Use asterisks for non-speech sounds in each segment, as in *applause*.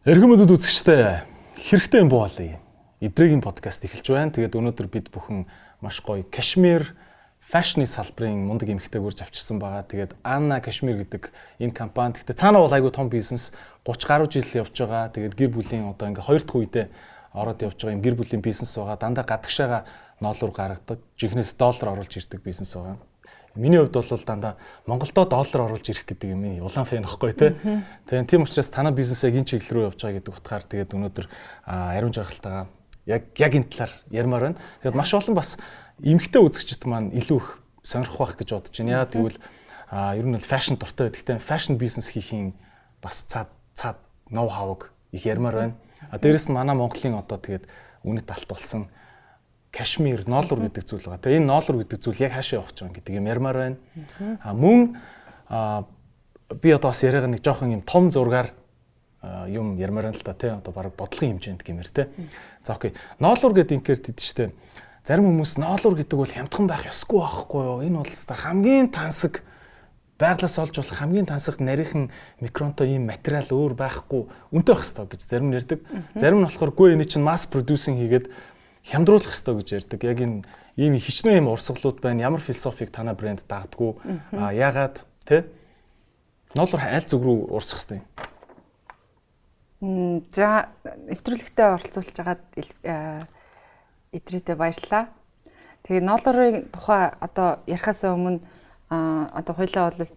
Эрхэм өдөд үзэгчтэй хэрэгтэй юм боолъё. Идрэгийн подкаст эхэлж байна. Тэгээд өнөөдөр бид бүхэн маш гоё кашмир фэшны салбарын мундаг эмэгтэй гурж авчирсан байгаа. Тэгээд Анна Кашмир гэдэг энэ компани. Гэхдээ цаанаа бол айгүй том бизнес 30 гаруй жил явж байгаа. Тэгээд гэр бүлийн одоо ингээ хоёр дахь үедээ ороод явж байгаа юм гэр бүлийн бизнес байгаа. Дандаа гадагшаага ноолуур гаргадаг. Жихнээс доллар оруулж ирдэг бизнес байгаа. Миний хувьд бол дандаа Монголдо доллар оруулж ирэх гэдэг юм улаан фэн ихгүй тий. Тэгээд тийм учраас танай бизнес яг энэ чиглэл рүү явж байгаа гэдэг утгаар тэгээд өнөөдөр ариун жаргалтайгаа яг яг энэ талаар ярмаар байна. Тэгээд маш олон бас эмгтэй үзэгчд маань илүү их сонирхох байх гэж бодож байна. Яа тэгвэл ер нь бол фэшн дуртай байдагтай фэшн бизнес хийхийн бас цаад цаад ноу хавг их ярмаар байна. А дээрэс нь манай Монголын одоо тэгээд үнэт алт болсон кашмир, ноолур гэдэг зүйл байгаа. Тэгээ энэ ноолур гэдэг зүйл яг хаашаа явах гэж байгаа гэдэг юм ярмаар байна. А мөн би одоо бас яриага нэг жоохон юм том зургаар юм ярмаар байна л та тий одоо баг бодлогын хэмжээнд гэмээр тий. За окей. Ноолур гэдэг инкерт идэв штэ. Зарим хүмүүс ноолур гэдэг бол хямдхан байх ёсгүй байхгүй юу? Энэ бол хэвээр хамгийн тансаг байглаас олж болох хамгийн тансаг нарийнхан микронтой ийм материал өөр байхгүй үнэтэй байх хэрэгтэй гэж зарим нь ярьдаг. Зарим нь болохоор гүй энэ чинь масс продюсинг хийгээд хямдруулах хэрэгтэй гэж ярьдаг. Яг энэ ийм хичнээн юм урсгалууд байна. Ямар философик танай брэнд дагдггүй. А яагаад те? Ноолор аль зүг рүү урсах хэрэгтэй юм? За нэвтрүүлэгтээ оролцуулж байгаад идрээдээ баярлалаа. Тэгээ ноолорын тухай одоо ярихаас өмнө а одоо хоёлаа бол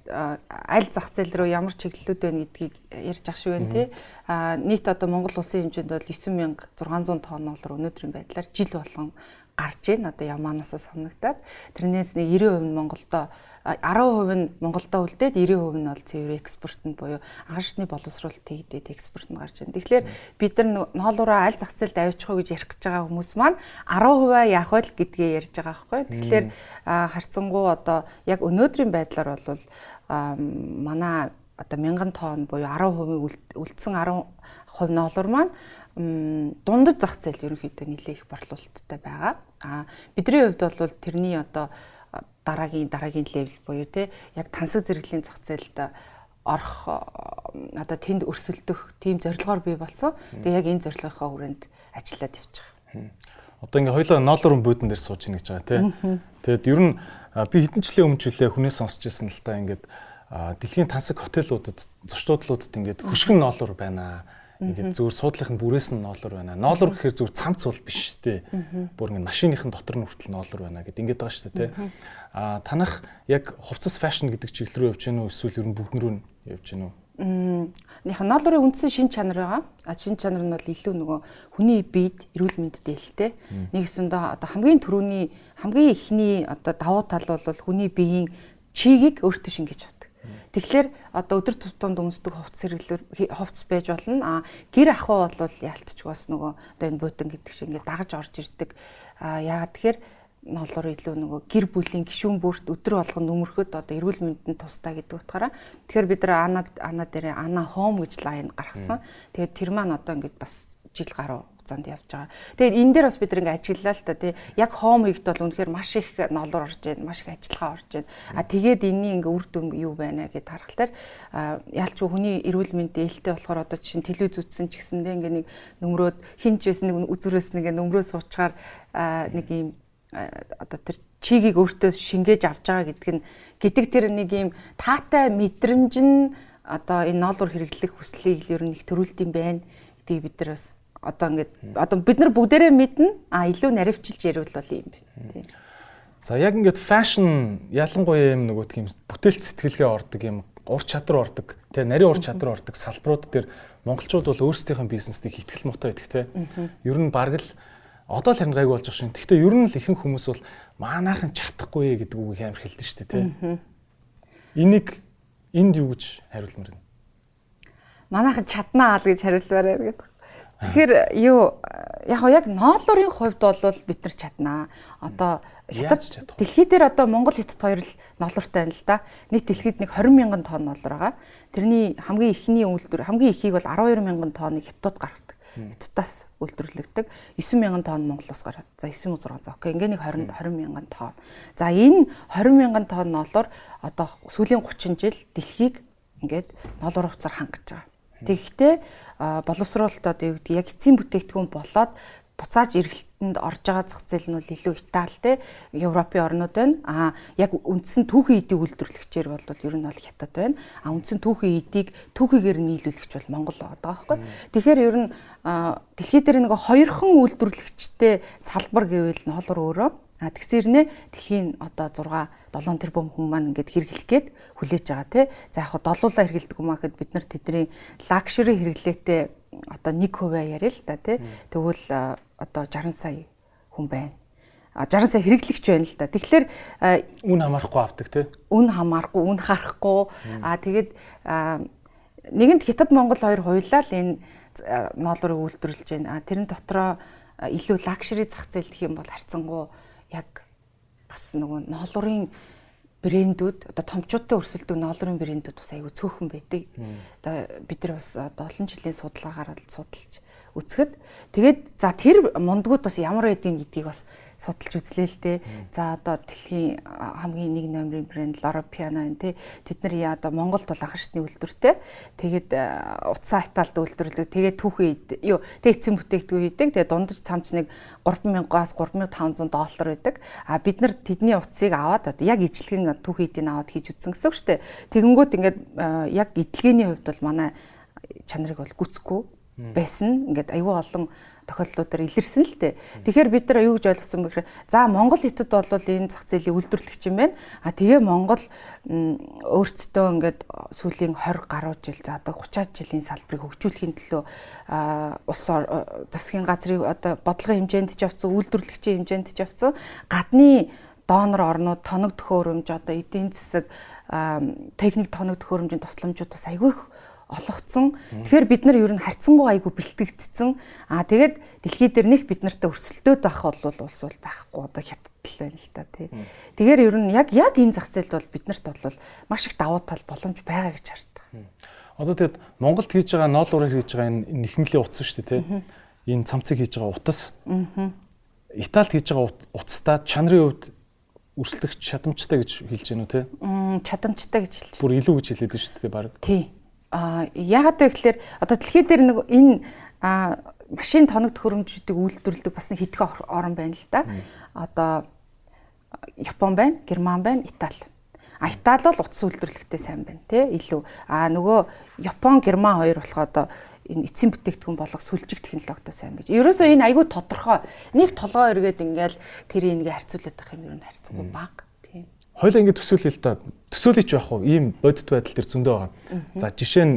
аль зах зээл рүү ямар чиглэлүүд байна гэдгийг ярьж ах шиг байна тий. А нийт одоо Монгол улсын хэмжээнд бол 9600 тонн доллар өнөөдрийн байдлаар жил болгон гарч ийн одоо ямаанасаа санагдаад тэрнээс нэг 90% нь Монголдо 10% нь Монголдо үлдээд 90% нь бол цэвэр экспортод буюу анхаарчны боловсруулалт хийгдээд экспорт нь гарч байна. Тэгэхээр бид нар ноолуураа аль зах зээлд авчих уу гэж ярих гэж байгаа хүмүүс маань 10% яах вэ гэдгээ ярьж байгаа байхгүй. Тэгэхээр харцсангуу одоо яг өнөөдрийн байдлаар бол манай одоо 1000 тонн буюу 10% үлдсэн 10% ноолуур маань дундад зах зээл ерөнхийдөө нэлээ их борлуулалттай байгаа. А бидний хувьд бол тэрний одоо дараагийн дараагийн левел буюу те яг тансаг зэрэглийн зах зээлд орох одоо тэнд өрсөлдөх тийм зорилгоор бий болсон. Тэгээ яг энэ зорилгынхаа хүрээнд ажиллаад байгаа. Одоо ингээ хоёлоо ноолорын буудан дээр сууж ийн гэж байгаа тий. Тэгээд ер нь би хэдэн жилийн өмнө жилээ хүнээс сонсч ирсэн л та ингээд дэлхийн тансаг хотелуудад зочдлуудад ингээд хөшгөн ноолор байна Ингээд зүгээр суудлах нь бүрээс нь ноолор байна. Ноолор гэхээр зүгээр цамц бол биш дээ. Бүр ингээд машиныхын дотор нь хүртэл ноолор байна гэд ингээд байгаа дээ, тий. Аа танах яг хувцас фэшн гэдэг чиглэл рүү явж гэнэ үү эсвэл ер нь бүгд рүү явж гэнэ үү? Яг ноолорын үндсэн шин чанар байгаа. А шин чанар нь бол илүү нөгөө хүний биед эрүүл мэндэд ээлтэй. Нэгсэндээ одоо хамгийн түрүүний хамгийн ихний одоо давуу тал бол хүний биеийн чигийг өөртөө шингээж авдаг. Тэгэхээр одоо өдөр тутамд өмсдөг хувцс хэрэглэр хувцс байж болно. А гэр ахуй бол яалтч бас нөгөө одоо энэ буутан гэдэг шиг ингээд дагаж орж ирдэг. А яагаад тэгэхээр ноолоор илүү нөгөө гэр бүлийн гишүүн бүрт өдөр болгон нөмөрөхөд одоо эрүүл мэндэнд тустай гэдэг утгаараа тэгэхээр бид нар ана ана дээр ана хоум гэж лайн гаргасан. Тэгээд тэр маань одоо ингээд бас жил гаруй хугацаанд явж байгаа. Тэгээд энэ дээр бас бид нэг ажиглалаа л та тий. Яг хоум хийгт бол үнэхээр маш их ноолор орж байна, маш их ажиллагаа орж байна. А тэгээд энэний ингээ үр дүн юу байна гэд харахаар яалч хүний эрүүл мэнд ээлтэй болохоор одоо чинь телевиз үзсэн ч гэсэндээ ингээ нэг нөмрөөд хинч байсан нэг үзүүрээс нэг нөмрөө суучгаар нэг юм одоо тэр чигийг өөртөө шингээж авч байгаа гэдэг нь гэдэг тэр нэг юм таатай мэдрэмж нь одоо энэ ноолур хэрэглэх хүслийг л ер нь их төрүүлд юм байна гэдгийг бид нар бас одоо ингээд одоо бид нар бүгдээрээ мэднэ а илүү наривчилж ярил бол юм байна. За яг ингээд фэшн ялангуяа юм нөгөө тийм бүтээлч сэтгэлгээ ордог юм ур чадвар ордог тий нарийн ур чадвар ордог салбарууд дээр монголчууд бол өөрсдийнхөө бизнесийг ихтгэл муутай байдаг тий. Ер нь бараг л одоо л харин гайг болж байгаа шин. Гэхдээ ер нь л ихэнх хүмүүс бол маанаахан чадахгүй гэдэг үгийг амар хэлдэг шүү дээ тий. Энийг энд юу гэж хариулмаар вэ? Манайхан чаднаа ал гэж хариулмаар байна гэдэг. Тэгэхээр юу яг яг ноолуурын хувьд бол бид нар чаднаа. Одоо хятад дэлхий дээр одоо Монгол хятад хоёр л ноолууртай байна л да. Нийт дэлхийд нэг 20 мянган тонн ноолур байгаа. Тэрний хамгийн ихний үйлдвэр хамгийн ихийг бол 12 мянган тонныг хятад гаргадаг. Хятадаас үйлдвэрлэгдэг 9 мянган тонн Монголоос гараад. За 9 6 за окей. Ингээ нэг 20 20 мянган тонн. За энэ 20 мянган тонн ноолур одоо сүүлийн 30 жил дэлхийг ингээд ноолур хувцаар хангаж байгаа. Тэгэхдээ боловсруулалт одоо юу гэдэг яг эцсийн бүтээгдэхүүн болоод буцааж эргэлтэнд орж байгаа зах зээл нь бол илүү Итали те Европын орнууд байна. Аа яг үндсэн түүхийн эдийг үйлдвэрлэгчээр бол ер нь бол Хятад байна. Аа үндсэн түүхийн эдийг түүхийгээр нийлүүлэгч бол Монгол байгаа байхгүй. Тэгэхээр ер нь дэлхий дээр нэг хоёрхан үйлдвэрлэгчтэй салбар гэвэл нь холор өөрөө. Аа тэгсэрнэ дэлхийн одоо 6 7 тэрбум хүн маань ингээд хэрэглэх гээд хүлээж байгаа тий. За яг долуулаа хэрэглэдэг юм аа гэхэд бид нар тэдний лакшери хэрэглээтэй одоо 1% яриа л да тий. Тэгвэл одоо 60 сая хүн байна. А 60 сая хэрэглэгч байна л да. Тэгэхээр үн хамаарахгүй авдаг тий. Үн хамаарахгүй, үн харахгүй. А тэгээд нэгэнд Хятад Монгол хоёр хуйлаа л энэ ноолорыг үйлдвэрлэж байна. А тэрэн дотроо илүү лакшери зах зээл гэх юм бол харьцангуй яг бас нөгөө ноолорын брэндүүд одоо томчуудтай өрсөлдөг ноолрын брэндүүд бас айгүй цөөхөн байдаг. Одоо бид нар бас одоо олон жилийн судалгаагаар судалж үзэхэд тэгээд за тэр мундгууд бас ямар байдгийг гэдгийг бас судалж үзлээ л дээ. За одоо дэлхийн хамгийн нэг номерын брэнд Loro Piana энэ тий тэд нар одоо Монголд бол анхан шатны үйлдвэртэй. Тэгээд утсаа Италид үйлдвэрлэдэг. Тэгээд түүхэн юу тэг эцсийн бүтээгдэхүүн хийдэг. Тэгээд дундаж цамц нэг 3000-аас 3500 доллар байдаг. А бид нар тэдний утсыг аваад одоо яг ижлэгэн түүхэн эдийг аваад хийж үтсэн гэсэн үг шүү дээ. Тэгэнгүүт ингээд яг эдлэгээний хувьд бол манай чанарыг бол гүцэхгүй байсан. Ингээд аюул олон тохиолдлуудаар илэрсэн л дээ. Тэгэхээр бид нар юу гэж ойлгосон бэ гэхээр за Монгол хятад бол энэ зах зээлийн үйлдвэрлэгч юм байна. А тэгээ Монгол өөртөө ингээд сүүлийн 20 гаруй жил за одоо 30-аад жилийн салбарыг хөгжүүлэхийн төлөө улс засгийн газрын одоо бодлогын хэмжээнд ч явцсан, үйлдвэрлэгчийн хэмжээнд ч явцсан гадны донор орнууд тоног төхөөрөмж одоо эдийн засаг техник тоног төхөөрөмжийн тусламжууд бас айгүй их олгоцсон. Тэгэхээр бид нар ер нь харьцангуй айгу бэлтгэгдсэн. Аа тэгээд дэлхий дээр нэг бид нартай өрсөлдөөд байх бол улс бол байхгүй одоо хятадл байна л та тий. Тэгэхээр ер нь яг яг энэ зах зээлд бол бид нарт бол маш их давуу тал боломж байгаа гэж хардаг. Одоо тэгэд Монголд хийж байгаа ноолуураар хийж байгаа энэ нэхмлийн утас шүү дээ тий. Энэ цамцыг хийж байгаа утас. Италид хийж байгаа утастаа чанарын хувьд өрсөлдөх чадамжтай гэж хэлж гэнэ үү те? Чадамжтай гэж хэлж. Бүр илүү гэж хэлээд байна шүү дээ баг. Тий яагаад вэ гэхээр одоо дэлхий дээр нэг энэ машин тоног төхөөрөмжүүдийг үйлдвэрлэдэг бас нэг хэдхэн орн байна л да. Одоо Япон байна, Герман байна, Итали. А Итали бол утас үйлдвэрлэхтэй сайн байна тий илүү. А нөгөө Япон, Герман хоёр болох одоо энэ эцсийн бүтээгдэхүүн болох сүлжиг технологитой сайн гэж. Ерөөсөө энэ айгүй тодорхой. Нэг толгоо эргээд ингээл тэр энийг харьцуулаад байх юм ер нь харьцахгүй баг. Хойлоо ингэ төсөөлөе л та. Төсөөлөж байх уу? Ийм бодит байдал төр зөндөө байгаа. За жишээ нь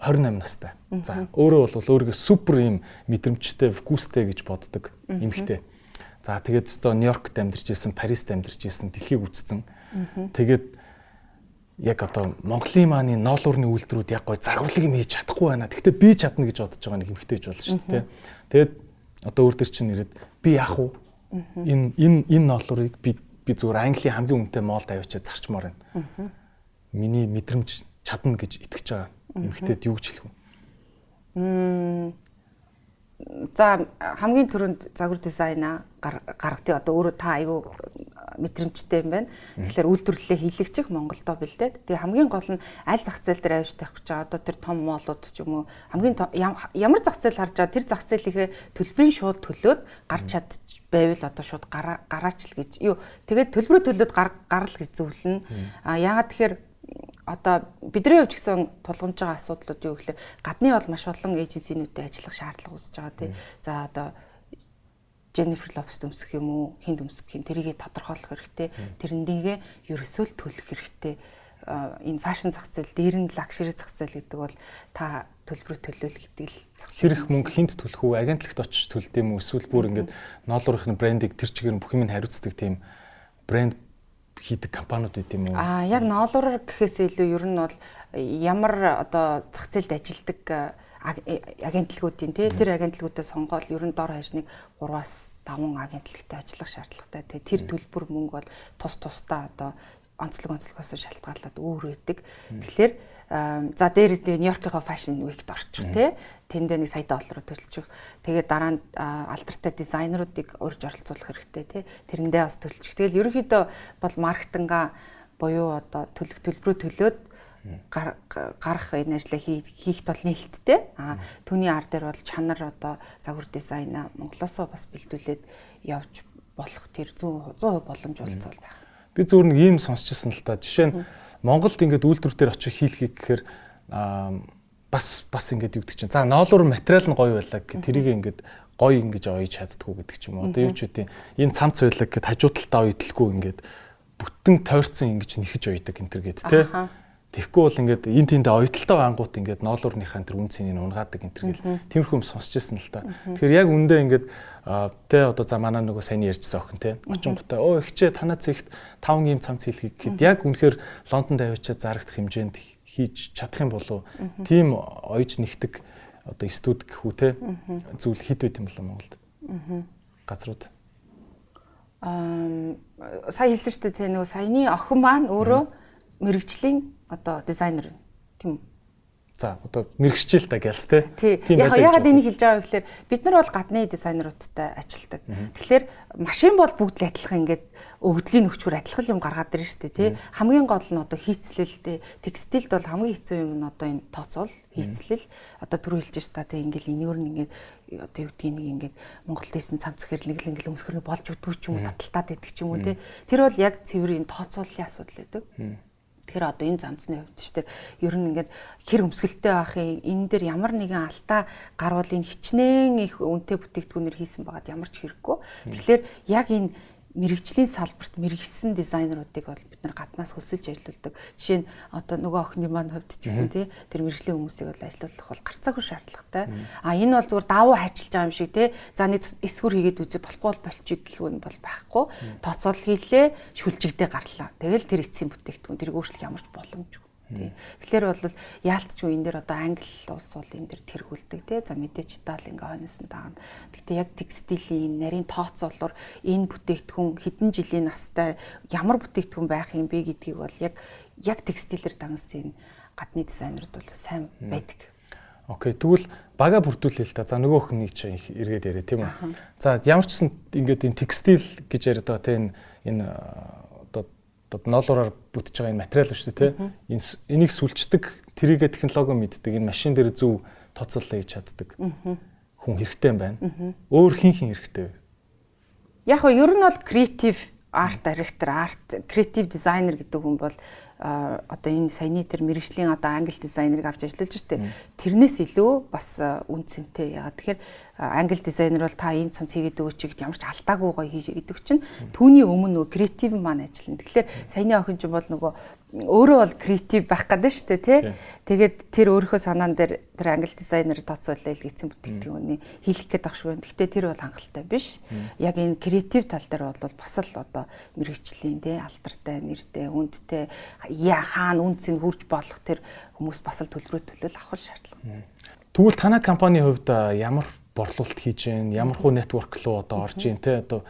28 настай. За өөрөө бол өөрийгөө супер ийм мэдрэмжтэй, вкустэй гэж боддог эмэгтэй. За тэгээд өстой Нью-Йоркт амьдарч ирсэн, Парист амьдарч ирсэн, дэлхийг үзсэн. Тэгээд яг одоо Монголын мааны ноолуурны үйлдвэрүүд яг гой загварлаг юм хийж чадахгүй байна. Гэхдээ би чадна гэж бодож байгаа нэг эмэгтэй болж шүү дээ. Тэгээд одоо өөр төр чинь ирээд би яах вэ? Энэ энэ энэ ноолуурыг би би зүгээр Английн хамгийн үнэтэй моол тавьчихад зарчмаар байна. Миний мэдрэмж чадна гэж итгэж байгаа. Эмэгтэйд юу гэж хэлэх вэ? За хамгийн түрүүнд загвар дизайна гаргадیں۔ Одоо өөрөө та айгүй мэдрэмжтэй юм байна. Тэгэхээр үйлдвэрлэлээ хийлэгчих Монголдо бэлдээд. Тэгээ хамгийн гол нь аль зах зээл дээр авч тавих гэж. Одоо тэр том моолууд ч юм уу хамгийн ямар зах зээл харж байгаа тэр зах зээлийнхээ төлбөрийн шууд төлөөд гарч чад байвал одоо шууд гараач л гэж. Юу тэгээд төлбөрөө төлөөд гарал гэж зөвлөнө. А яагаад тэгэхээр одоо бидний хувьд гэсэн тулгамж байгаа асуудлууд юу гэхээр гадны бол маш олон эйженсинүүдэд ажиллах шаардлага үүсэж байгаа тий. За одоо Jennifer Lopez өмсөх юм уу, хинд өмсөх юм тэрийг тодорхойлох хэрэгтэй. Тэрнийгээ ерөөсөө л төлөх хэрэгтэй. Энэ фэшн зах зээл, дээр нь лакшери зах зээл гэдэг бол та төлбөрөөр төлөөл гэдэг л зах зээл. Хэрэг мөнгө хинт төлөх үү, агентлагт очиж төлдөг юм уу, эсвэл бүр ингээд ноолуурын брендийг тэр чигээр бүх юм нь хариуцдаг тийм брэнд хийдэг компаниуд байт юм уу? Аа яг ноолуураар гэхээс илүү ер нь бол ямар одоо зах зээлд ажилдаг э, агентлагуудын тий тэр агентлагуудаа сонгоод ер нь дор хаяжныг 3-аас 5 агентлагтай ажиллах шаардлагатай тий тэр төлбөр мөнгө бол тус тусдаа одоо онцлог онцлогоос шалтгаалаад өөр байдаг. Тэгэхээр за дээр Нью-Йоркийнхоо фэшн уикт орчих тий тэндээ нэг сая доллараар төлчих. Тэгээд дараа нь алдартай дизайнеруудыг урьж оролцуулах хэрэгтэй тий. Тэрэндээ бас төлчих. Тэгэл ерөнхийдөө бол маркетинга буюу одоо төлөх төлбөрөө төлөөд гарах энэ ажлаа хийх тул нээлттэй. Аа түүний ар дээр бол чанар одоо загвар дизайна Монголоосоо бас бэлдүүлээд явж болох тэр 100% 100% боломж болцоол байх. Би зүгээр нэг ийм сонсчихсан л та. Жишээ нь Монголд ингээд үйлдвэр дээр очих хийлхий гэхээр аа бас бас ингээд юу гэдэг чинь. За ноолуур материал нь гоё байлаа гэх тэрийг ингээд гоё ингэж ойж чаддгүй гэдэг ч юм уу. Одоо юу ч үгүй энэ цамц байлаа гэхэд хажуу талдаа ойдлгүй ингээд бүтэн тойрцсон ингэж нэхэж ойдаг энэ төр гэд тэ. Тэгэхгүй бол ингээд эн тэндээ ойтолтой ангууд ингээд ноолуурныхаа тэр үн цэнийг унгаадаг энэ төр гэл тиймэрхүү юм сонсчихсан л та. Тэгэхээр яг үндэ ингээд тэ одоо за манай нөгөө сайн ярьжсэн охин тэ. Очинготой өө ихчээ танаа цэгт 5 ийм цамц хийлхий гэхэд яг үнэхээр Лондонд авчиад зарагдах хэмжээнд хийж чадах юм болов тийм ойж нэгдэг одоо студ гэхүү те зүйл хэд байт юм бол Монголд? Газрууд? Аа сая хэлсэн шүү дээ те нөгөө саяны охин маань өөрөө мэрэгжлийн одоо дизайнер тийм За одоо мэрэгчл та гэлс те. Тийм яг ягаад энийг хэлж байгаа вэ гэхээр бид нар бол гадны дизайнеруудтай ажилтдаг. Тэгэхээр машин бол бүгд л адилхан ингээд өгдлийн нөхчөр адилхан юм гаргаад ирж штэ тий. Хамгийн гол нь одоо хийцлэлтэй текстилд бол хамгийн хэцүү юм нь одоо энэ тооцоол хийцлэл. Одоо түрүү хэлж штэ тий ингээл энэгээр нь ингээд одоо юу гэдгийг нэг ингээд Монголд исэн цамц хэрэг нэг л ингээл өмсгөрний болж өгдөг ч юм уу таталтаад байдаг ч юм уу тий. Тэр бол яг цэврийн тооцооллын асуудал байдаг. Тэгэхээр одоо энэ замцны хувьд ч тэр ер нь ингээд хэр өмсгөлтэй байхын энэ дээр ямар нэгэн алтаа гарвалын хичнээн их үнэтэй бүтээгдэхүүнээр хийсэн байгаад ямар ч хэрэггүй. Тэгэхээр яг энэ мэрэгжлийн салбарт мэрэгсэн дизайнеруудыг бол бид нар гаднаас хөсөлж ажилуулдаг. Жишээ нь одоо нөгөө охины маань хувьд ч гэсэн тий тэр мэрэгжлийн хүмүүсийг бол ажилуулах бол гарцаагүй шаардлагатай. А энэ бол зүгээр давуу хайчилж байгаа юм шиг тий. За нэг эсвэр хийгээд үзээ болохгүй бол болчих гэх юм бол байхгүй. Тооцоол хийлээ, шүлжигдээ гарлаа. Тэгэл тэр эцсийн бүтээгдэхүүн тэрийг өөрчлөх ямар ч боломжгүй. Тий. Тэгэхээр бол яалтчгүй энэ дээр одоо англи улс бол энэ дээр тэргүүлдэг тий. За мэдээч Итали ингээ хойноос нь таагна. Гэхдээ яг текстилийн нарийн тооцоолоор энэ бүтээгдэхүүн хэдэн жилийн настай ямар бүтээгдэхүүн байх юм бэ гэдгийг бол яг яг текстилээр дангасан гадны дизайнерд бол сайн байдаг. Окей. Тэгвэл бага бүрдүүлээ л та. За нөгөө өхний чинь эргээд яриа тийм үү. За ямар ч гэсэн ингээд энэ текстил гэж яриад байгаа тийм энэ одоо ноолуураар бүтэж байгаа энэ материал шүү дээ тий. Энэ энийг сүлждэг тэрийгэ технологи мэддэг энэ машин дээр зөв тооцоолоо хийж чаддаг. Хүн хэрэгтэй юм байна. Өөр хин хин хэрэгтэй? Яг нь ер нь бол креатив арт директор, арт креатив дизайнер гэдэг хүн бол одоо энэ саяны тэр мэрэгжлийн одоо англи дизайнерыг авч ажиллаж штэ тэрнээс илүү бас үн цэнтэй яагаад тэгэхээр англи дизайнер бол та энэ цамц хийгээд өгөөч гэж ямар ч алдаагүй гоё хийж гэдэг чинь түүний өмнө нөгөө креатив маань ажиллана. Тэгэхээр саяны охин чинь бол нөгөө өөрөө бол креатив байх гэдэг шүү дээ тий. Тэгээд тэр өөрийнхөө санаан дээр тэр англи дизайнер тооцоолоо илгээсэн бүтээгдэхүүний хийх гээд багш байна. Гэхдээ тэр бол хангалттай биш. Яг энэ креатив тал дээр бол бас л одоо мэрэгчлийн тий алдартай нэртэй үндтэй яа хаана үнцийг хурж болох тэр хүмүүс бас л төлбөрөө төлөөл авах шаардлага. Тэгвэл танай компани хувьд ямар борлуулалт хийж гэн ямар хуу network руу одоо орж гэн те одоо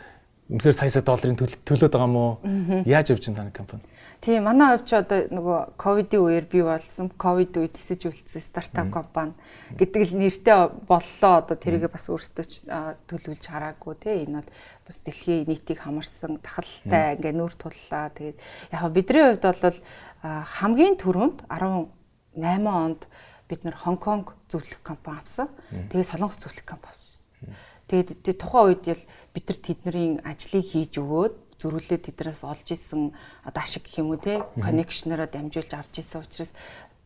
үнэхээр сая сая долларын төлөөд байгаа мó. Яаж явж байна таны компани Тийм манай хувьд ч одоо нөгөө ковидын үеэр бий болсон ковид үед тисэж үлдсэн стартап компани. Гэдэг л нэртэй боллоо. Одоо тэрийг бас өөрсдөө төлөвлөж хараагүй те. Энэ бол бас дэлхийн нийтийг хамарсан тахалтай ингээ нүүр туллаа. Тэгээд яг бидний хувьд бол хамгийн түрүүнд 18 онд бид нэр Хонконг зөвлөх компани авсан. Тэгээд Солонгос зөвлөх компани авсан. Тэгээд тухайн үед л бид нар тэдний ажлыг хийж өгөөд зөрүүлээ тэдрээс олж исэн одоо ашиг гэх юм уу те коннекшнороо дамжуулж авч исэн учраас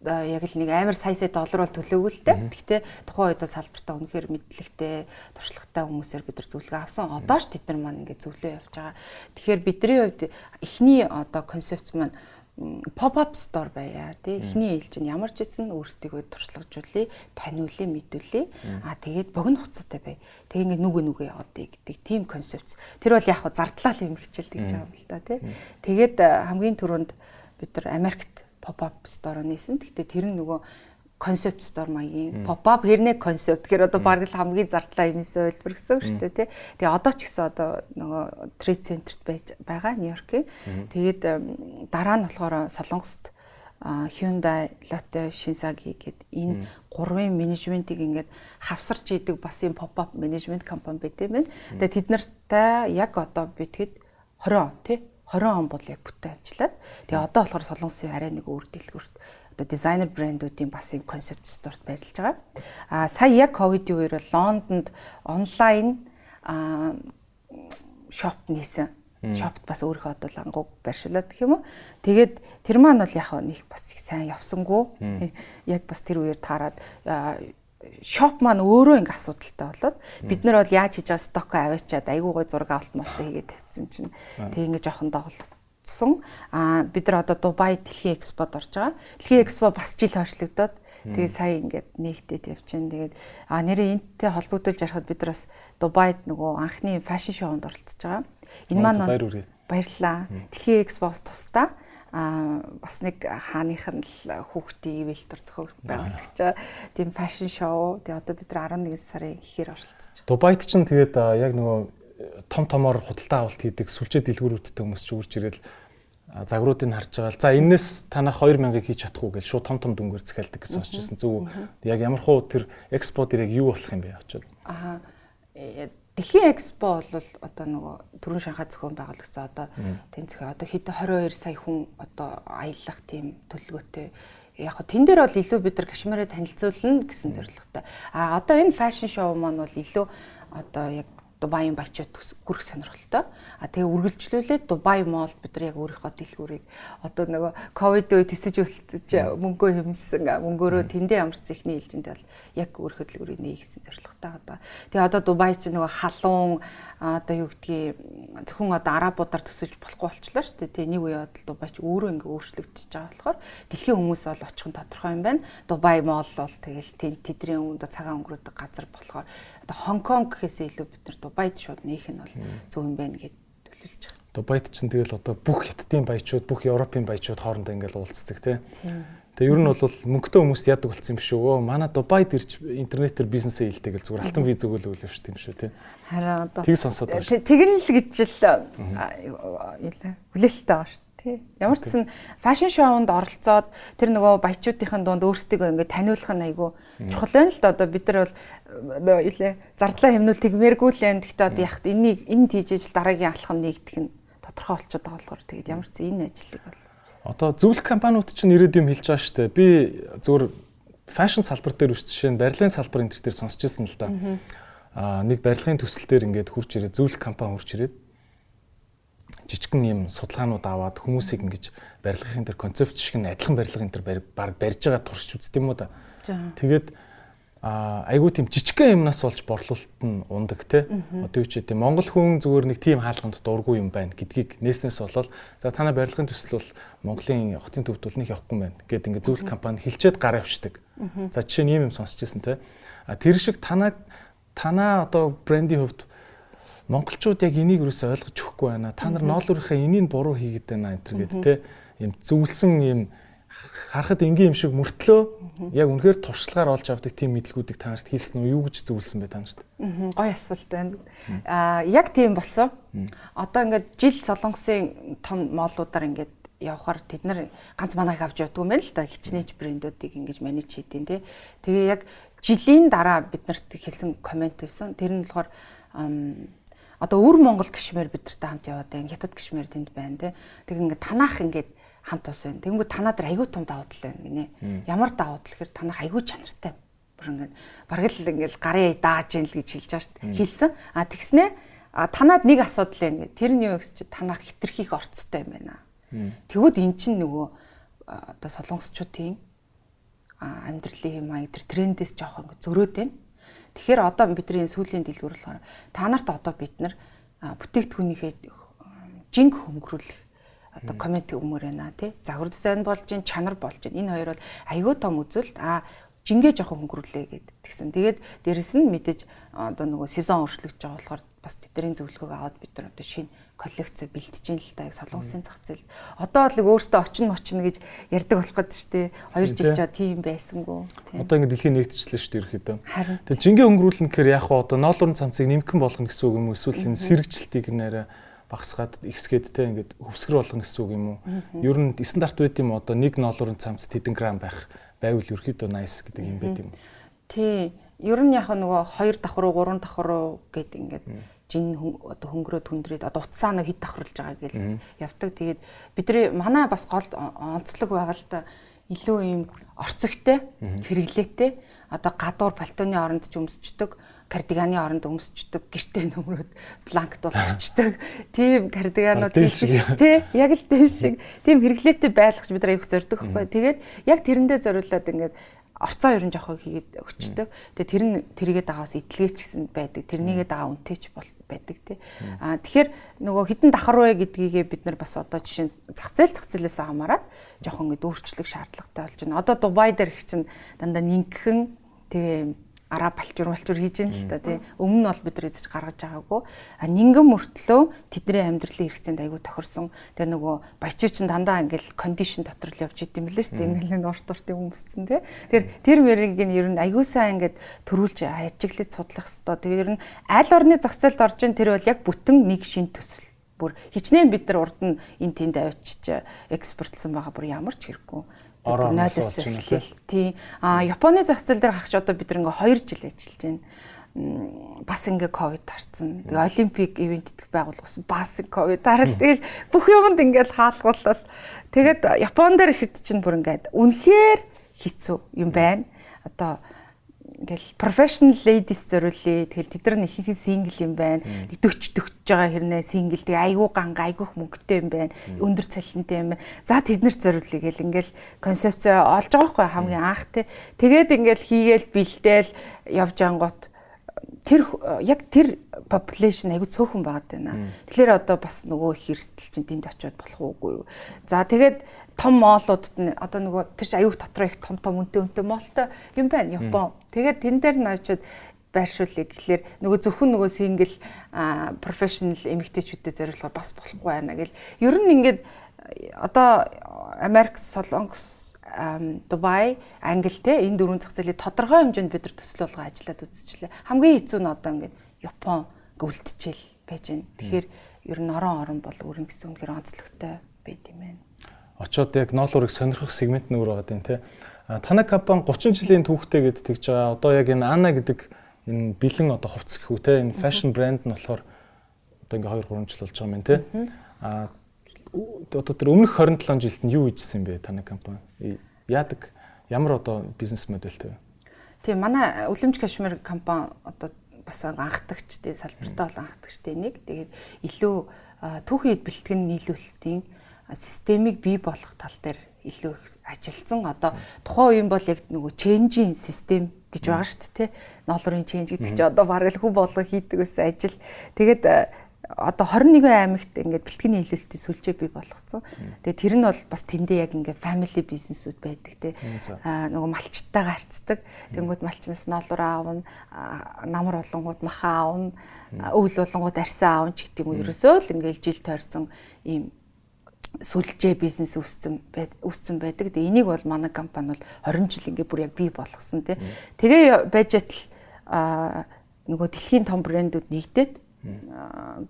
яг л нэг амар сая сая доллар бол төлөөгүй л дээ. Гэхдээ тухайн үед салбартаа үнэхээр мэдлэгтэй, туршлагатай хүмүүсээр бид нар зөвлөгөө авсан. Одоо ч тэд нар маань ингээд зөвлөө явж байгаа. Тэгэхээр бидний хувьд эхний одоо концепц маань pop up store байя тий. Эхний ээлж нь ямар ч гэсэн өөртөө туршлагажуулъя таниулъя мэдүүлъя а тэгээд богино хугацаатай бай. Тэгээ ингээ нүгэ нүгэ яваадъя гэдэг тийм концепц тэр бол яг хаа зардлаа л юм хичээлдэг гэж байгаа юм л да тий. Тэгээд хамгийн түрүүнд бид нар Америкт pop up store нээсэн. Гэхдээ тэр нь нөгөө концепт стор маягийн pop up хэрнээ концепт гэхээр одоо баг л хамгийн зардлаа юмсэн үйлбэр гэсэн үг шүү дээ тий. Тэгээ одоо ч гэсэн одоо нөгөө трейд центрт байж байгаа Нью-Йоркийн. Тэгээд дараа нь болохоор Солонгост Hyundai, Lotte, Shinsegae гэд энэ гурван менежментийг ингээд хавсарч идэг бас юм pop up менежмент компани байт юм байна. Тэгээ тэд нартай яг одоо би тэгэд 20 он тий 20 он бол яг бүтэн ажиллаад. Тэгээ одоо болохоор солонгосын арай нэг өөр дэлгүүрт одоо дизайнер брэндүүдийн бас юм концепт сторт байрлаж байгаа. А сая яг ковидын үеэр Лондонд онлайн а шоп нээсэн. Шопт бас өөрийнхөө одоо лангууг барьшуулад гэх юм уу. Тэгээд тэр маань бол яг нэг бас их сайн явсангүй. Яг бас тэр үеэр таарад шоп маань өөрөө ингээ асуудалтай болоод бид нар бол яаж хийж байгаа сток аваачаад айгүй гой зураг авалт молтой хийгээд тавьсан чинь тэг ингээ жоохон доголдсон. А бид нар одоо Дубай дэлхийн экспод орж байгаа. Дэлхийн экспо бас жил хойшлогдоод тэгээд сая ингээд нэгтээд явж байна. Тэгээд а нэрээ энэтэй холбогдуулж ярихад бид нар бас Дубайд нөгөө анхны фэшн шоунд оролцож байгаа. Энэ маань баярлаа. Дэлхийн экспоос тусдаа а бас нэг хааных нь хүүхдийн ивэлтер зохиог байгуулагч тийм фэшн шоу тэгээ одоо бид нар 11 сарын ихээр оролцож. Дубайд ч тэгээд яг нөгөө том томоор худалдаа авалт хийдэг сүлжээ дэлгүүрүүдтэй хүмүүс ч үрж ирэл загваруудыг харж байгаа л. За энэс танах 2000-ыг хийж чадахгүй гэж шууд том том дүнгээр захиалдаг гэсэн сонсчихсон зүг. Яг ямархуу тэр экспорт яг юу болох юм бэ очоод. Аа Дэлхийн экспо бол одоо нөгөө түрүүн Шанхай зохион байгуулагчаа одоо тэнцэх одоо хэд 22 сая хүн одоо аялах тийм төлөвлөгөөтэй. Яг хөө тэн дээр бол илүү бид нар Кашмирыг танилцуулна гэсэн зорилготой. А одоо энэ фэшн шоу маань бол илүү одоо яг Дубайн баячууд хүрэх сонирхолтой. А тэгээ үргэлжлүүлээд Дубай Молд бид нар яг өөрийнхөө дэлгүүрийг одоо нөгөө ковид үе тисэж үлдэж мөнгөө хэмсэн мөнгөөрөө тэндээ ямарч ихний хэлжинд бол яг өөрийнхөө дэлгүүрийг нээсэн зорилготой одоо. Тэгээ одоо Дубай ч нөгөө халуун одоо юу гэдгийг зөвхөн одоо арабуудаар төсөлж болохгүй болчлаа шүү дээ. Тэгээ нэг үе бодол Дубайч өөрөө ингээ өөрчлөгдөж байгаа болохоор дэлхийн хүмүүс бол очих нь тодорхой юм байна. Дубай мол бол тэгэл тэдний өндө цагаан өнгөрөөдөг газар болохоор одоо Хонконг гэхээсээ илүү бид нар Дубайд шууд нээх нь бол зөв юм байна гэж төлөвлөж байгаа. Дубайд ч тэгэл одоо бүх хятадын баячууд, бүх Европын баячууд хоорондоо ингээл уулздаг тийм. Тэгээ ер нь бол мөнгөтэй хүмүүст яадаг болсон юм шүү. Өө манай Дубайд ирж интернетээр бизнесээ хийлдэг л зүгээр алтан виз өгөөл өгөл шүү тийм шүү тий. Харин одоо тийг сонсоод байна шүү. Тэгнэл гэж л хүлээлттэй байгаа шүү тий. Ямар ч сан фэшн шоунд оролцоод тэр нөгөө баячуудын дунд өөрсдийгөө ингээд таниулах нь айгүй чухал байна л да. Одоо бид нар бол илээ зардлаа хэмнүүл тэгмээргүй л энэ. Гэхдээ одоо яг энийг энэ тийжээж дараагийн алхам нэгдэх нь тодорхой болчиход байгаа болохоор тэгээд ямар ч энэ ажлыг бол Одоо зөвлөх компаниуд чинь ирээд юм хэлж байгаа шүү дээ. Би зөвхөн фэшн салбар дээр үс жишээ нь барилгын салбар энэ төр дээр сонсч ирсэн л да. Аа нэг барилгын төсөл дээр ингээд хурж ирээд зөвлөх компани хурж ирээд жижигхэн юм судалгаанууд аваад хүмүүсийг ингэж барилгын тэр концепт шиг нь адилхан барилгын тэр баг барьж байгаа туршиж үзт юм уу да. Тэгээд а айгуу тийм жижигхэн юмнаас болж борлуулалт нь ундаг те. Одоо юу ч тийм Монгол хүн зүгээр нэг тийм хаалганд дургүй юм байна гэдгийг нээснээс болол за танай барилгын төсөл бол Монголын хотын төвд бол нэг явахгүй байна гэд ингээ зөвлөх компани хилчээд гар авчдаг. За жишээ нь юм юм сонсчихсан те. А тэр шиг танаа танаа одоо брендийн хувьд монголчууд яг энийг юусоо ойлгож өгөхгүй байна. Та нар ноолуурынхаа энийг буруу хийгээд байна энэ төр гэд те. Им зөвлөсөн юм харахад энгийн юм шиг мөртлөө яг үнэхээр туршлагаар олж авдаг тийм мэдлгүүдийг та нарт хийсэн үү? Юу гэж зөвлөсөн бэ та нарт? Гой асуулт байна. Аа яг тийм болсон. Одоо ингээд жил Солонгосын том моолуудаар ингээд явхаар тэд нар ганц манайг авч юм байна л да. Хичнээн брэндүүдийг ингэж менеж хийдин тий. Тэгээ яг жилийн дараа бид нарт хэлсэн комент байсан. Тэр нь болохоор одоо өвөр Монгол гişмээр бид нартай хамт яваад байна. Хятад гişмээр тэнд байна тий. Тэгээ ингээд танах ингээд хамт ус байна. Тэнгүүд танаа дээр айгүй том давуу тал байна гинэ. Ямар давуу тал гэхээр танах айгүй чанартай. Бүр ингээд бараг л ингээд гарын дааж ийн л гэж хэлж байгаа шүү дээ. Хэлсэн. А тэгснэ а танаад нэг асуудал байна гэ. Тэр нь юу гэж чи танах хитрхийг орцтой юм байна. Тэгвэл эн чинь нөгөө одоо солонгосчуудын амьдралын маяг тэр трендээс жоох ингээд зөрөөд байна. Тэгэхээр одоо бидний сүүлийн дэлгүүр болохоор та нарт одоо бид нар бүтээгдэхүүнийхээ жинг хөнгөрүүлэх одоо коммент өгмөр байна тий. Загвар дизайн болж гин чанар болж гин. Энэ хоёр бол айгүй том үзэлт а жингээ жоохон хөнгөрүүлээ гэд тэгсэн. Тэгээд дээрэс нь мэдээж одоо нөгөө сезон өөрчлөгдөж байгаа болохоор бас тэдний зөвлөгөөг аваад бид нар одоо шинэ коллекц бэлтэж ин л та яг солонгосын зах зээл. Одоо л өөртөө очин очно гэж ярьдаг болох гэдэг шүү дээ. 2 жил жоо тийм байсангүй. Одоо ингэ дэлхийн нэгтчлээ шүү дээ ерөөхдөө. Тэгээд жингээ өнгөрүүлнэ гэхээр яг хоо одоо ноолуурын цамцыг нэмхэн болгоно гэсэн үг юм? Эсвэл энэ сэргчлтийг нэрэ багсгаад ихсгээд те ингээд хөвсгөр болгоно гэсэн үг юм уу? Ер нь стандарт байт юм одоо нэг ноолуурын цамц тэдэн грамм байх байвал ерөөхдөө nice гэдэг юм байт юм. Тий. Ер нь яг нөгөө 2 давхар уу 3 давхар уу гэд ингээд жин одоо хөнгөрөөд хүндрээд одоо утсаа нэг хэд давхарлаж байгаа гэл явдаг. Тэгээд бидний манай бас гол онцлог байгаа л да илүү ийм орцогтой, хэрэглээтэй. Одоо гадуур пальтоны оронд ч өмсчдөг кардиганы оронд өмсчдөг гэртээ нөмрөөд бланкт болгочдөг *laughs* тийм кардиганууд *laughs* тий яг л тийм шиг. Тийм хэрэглээтэй байлгах бид нар аяг зорддог байхгүй. Тэгээд яг тэрэндээ зориулаад ингээд орцоо ерөн жоохоо хийгээд өгчдөг. Тэгээ тэр нь тэргээд агаас идэлгээч гэсэн байдаг. Тэрнийгээ дагаа үнтэйч бол байдаг тий. Аа тэгэхээр нөгөө хідэн давхар вэ гэдгийгээ бид нар бас одоо жишээ нь зах зээл зах зээлээс хамаарат жоохон ингэ дүүрчлэх шаардлагатай болж байна. Одоо Дубай дээр их чинь дандаа нингхэн тэгээ араа балчур балчур хийж ин л та тий. Өмнө нь бол бид нар эзэж гаргаж байгаагүй. А нингэн мөртлөө тэдний амьдралын хэрэгцээнд айгүй тохирсон. Тэгээ нөгөө баячуу чин дандаа ингээл кондишн дотор л явж идэм билээ шүү дээ. Ингээл урт уртын хүмүүсцэн тий. Тэгэхээр тэр мэрийг нь ер нь айгүй сайн ингээд төрүүлж ажиглаж судлах хэвээр. Тэгээ ер нь аль орны зах зээлд орж ин тэр бол яг бүтэн нэг шин төсөл бүр хичнээн бид нар урд нь энэ тэнд авчиж экспортлсон байгаа бүр ямар ч хэрэггүй ороо нойлоос эхлэв. Тий. А Японы зах зээл дээр хагч одоо бид нэг 2 жил ажиллаж байна. Бас ингээ ковид тарцсан. Тэгээ олимпик ивент идэх байгууллагаас бас ковид тарал. Тэгэл бүх юмд ингээл хаалгуулал. Тэгээд Япон дээр ихэд чинь бүр ингээд үнэхээр хэцүү юм байна. Одоо ингээл professional ladies зориулъя. Тэгэл тэд нар их их single юм байна. 40 40 байгаа хэрнээ single тэгээ айгүй ганга айгүйх мөнгөтэй юм байна. Өндөр цалинтай юм байна. За тэднэрт зориулъя гэл ингээл концепц олж байгаа хгүй хамгийн анх те. Тэгээд ингээл хийгээл бэлдээл явж ангууд тэр яг тэр population айгүй цөөхөн байгаад байна. Тэгэхээр одоо бас нөгөө их эрсдэл чинь тэнд очиод болох уугүй юу. За тэгээд том моолуудад нь одоо нөгөө тэр чинь аюух дотроо их том том үнэтэй үнэтэй моолтой юм байна Япон. Тэгээд тэн дээр нь очиод байршуулъя гэхлээр нөгөө зөвхөн нөгөө сингл профешнл эмэгтэйчүүдэд зориулахаар бас болохгүй байна гэл. Ер нь ингээд одоо Америк, Солонгос, Дубай, Англи те энэ дөрвөн зах зээлийн тодорхой хэмжээнд бид нар төсөл болгоо ажиллаад үзчихлээ. Хамгийн хэцүү нь одоо ингээд Япон гүлтчихэл байж байна. Тэгэхээр ер нь орон орон бол өрн гэсэн үнэхээр онцлогтой байд юм байна очоод яг ноолуурыг сонирхох сегмент нь өөр байгаа юм те. Танай компани 30 жилийн түүхтэй гэд тэгж байгаа. Одоо яг энэ Ана гэдэг энэ бэлэн одоо хувцс гэхүү те. Энэ fashion brand нь болохоор одоо ингээ 2 3 жил болж байгаа юм те. А одоо тэр өмнөх 27 жилд нь юу хийжсэн бэ танай компани? Яадаг ямар одоо бизнес модельтэй вэ? Тийм манай Үлэмж Кашмир компани одоо бас анхдагчдын салбартаа бол анхдагчдын нэг. Тэгээд илүү түүхийд бэлтгэн нийлүүлэлтийн системийг бий болох тал дээр илүү их ажилласан. Одоо тухайн үеийн бол яг нөгөө ченжийн систем гэж байгаа шүү дээ, тий. Ноолрын ченж гэдэг чинь одоо бараг л хүн болго хийдэг гэсэн ажил. Тэгээд э, одоо 21 аймагт ингээд бэлтгэний хэлэлтийн сүлжээ бий болгоцсон. Тэгээ тэр нь бол бас тэндээ яг ингээд family business-үүд байдаг тий. Аа нөгөө малчтайгаа харьцдаг. Тэнгүүд малчнаас ноолроо аавна, намар болонгууд махаа аавна, өвөл болонгууд арьсаа аавна ч гэдэг юм уу. Ерөөсөө л ингээд жил тойрсон ийм сүлжээ бизнес үүссэн үүссэн байдаг. Тэгээ энийг бол манай компани бол 20 жил ингээ бүр яг бий болгосон тий. Тэгээ байж атал нөгөө дэлхийн том брэндүүд нэгдээд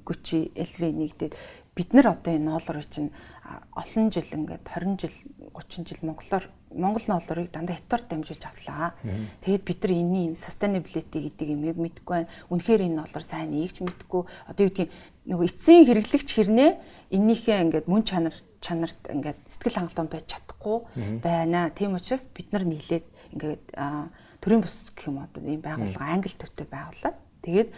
Gucci, LV нэгдээд бид нар одоо энэ ноолор чинь олон жил ингээд 20 жил 30 жил монголоор монгол ноолорыг дандаа хятад дамжуулж авлаа. Тэгээд бид нар энэний sustainability гэдэг юм яг мэдгүй байна. Үнэхээр энэ ноолор сайн нэгч мэдгүй. Одоо юу гэдгийг нөгөө эцсийн хэрэглэгч хэрнээ эннийхээ ингээд мөн чанар чанарт ингээд сэтгэл хангалуун байж чадахгүй байна. Тийм учраас бид нар нийлээд ингээд төрийн бус гэх юм одоо ийм байгууллага англи төвтэй байгууллаа. Тэгээд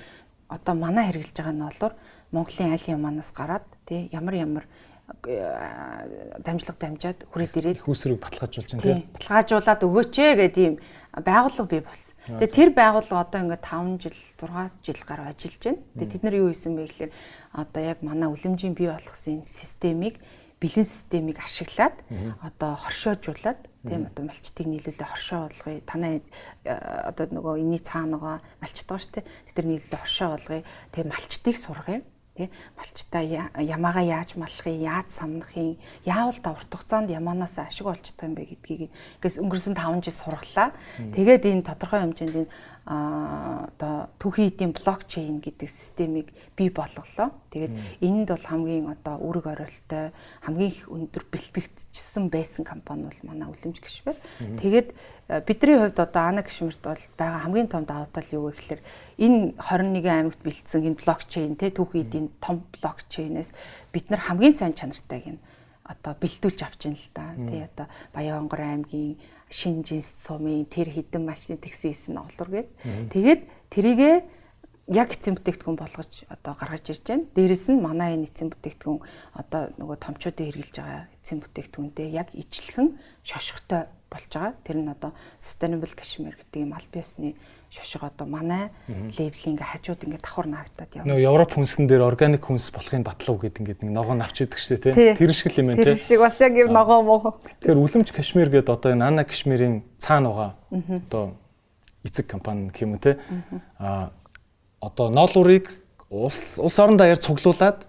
одоо манай хэрэгжилж байгаа нь бол Монголын аль яманаас гараад тий ямар ямар дамжлага дамжаад хүрээд ирээд хүүсрэг баталгаажуулж байна тий. Баталгаажуулаад өгөөч ээ гэдэг ийм байгууллага бий болсон. Тэгээ тэр байгууллага одоо ингээд 5 жил 6 жил гаруй ажиллаж байна. Тэгээ тэд нар юу хийсэн бэ гэхээр одоо яг манай үлэмжийн бий болгосон системийг бэлэн системийг ашиглаад одоо хоршоожуулаад тийм одоо малчтыг нийлүүлээ хоршоо болгоё. Танай одоо нөгөө энэний цаанагаа малчт байгаа шүү дээ. Тэр нийлүүлээ хоршоо болгоё. Тэгээ малчтыг сургая тий? Малчтаа ямаагаа яаж малахыг яаж самнахыг яавал та урт хугацаанд ямаанаас ашиг олж чадах юм бэ гэдгийг ингээс өнгөрсөн 5 жил сургалаа. Тэгээд энэ тодорхой хэмжээнд энэ одоо түүхийн эдийн блокчейн гэдэг системийг бий болголоо. Тэгээд энэнд бол хамгийн одоо үүрэг оролттой хамгийн их өндөр бэлтгэгдсэн байсан компани бол манай үлэмж гişвэр. Тэгээд э, бидний хувьд одоо Ана гişмэрт бол байгаа хамгийн том давуу тал юу вэ гэхээр энэ 21 аймагт бэлдсэн энэ блокчейн те түүхийн эдийн том блокчейнээс бид нар хамгийн сайн чанартайг нь одоо бэлдүүлж авч ин л да. Тий одоо Баянгор аймгийн Шинжинс сумын тэр хідэн машины тэгсэн хийсэн олор гээд. Тэгээд тэрийгэ яг эцсийн бүтээгдэхүүн болгож одоо гаргаж ирж байна. Дээрэс нь манай энэ эцсийн бүтээгдэхүүн одоо нөгөө томчуудын хэрэгжилж байгаа эцсийн бүтээгдэхүүнтэй яг ижилхэн шошготой болж байгаа. Тэр нь одоо Sustainable Kashmir гэдэг юм аль биесны шошго одоо манай лейблийн ингээ хажууд ингээ давхар наагдаад явна. Нөгөө Европ хүнсэн дээр органик хүнс болохын батлав гэдэг ингээ нэг ногоо навч идэг шүү дээ тий. Тэр шиг л юм байна тий. Тэр шиг бас яг юм ногоо муу. Тэгэхээр үлэмж Кашмир гэдэг одоо энэ Ана Кашмирийн цаана байгаа одоо эцэг компани юм тий. Аа одоо ноол үрийг улс улс орон даяар цуглуулад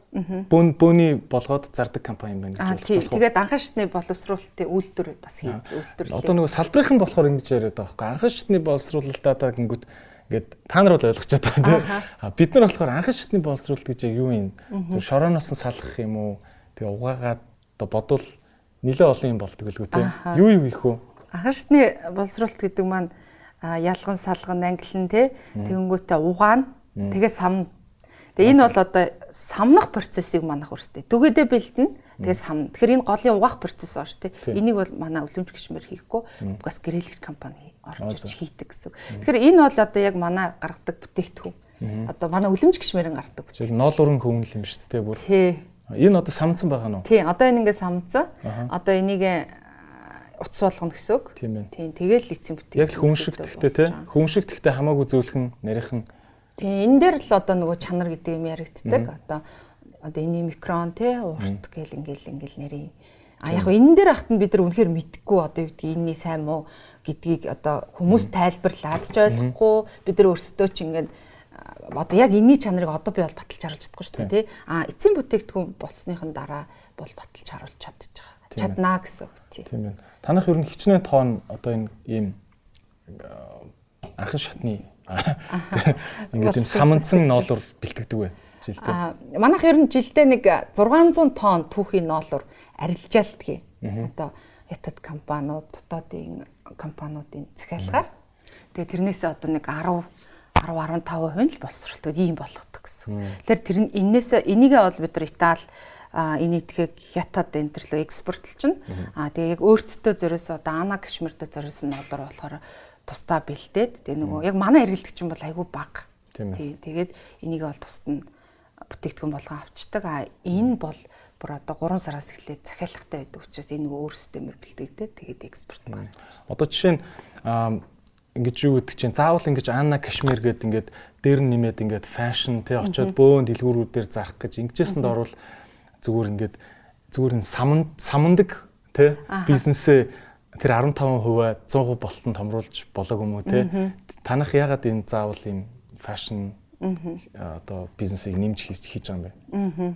бөөн бөөний болгоод зардаг компани байна гэж байна. Тэгээд анхан шатны боловсруулалтын үйлдвэр бас үйлдвэрлэе. Одоо нөгөө салбарын болохоор ингэж яриад байгаа байхгүй. Анхан шатны боловсруулалтаа та гингүүд ингээд та нар бол ойлгож чадаа тийм. А бид нар болохоор анхан шатны боловсруулалт гэж юу юм? Зөв шорооноос нь салгах юм уу? Тэгээ угаагаад одоо бодвол нэлээ олон юм болдог гэлгүй тийм. Юу юу их вэ? Анхан шатны боловсруулалт гэдэг маань ялган салган англин тий тэгэнгүүтээ угаана Тэгээ самна. Тэгээ энэ бол одоо самнах процессыг манах өөртөө. Түгээдээ бэлдэнэ. Тэгээ самна. Тэгэхээр энэ голын угаах процесс шүү дээ. Энийг бол манай өвлөмж гişмэр хийхгүй. Бас гэрээлэгч компани орж ирж хийдэг гэсэн. Тэгэхээр энэ бол одоо яг манай гаргадаг бүтээгдэхүүн. Одоо манай өвлөмж гişмэрэн гаргадаг. Жишээл ноол уран хөвнөл юм шүү дээ бүр. Тий. Энэ одоо самцсан байгаа нь уу? Тий, одоо энэ ингээ самцсан. Одоо энийг утас болгоно гэсэн үг. Тийм ээ. Тийм, тэгэл эцсийн бүтээгдэхүүн. Яг хүншигтэхтэй тий. Хүншигтэхтэй хамаагүй зөөлхөн нарийнхан Тэгээ энэ дээр л одоо нөгөө чанар гэдэг юм яригддаг. Одоо одоо энэ микрон те урт гэл ингээл ингээл нэрийн А яг энэ дээр ахт нь бид нар үнэхээр мэдхгүй одоо юу гэдгийг энэний сайн муу гэдгийг одоо хүмүүс тайлбарлаад ч ойлгохгүй бид нар өөрсдөө ч ингээд одоо яг энэний чанарыг одоо би бол баталж харуулж чадахгүй шүү дээ тий. А эцсийн бүтээгдэхүүн болсныхан дараа бол баталж харуулж чадчих. Чаднаа гэсэн үг тий. Тийм ээ. Танах ер нь хичнээн тоон одоо энэ ийм анхан шатны Ингээд юм саманцсан ноолор бэлтгэдэг вэ жилдээ? Аа манайх ер нь жилдээ нэг 600 тонн түүхийн ноолор арилжаалтгий. Одоо хятад компаниуд, дотоодын компаниудын захиалгаар. Тэгээ тэрнээсээ одоо нэг 10 10 15% л боловсролтод ийм болгодог гэсэн. Тэгэхээр тэр нь энээсээ энийгээ бол бид нар Итали а энэ итгээг хятад энэ төрлөө экспортлж чинь. А тэгээ яг өөртөө зөрөөс одоо Ана Кашмиртөө зөрөөс нь доллар болохоор тусдаа бэлдээд тэгээ нөгөө яг манай эргэлдэгч юм бол айгүй баг. Тий. Тэгээд энийг бол тусад нь бүтээгдэхүүн болгон авчдаг. А энэ бол бүр одоо 3 сараас эхлээд захиалгатай байдаг учраас энэ нөгөө өөрсдөө мөр бэлтгэдэг. Тэгээд экспорт байна. Одоо жишээ нь ингэж юу гэдэг чинь заавал ингэж Анна Кашмир гэдэг ингээд дээр нь нэмээд ингээд фэшн тий очиод бөөн дэлгүүрүүдээр зарах гэж ингэжсэнд орвол зүгээр ингээд зүгээр нь саманд самандаг тий бизнесээ тэр 15% 100% болтон томруулж болоог юм уу те? Танах ягаад энэ заавал ийм фэшн одоо бизнесийг нэмж хийж байгаа юм бэ?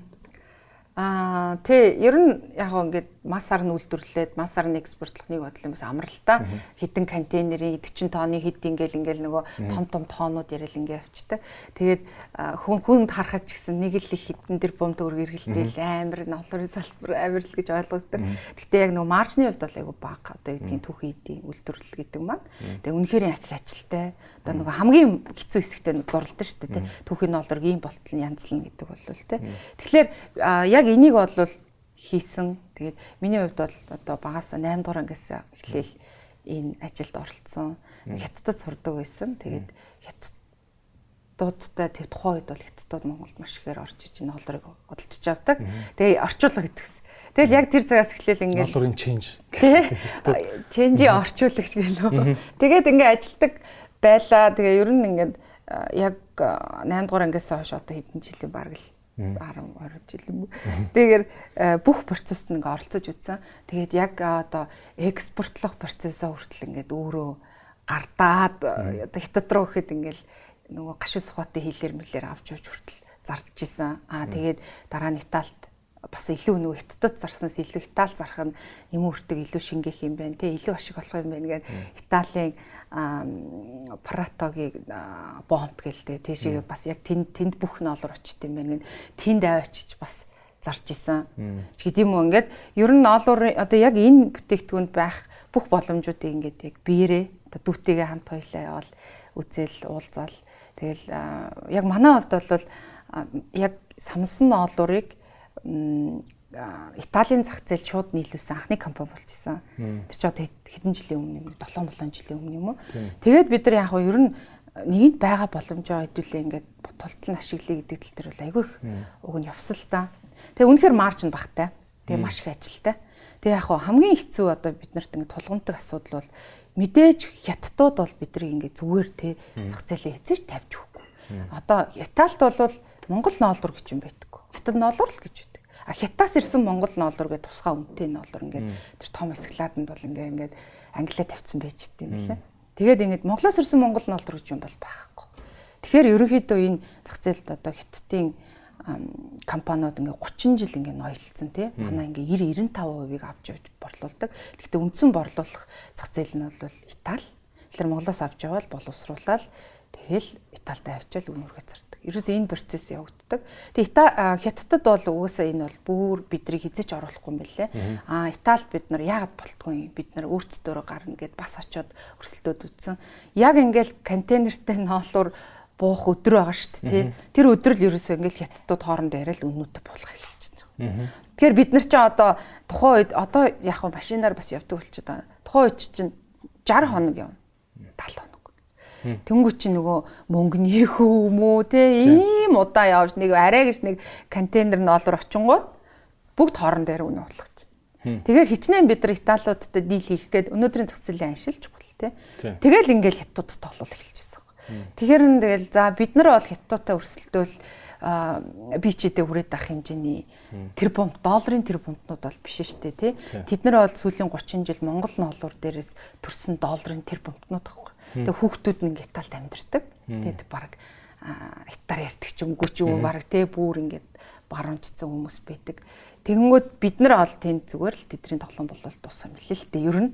Аа тий ер нь яг ингээд масаар нь үйлдвэрлээд масаар нь экспортлох нэг бодол юм бас амралтай хэдэн контейнерийн 40 тонны хэд ингээл ингээл нөгөө том том тоонууд ярил ингээ авчдаг. Тэгээд хүн хүнд харахад ч гэсэн нэг л их хэдэн тэр бом төгрөг эргэлдээл амар ноолрын салбар амар л гэж ойлгогддог. Гэхдээ яг нөгөө маржны хувьд бол айгу бага одоо юу гэдгийг түүхийн эдийн үйлдвэрлэл гэдэг маань. Тэгээд үнэхээр их ажилтай одоо нөгөө хамгийн хэцүү хэсэгтээ зурлаа шүү дээ. Түүхийн ноолрог ийм болтол янзлна гэдэг бол тий. Тэгэхээр яг энийг бол хийсэн. Тэгээд миний хувьд бол одоо багаас 8 дугаар ангиас эхлээл энэ ажилд оролцсон. Хятадд сурдаг байсан. Тэгээд хятадуудтай тэр тухайн үед бол хятадууд Монголд маш ихээр орж иж энэ холрыг одолжиж авдаг. Тэгээ орчуулга гэдгсэн. Тэгэл яг тэр цагаас эхлээл ингээд долларын change. Change-ийн орчуулагч гэлөө. Тэгээд ингээд ажилдаг байлаа. Тэгээ ер нь ингээд яг 8 дугаар ангиас хойш одоо хэдэн жилийн баг л 10 20 жил юм. Тэгэхээр бүх процессд ингээ оролцож үзсэн. Тэгээд яг одоо экспортлох процессоо хүртэл ингээд өөрөө гардаад одоо хятад руу гэхэд ингээл нөгөө гашуус ухаатын хилээр мэлээр авч явж хүртэл зардж исэн. Аа тэгээд дараа нь Италид бас илүү нөгөө хятадд зарснаас илүү Итали зарах нь юм үртэг илүү шингээх юм байна те илүү ашиг болох юм байна гэдэг Италийн Пратогийн бомб гэлтэй тийшээ бас яг тэнд тэнд бүх ноолор очт юм байна. Тэнд аваачиж бас зарж исэн. Ч гэдэм үү ингээд ер нь ноолор одоо яг энэ бүтээгдэхүүнд байх бүх боломжуудыг ингээд яг биерээ одоо дүүтэйгээ хамт хоёлаа явал үзэл уулзаал тэгэл яг манай хувьд бол яг самсан ноолорыг Италийн зах зээл шууд нийлүүлсэн анхны компани болчихсон. Тэр чи одоо хэдэн жилийн өмнө юм 7 7 жилийн өмнө юм уу. Тэгээд бид нар яг нь ер нь нэгэнд байгаа боломжоо хэдүүлээ ингээд тултал ашиглая гэдэг тал дээр бол айгүй их уг нь явсал та. Тэгээ үнэхээр маржин багтай. Тэгээ маш их ажилтай. Тэгээ яг хамгийн хэцүү одоо бид нарт ингээд тулгамдаг асуудал бол мэдээж хятадууд бол бидний ингээд зүгээр те зах зээлээ хэзээ ч тавьж өгөхгүй. Одоо Италид бол Монгол ноолур гэж юм байдаг. Хятад ноолур л гэж хятаас ирсэн Монгол ноолур гэдэг тусгай үнэтэй ноолур ингээд тэр том эсклааданд бол ингээд ингээд англиа тавьсан байж дээ юм лээ. Тэгээд ингээд Монголоос ирсэн Монгол ноолур гэж юм бол байхгүй. Тэгэхээр ерөнхийдөө энэ зах зээлд одоо хятадын компаниуд ингээ 30 жил ингээ ноёлцсон тий. Манай ингээ 90 95%-ийг авч явж борлуулдаг. Гэхдээ үндсэн борлуулах зах зээл нь бол Итали. Тэгэхээр Монголоос авч явал боловсруулаад тэгэл Италид авчаал үнүүргээ зардаг. Ерөөс энэ процесс явагддаг. Тэгээ Хятадд бол угаасаа энэ бол бүр бидрийг хизэж оруулахгүй юм билээ. Аа Италид бид нар яагаад болтгүй бид нар өөрсдөө гарна гэд бас очиод өрсөлдөөд үтсэн. Яг ингээл контейнертэй ноолуур буух өдөр байгаа шүү дээ тий. Тэр өдөр л ерөөсөө ингээл хятадууд хоорондоо яриад үнүүтэ буулгах эхэлчихэж байгаа. Тэгэхээр бид нар ч одоо тухайн үед одоо яг машинаар бас явдаг болчиход байгаа. Тухайн үед чинь 60 хоног явна. 70 хоног. Тэнгүү чи нөгөө мөнгөний хүү мүү те ийм удаа явж нэг арай гэж нэг контейнер ноолор очингууд бүгд хоорон дээр үнэ бодлогч. Тэгэхээр хичнээн бид нар Италиудтай дийл хийх гээд өнөөдрийн зах зээлийн аншилж гол те. Тэгэл ингээл хятадд тоглол эхэлчихсэн. Тэгэхээр нь тэгэл за бид нар бол хятадтай өрсөлдөөл би чидээ хүрээд ах хэмжээний тэрбум долларын тэрбумтнууд бол биш дээ тий. Тэд нар бол сүүлийн 30 жил Монгол ноолуур дээрээс төрсэн долларын тэрбумтнууд аахгүй. Тэгээ хүүхдүүд нь ингээд талд амьдэрдэг. Тэгээд баг хятаар ярьдаг ч юмгүй ч юм баг тий бүр ингээд баруунчсан хүмүүс байдаг. Тэгэнгүүт бид нар ол тэнд зүгээр л тэдний тоглоом болол дууссан мэлээ л дээ. Ер нь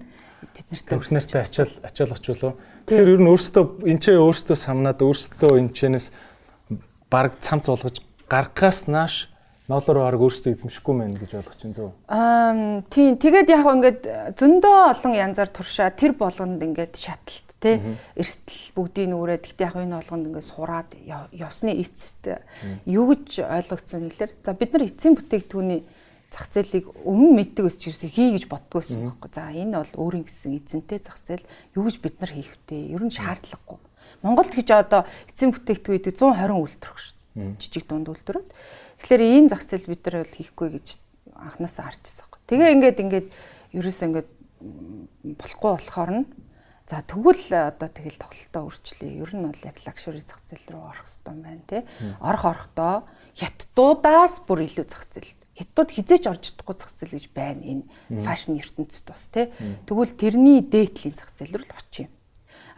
тэд нартай өрснөртэй ачаал ачаал очвол Тэгэхээр ер нь өөртөө энэ ч өөртөө самнаад өөртөө энэ чэнэс баг цамц болгож гаргахаас нааш ноолоор баг өөртөө эзэмшихгүй мэн гэж ойлгож байна зөв. Аа тийм тэгээд яг ингээд зөндөө олон янзаар туршаа тэр болгонд ингээд шаталт тий эрсдэл бүгдийг нүрээд гэхдээ яг энэ болгонд ингээд сураад явсны эцэст юу гэж ойлгогдсон хэлэр за бид нар эцсийн бүтээгдэхүүний зах зээлийг өмнө мэддэг ус чирсэн хий гэж боддог байсан байхгүй. За энэ бол өөрийн гэсэн эзэнтэй зах зээл юу гэж бид нар хийх вэ? Ер нь шаардлагагүй. Монголд гэж одоо эцсийн бүтээгдэхүүн 120 үйлдвэрх шүү. Жижиг дунд үйлдвэрүүд. Тэгэхээр энэ зах зээл бид нар бол хийхгүй гэж анханасаа харж байхгүй. Тэгээ ингээд ингээд ерөөсөө ингээд болохгүй болохоор нь За тэгвэл одоо тэгэл тоглолтоо өөрчлөе. Ер нь бол яг лакшери зах зээл рүү орох хэрэгтэй байна тий. Орох орохдоо хятадуудаас бүр илүү зах зээл. Хятадууд хизээч орж чадахгүй зах зээл гэж байна энэ фэшн ертөнцид бас тий. Тэгвэл тэрний дээдлийн зах зээл рүү л очих юм.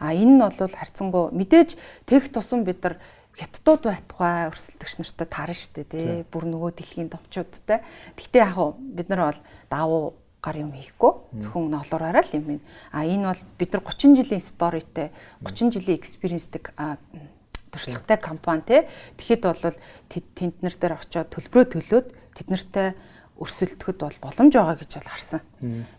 А энэ нь бол харьцангуй мэдээж тех тусам бид нар хятадууд байтугай өрсөлдөгч нартай таарна шүү дээ тий. Бүр нөгөө дэлхийн томчуудтай. Гэхдээ яг бид нар бол давуу гар юм хийхгүй зөвхөн ноолуураараа л юм байна. А энэ бол бид нар 30 жилийн сторитэй 30 жилийн экспириенсдэг туршлагатай компани те. Тэгэхэд бол тэнд нар дээр очиод төлбөрөө төлөөд тэд нартай өрсөлдөхөд бол боломж байгаа гэж бол харсан.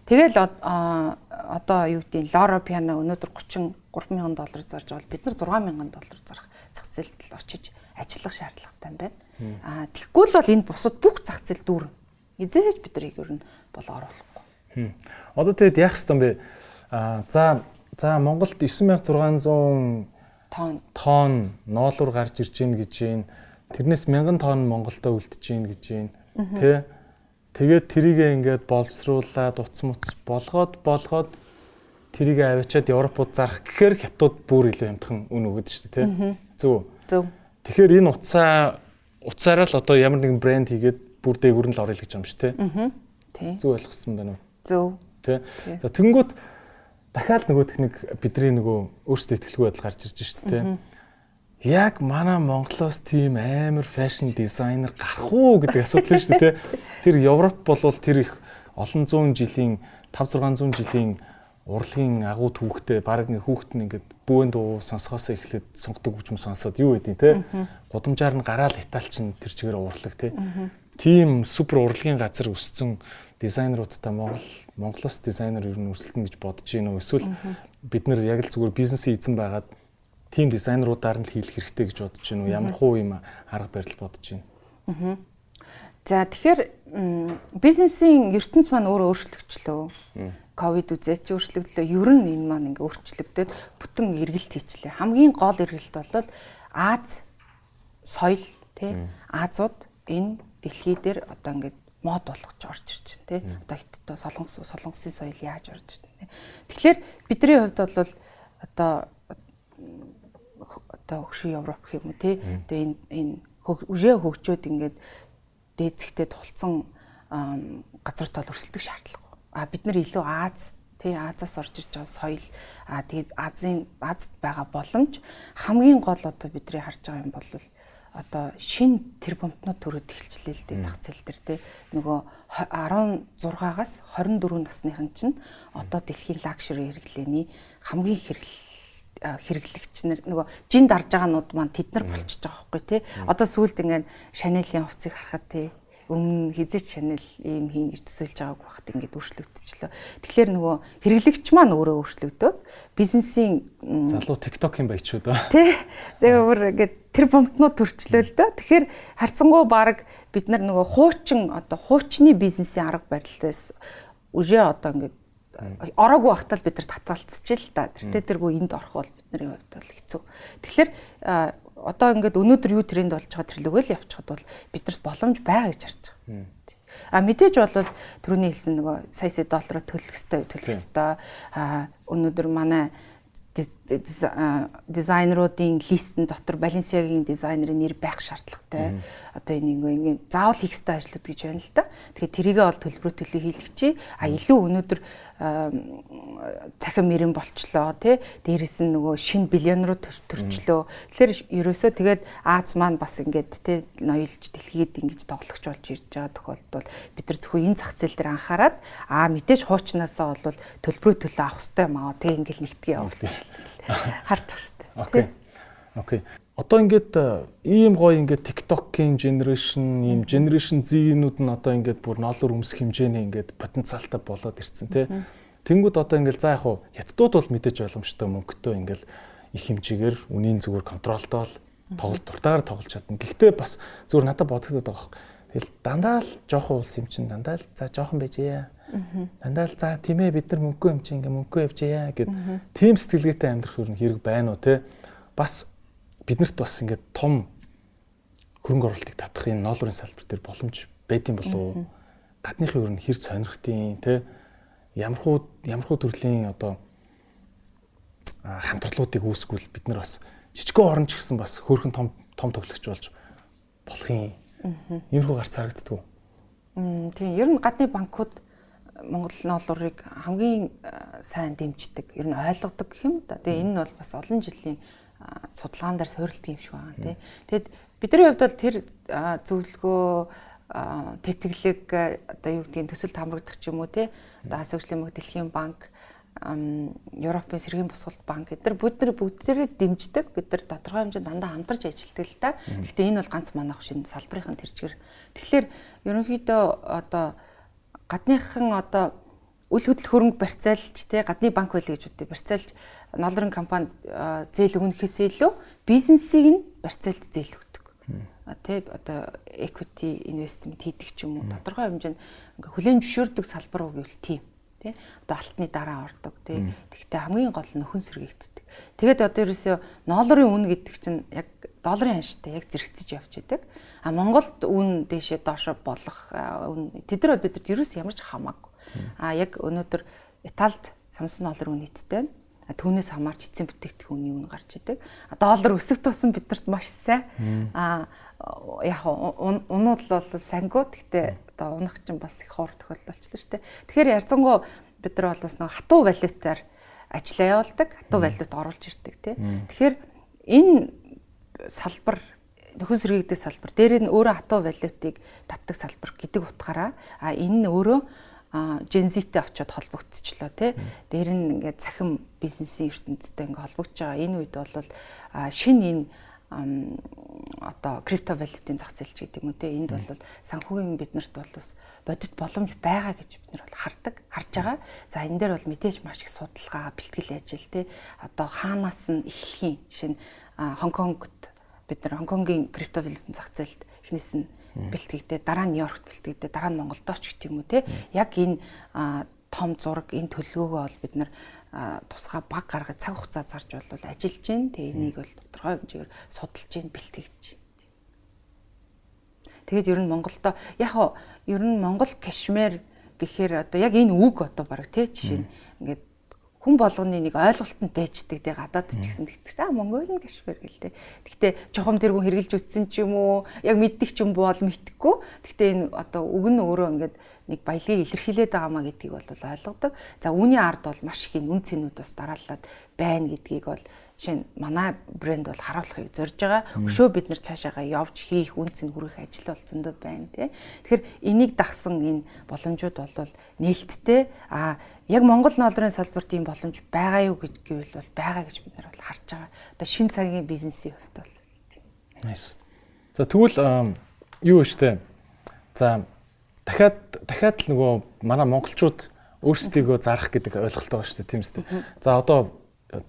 Тэгэл одоо юу гэдэг Лора Пиано өнөөдөр 33 мянган доллар зарж бол бид нар 6 мянган доллар зарах зах зээлд очиж ажиллах шаардлагатай байна. Аа тэггүй л бол энэ бусад бүх зах зээл дүүрэн. Эзэж бид нарыг ер нь бол оруулах Одоо тэгэд яах хэвтан бэ? Аа за за Монголд 9600 тонн тонн ноолуур гарч ирж гин гэж байна. Тэрнээс 1000 тонн Монголдо үлдэж гин гэж байна. Тэ? Тэгээд тэрийгээ ингээд боловсруулаад утас муц болгоод болгоод тэрийг аваачаад Европууд зарах гэхээр хятад бүр илүү хямдхан үн өгöd шүү дээ, тэ? Зөв. Зөв. Тэгэхээр энэ утсаа утсаараа л одоо ямар нэгэн брэнд хийгээд бүр дээгүүр нь л орё л гэж юм шүү, тэ? Аа. Тий. Зөв ойлгосон байна уу? Зөв. Тэ. За тэнгууд дахиад нөгөө техник бидний нөгөө өөрсдөө ихтгэлгүй байдал гарч ирж шүү дээ. Яг манай Монголоос тийм амар фэшн дизайнер гарах уу гэдэг асуудал шүү дээ. Тэр Европ болвол тэр их олон зуун жилийн 5 600 жилийн урлагийн агуу түүхтэй баг ингээ хүүхэд нь ингээд бүүн дуу сонсгоосоо эхлээд сонгодог хүчм сонсоод юу гэдэг те гудамжаар нь гараал италч нь тэр чигээр урлаг те тийм супер урлагийн газар өссөн дизайнеруудтай Монгол Монголоос дизайнер ер нь өрсөлдөн гэж бодож гин үү эсвэл бид нэр яг л зүгээр бизнесийн эзэн байгаад тийм дизайнеруудаар нь л хийх хэрэгтэй гэж бодож гин үү ямар хуу юм арга барил бодож гин. За тэгэхээр бизнесийн ертөнц маань өөрөө өөрчлөгчлөө. Ковид үзээч өөрчлөгдлөө. Ер нь энэ маань ингээ өөрчлөгдөд бүтэн эргэлт хийчлээ. Хамгийн гол эргэлт бол Аз соёл тий Азууд энэ дэлхий дээр одоо ингээд мод болгож орж ирж байна тий. Одоо хятад солонгос солонгосын соёл яаж орж ирж байна тий. Тэгэхээр бидний хувьд бол одоо одоо хөгшин Европ гэх юм уу тий. Тэгээ энэ энэ үжээ хөгжөөд ингээд дээдзэгтээ тулцсан газар тал өрсөлдөх шаардлагагүй. А бид нар илүү Аз тий Азаас орж ирж байгаа соёл а тэгээ Азийн Азад байгаа боломж хамгийн гол одоо бидний харж байгаа юм бол одоо шин тэр бомтнууд төрөд эхэлчлээ л дээ зах зээл дээр те нөгөө 16-аас 24 насныхан чинь одоо дэлхийн лакшери хэрэглээний хамгийн хэрэглэл хэрэглэгч нар нөгөө жин дарж байгаанууд маань тэд нар болчихж байгаа байхгүй тий. Одоо сүүлд ингээд Chanel-ийн хувцсыг харахад тий өмнө хизээч Chanel ийм хийн гэж төсөөлж байгааг багт ингээд өөрчлөгдчихлөө. Тэгэхээр нөгөө хэрэглэгч маань өөрөө өөрчлөгдөөд бизнесийн залуу TikTok-ийн баячууд аа. Тий. Тэгээ бүр ингээд тэр бомтнууд төрчлөө л доо. Тэгэхээр харцсангуу баг бид нар нөгөө хуучин одоо хуучны бизнесийн арга барилаас үжээ одоо ингээд ороогүй багтал бид нар татгалцчих л да. Тэр тэргүй энд орох бол бидний хувьд бол хэцүү. Тэгэхээр одоо ингээд өнөөдөр юу тренд болж байгаа тэр лүгэл явчихад бол бидэрт боломж байгаа гэж харж байгаа. А мэдээж бол түрүүний хэлсэн нөгөө сая сая доллараар төлөх ёстой төлөх ёстой. А өнөөдөр манай дизайнеруудын листэн дотор Balenciaga-гийн дизайнерын нэр байх шаардлагатай. Одоо энэ ингээ заавал хийх ёстой ажлууд гэж байна л да. Тэгэхээр тэрийгээ бол төлбөрөө төлөө хийлгэж чи а илүү өнөөдөр цахим мөрөн болчлоо тий. Дээрэс нь нөгөө шин биллион руу төрчлөө. Тэгэхээр ерөөсөө тэгээд Аз маань бас ингээд тий ноёлж дэлхийд ингэж тоглогч болж ирж байгаа тохиолдолд бид нар зөвхөн энэ зах зээл дээр анхаарад аа мэдээж хуучнаасаа бол төлбөрөө төлөө авах хэрэгтэй юм аа тий ингээл нэгтгий явуулчих харж байгаа шүү дээ окей. Окей одоо ингээд ийм гоё ингээд TikTok-ийн generation, ийм generation Z-нүүд нь одоо ингээд бүр ноолор өмсөх хэмжээний ингээд потенциалтай болоод ирсэн тий. Тэнгүүд одоо ингээд за яг хуу хятадууд бол мэдээж ойлгомжтой мөнгөтэй ингээд их хэмжээгээр үнийн зүгээр контролтой л тоглолт дуртаагаар тоглож чадна. Гэхдээ бас зүгээр надад бодогдоод байгаа юм. Тэгэл дандаа л жоохон улс юм чинь дандаа л за жоохон байжээ. Дандаа л за тийм ээ бид нар мөнгөө юм чинь ингээ мөнгөө явжээ гэд тийм сэтгэлгээтэй амьдрах юм хэрэг байна уу те. Бас биднэрт бас ингээд том хөрөнгө оруулалтыг татах энэ ноолрын салбар дээр боломж байдсан болов? Гадныхын ер нь хэр сонирхтын те ямархуу ямархуу төрлийн одоо хамтрлуудыг үүсгүүл бид нар бас жижигхэн орон ч гэсэн бас хөөрхөн том том тоглогч болж болох юм. Иймэрхүү гарц харагддгүү. Тийм ер нь гадны банкуд Монгол ноолрыг хамгийн сайн дэмждэг, ер нь ойлгодог гэх юм да. Тэгээ энэ нь бол бас олон жилийн судалгаан дээр суурилдаг юм шиг байна тий. Тэгэд бидний хувьд бол тэр зөвлөгөө тэтгэлэг одоо юу гэдгийг төсөл хамрагдах ч юм уу тий. Одоо Асуучлын мөнгө дэлхийн банк Европын сэргийн босголт банк эдгээр бид нар бүгдээрээ дэмждэг. Бид нар тодорхой хэмжээнд дандаа хамтарч ажилладаг л та. Гэхдээ энэ бол ганц манайх шинэ салбарын тэрчгэр. Тэгэхээр ерөнхийдөө одоо гадныхан одоо үл хөдлөл хөрөнгө барьцаалж тий гадны банк байлаа гэж үтэй барьцаалж ноолрын компанид зээл өгнөхөөс илүү бизнесийг нь барьцаалт зээл өгдөг. Тэ одоо equity investment хийдэг ч юм уу. Тодорхой хэмжээнд ингээ хүлээн зөвшөөрдөг салбар уу гэвэл тийм тий одоо алтны дараа ордог тий тэгтээ хамгийн гол нь нөхөн сэргийгддэг. Тэгээд одоо ерөөсөө ноолрын үн гэдэг чинь яг долларын ханштай яг зэрэгцэж явж идэг. А Монголд үн дэшээ доошо болох үн. Тэд нар бидэд ерөөс ямар ч хамаагүй а яг өнөөдөр Италид самсан доллар үн нийттэй байна түүнээс хамаарч эцсийн бүтээгдэхүүний үн гарч идэг. Доллар өсөх тусам бидэрт маш сайн. Аа яг унууд л бол сангуу гэхдээ одоо унах чинь бас их хор тохиолдол болчихлоо шүү дээ. Тэгэхээр ярцсангуу бид нар бол бас нэг хатуу валютаар ажиллаа явуулдаг, хатуу валют оруулж ирдэг тий. Тэгэхээр энэ салбар нөхөн сэргийгдэх салбар дээр нь өөрөө хатуу валютыг татдаг салбар гэдэг утгаараа а энэ нь өөрөө Genz-тэй очиод холбогдчихлоо тий. Дээр нь ингээд цахим бизнесийн ертөнцтэй ингээд холбогдож байгаа. Энэ үед бол шин энэ одоо криптовалютын зах зээл ч гэдэг юм уу те энд бол санхүүгийн биднэрт бол бас бодит боломж байгаа гэж бид нар бол хардаг харж байгаа. За энэ дээр бол мэдээж маш их судалгаа бэлтгэл ажил те одоо хаанаас нь эхлэхийн жишээ нь Хонконгт бид нар Хонконгийн криптовалютын зах зээлд эхнээс нь бэлтгэгдээ дараа нь Нью-Йоркт бэлтгэгдээ дараа нь Монголд оч гэх юм уу те? Яг энэ том зураг энэ төлөвлөгөөгөө бол бид нар тусгай баг гаргаж цаг хугацаа зарж бол ажиллаж гин. Тэгээ энийг бол тодорхой хэмжээгээр судалж гин бэлтгэж гин тэгээд ер нь Монголдо яг ер нь Монгол кашмир гэхээр одоо яг энэ үг одоо баг тий жишээ нь. Ингээд хүн болгоны нэг ойлголтод байждаг те гадаад ч гэсэн тэгдэг та Монголын гişвэр гэлтэй. Гэхдээ чухам тэргүй хэрглэж үтсэн ч юм уу яг мэддэг ч юм бол мэдхгүй. Гэхдээ энэ одоо үг нь өөрөө ингээд нэг баялагийг илэрхийлээд байгаа маа гэдгийг бол ойлгодог. За үүний ард бол маш их үн цэнүүд бас дараалаад байна гэдгийг бол жишээ нь манай брэнд бол харуулахыг зорж байгаа. Өшөө бид нар цаашаага явж хийх үн цэн хүрэх ажил бол зөндөө байна тий. Тэгэхээр энийг дагсан энэ боломжууд бол нээлттэй а яг Монгол ноолрын салбарт ийм боломж байгаа юу гэж гэвэл бол байгаа гэж бид нар бол харж байгаа. Одоо шин цагийн бизнесийн хувьд бол. Nice. За тэгвэл юу штэ? За дахиад дахиад л нөгөө манай монголчууд өөрсдийгөө зарах гэдэг ойлголт байгаа дээ тийм үстэй. За одоо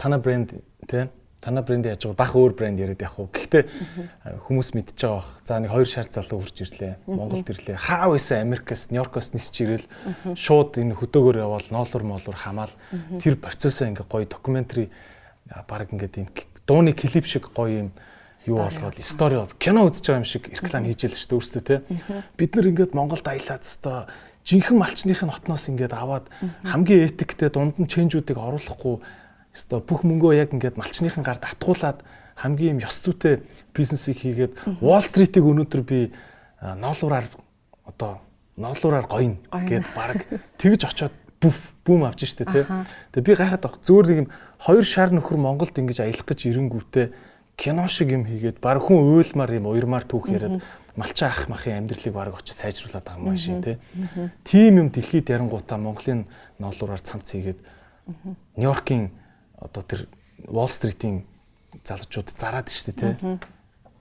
тана брэнд тийм танаа брэнд яаж байгаа? Бах өөр брэнд яриад явах уу. Гэхдээ хүмүүс мэдчихэж байгаа бах. За нэг хоёр шар залуу хурж ирлээ. Монголд ирлээ. Хаа байсан Америкаас, Нью-Йоркоос нисч ирэл. Шууд энэ хөдөөгөр явал ноолур моолур хамаал. Тэр процессоо ингээ гоё докюментари баг ингээ ийм дууны клип шиг гоё юм юу болгоод стори кино үзэж байгаа юм шиг реклам хийж л шүү дээ өөрсдөө те. Бид нар ингээд Монголд аялаад өстой. Жинхэнэ малчных нь хотноос ингээд аваад хамгийн этиктэй дунд нь ченжүүдийг оруулахгүй Ёстой. Бүх мөнгөө яг ингээд малчныхын гар татгуулаад хамгийн юм ёс зүйтэй бизнесийг хийгээд Wall Street-ийг өнөөдөр би ноолуураар одоо ноолуураар гоёно гэд баг тэгж очоод бүф бүүм авч штэ тий. Тэгээ би гайхаад баг зөөр нэг юм хоёр шар нөхөр Монголд ингэж аялах гэж ирэнгүүтээ кино шиг юм хийгээд баг хүн уйлмаар юм уйрмаар түүх яриад малчаа ах махын амьдралыг баг очиж сайжруулад байгаа юм шиг тий. Тим юм дэлхийд ярангуудаа Монголын ноолуураар цамц хийгээд Нью-Йоркийн одоо тэр Wall Street-ийн залуучууд зараад штэ тий.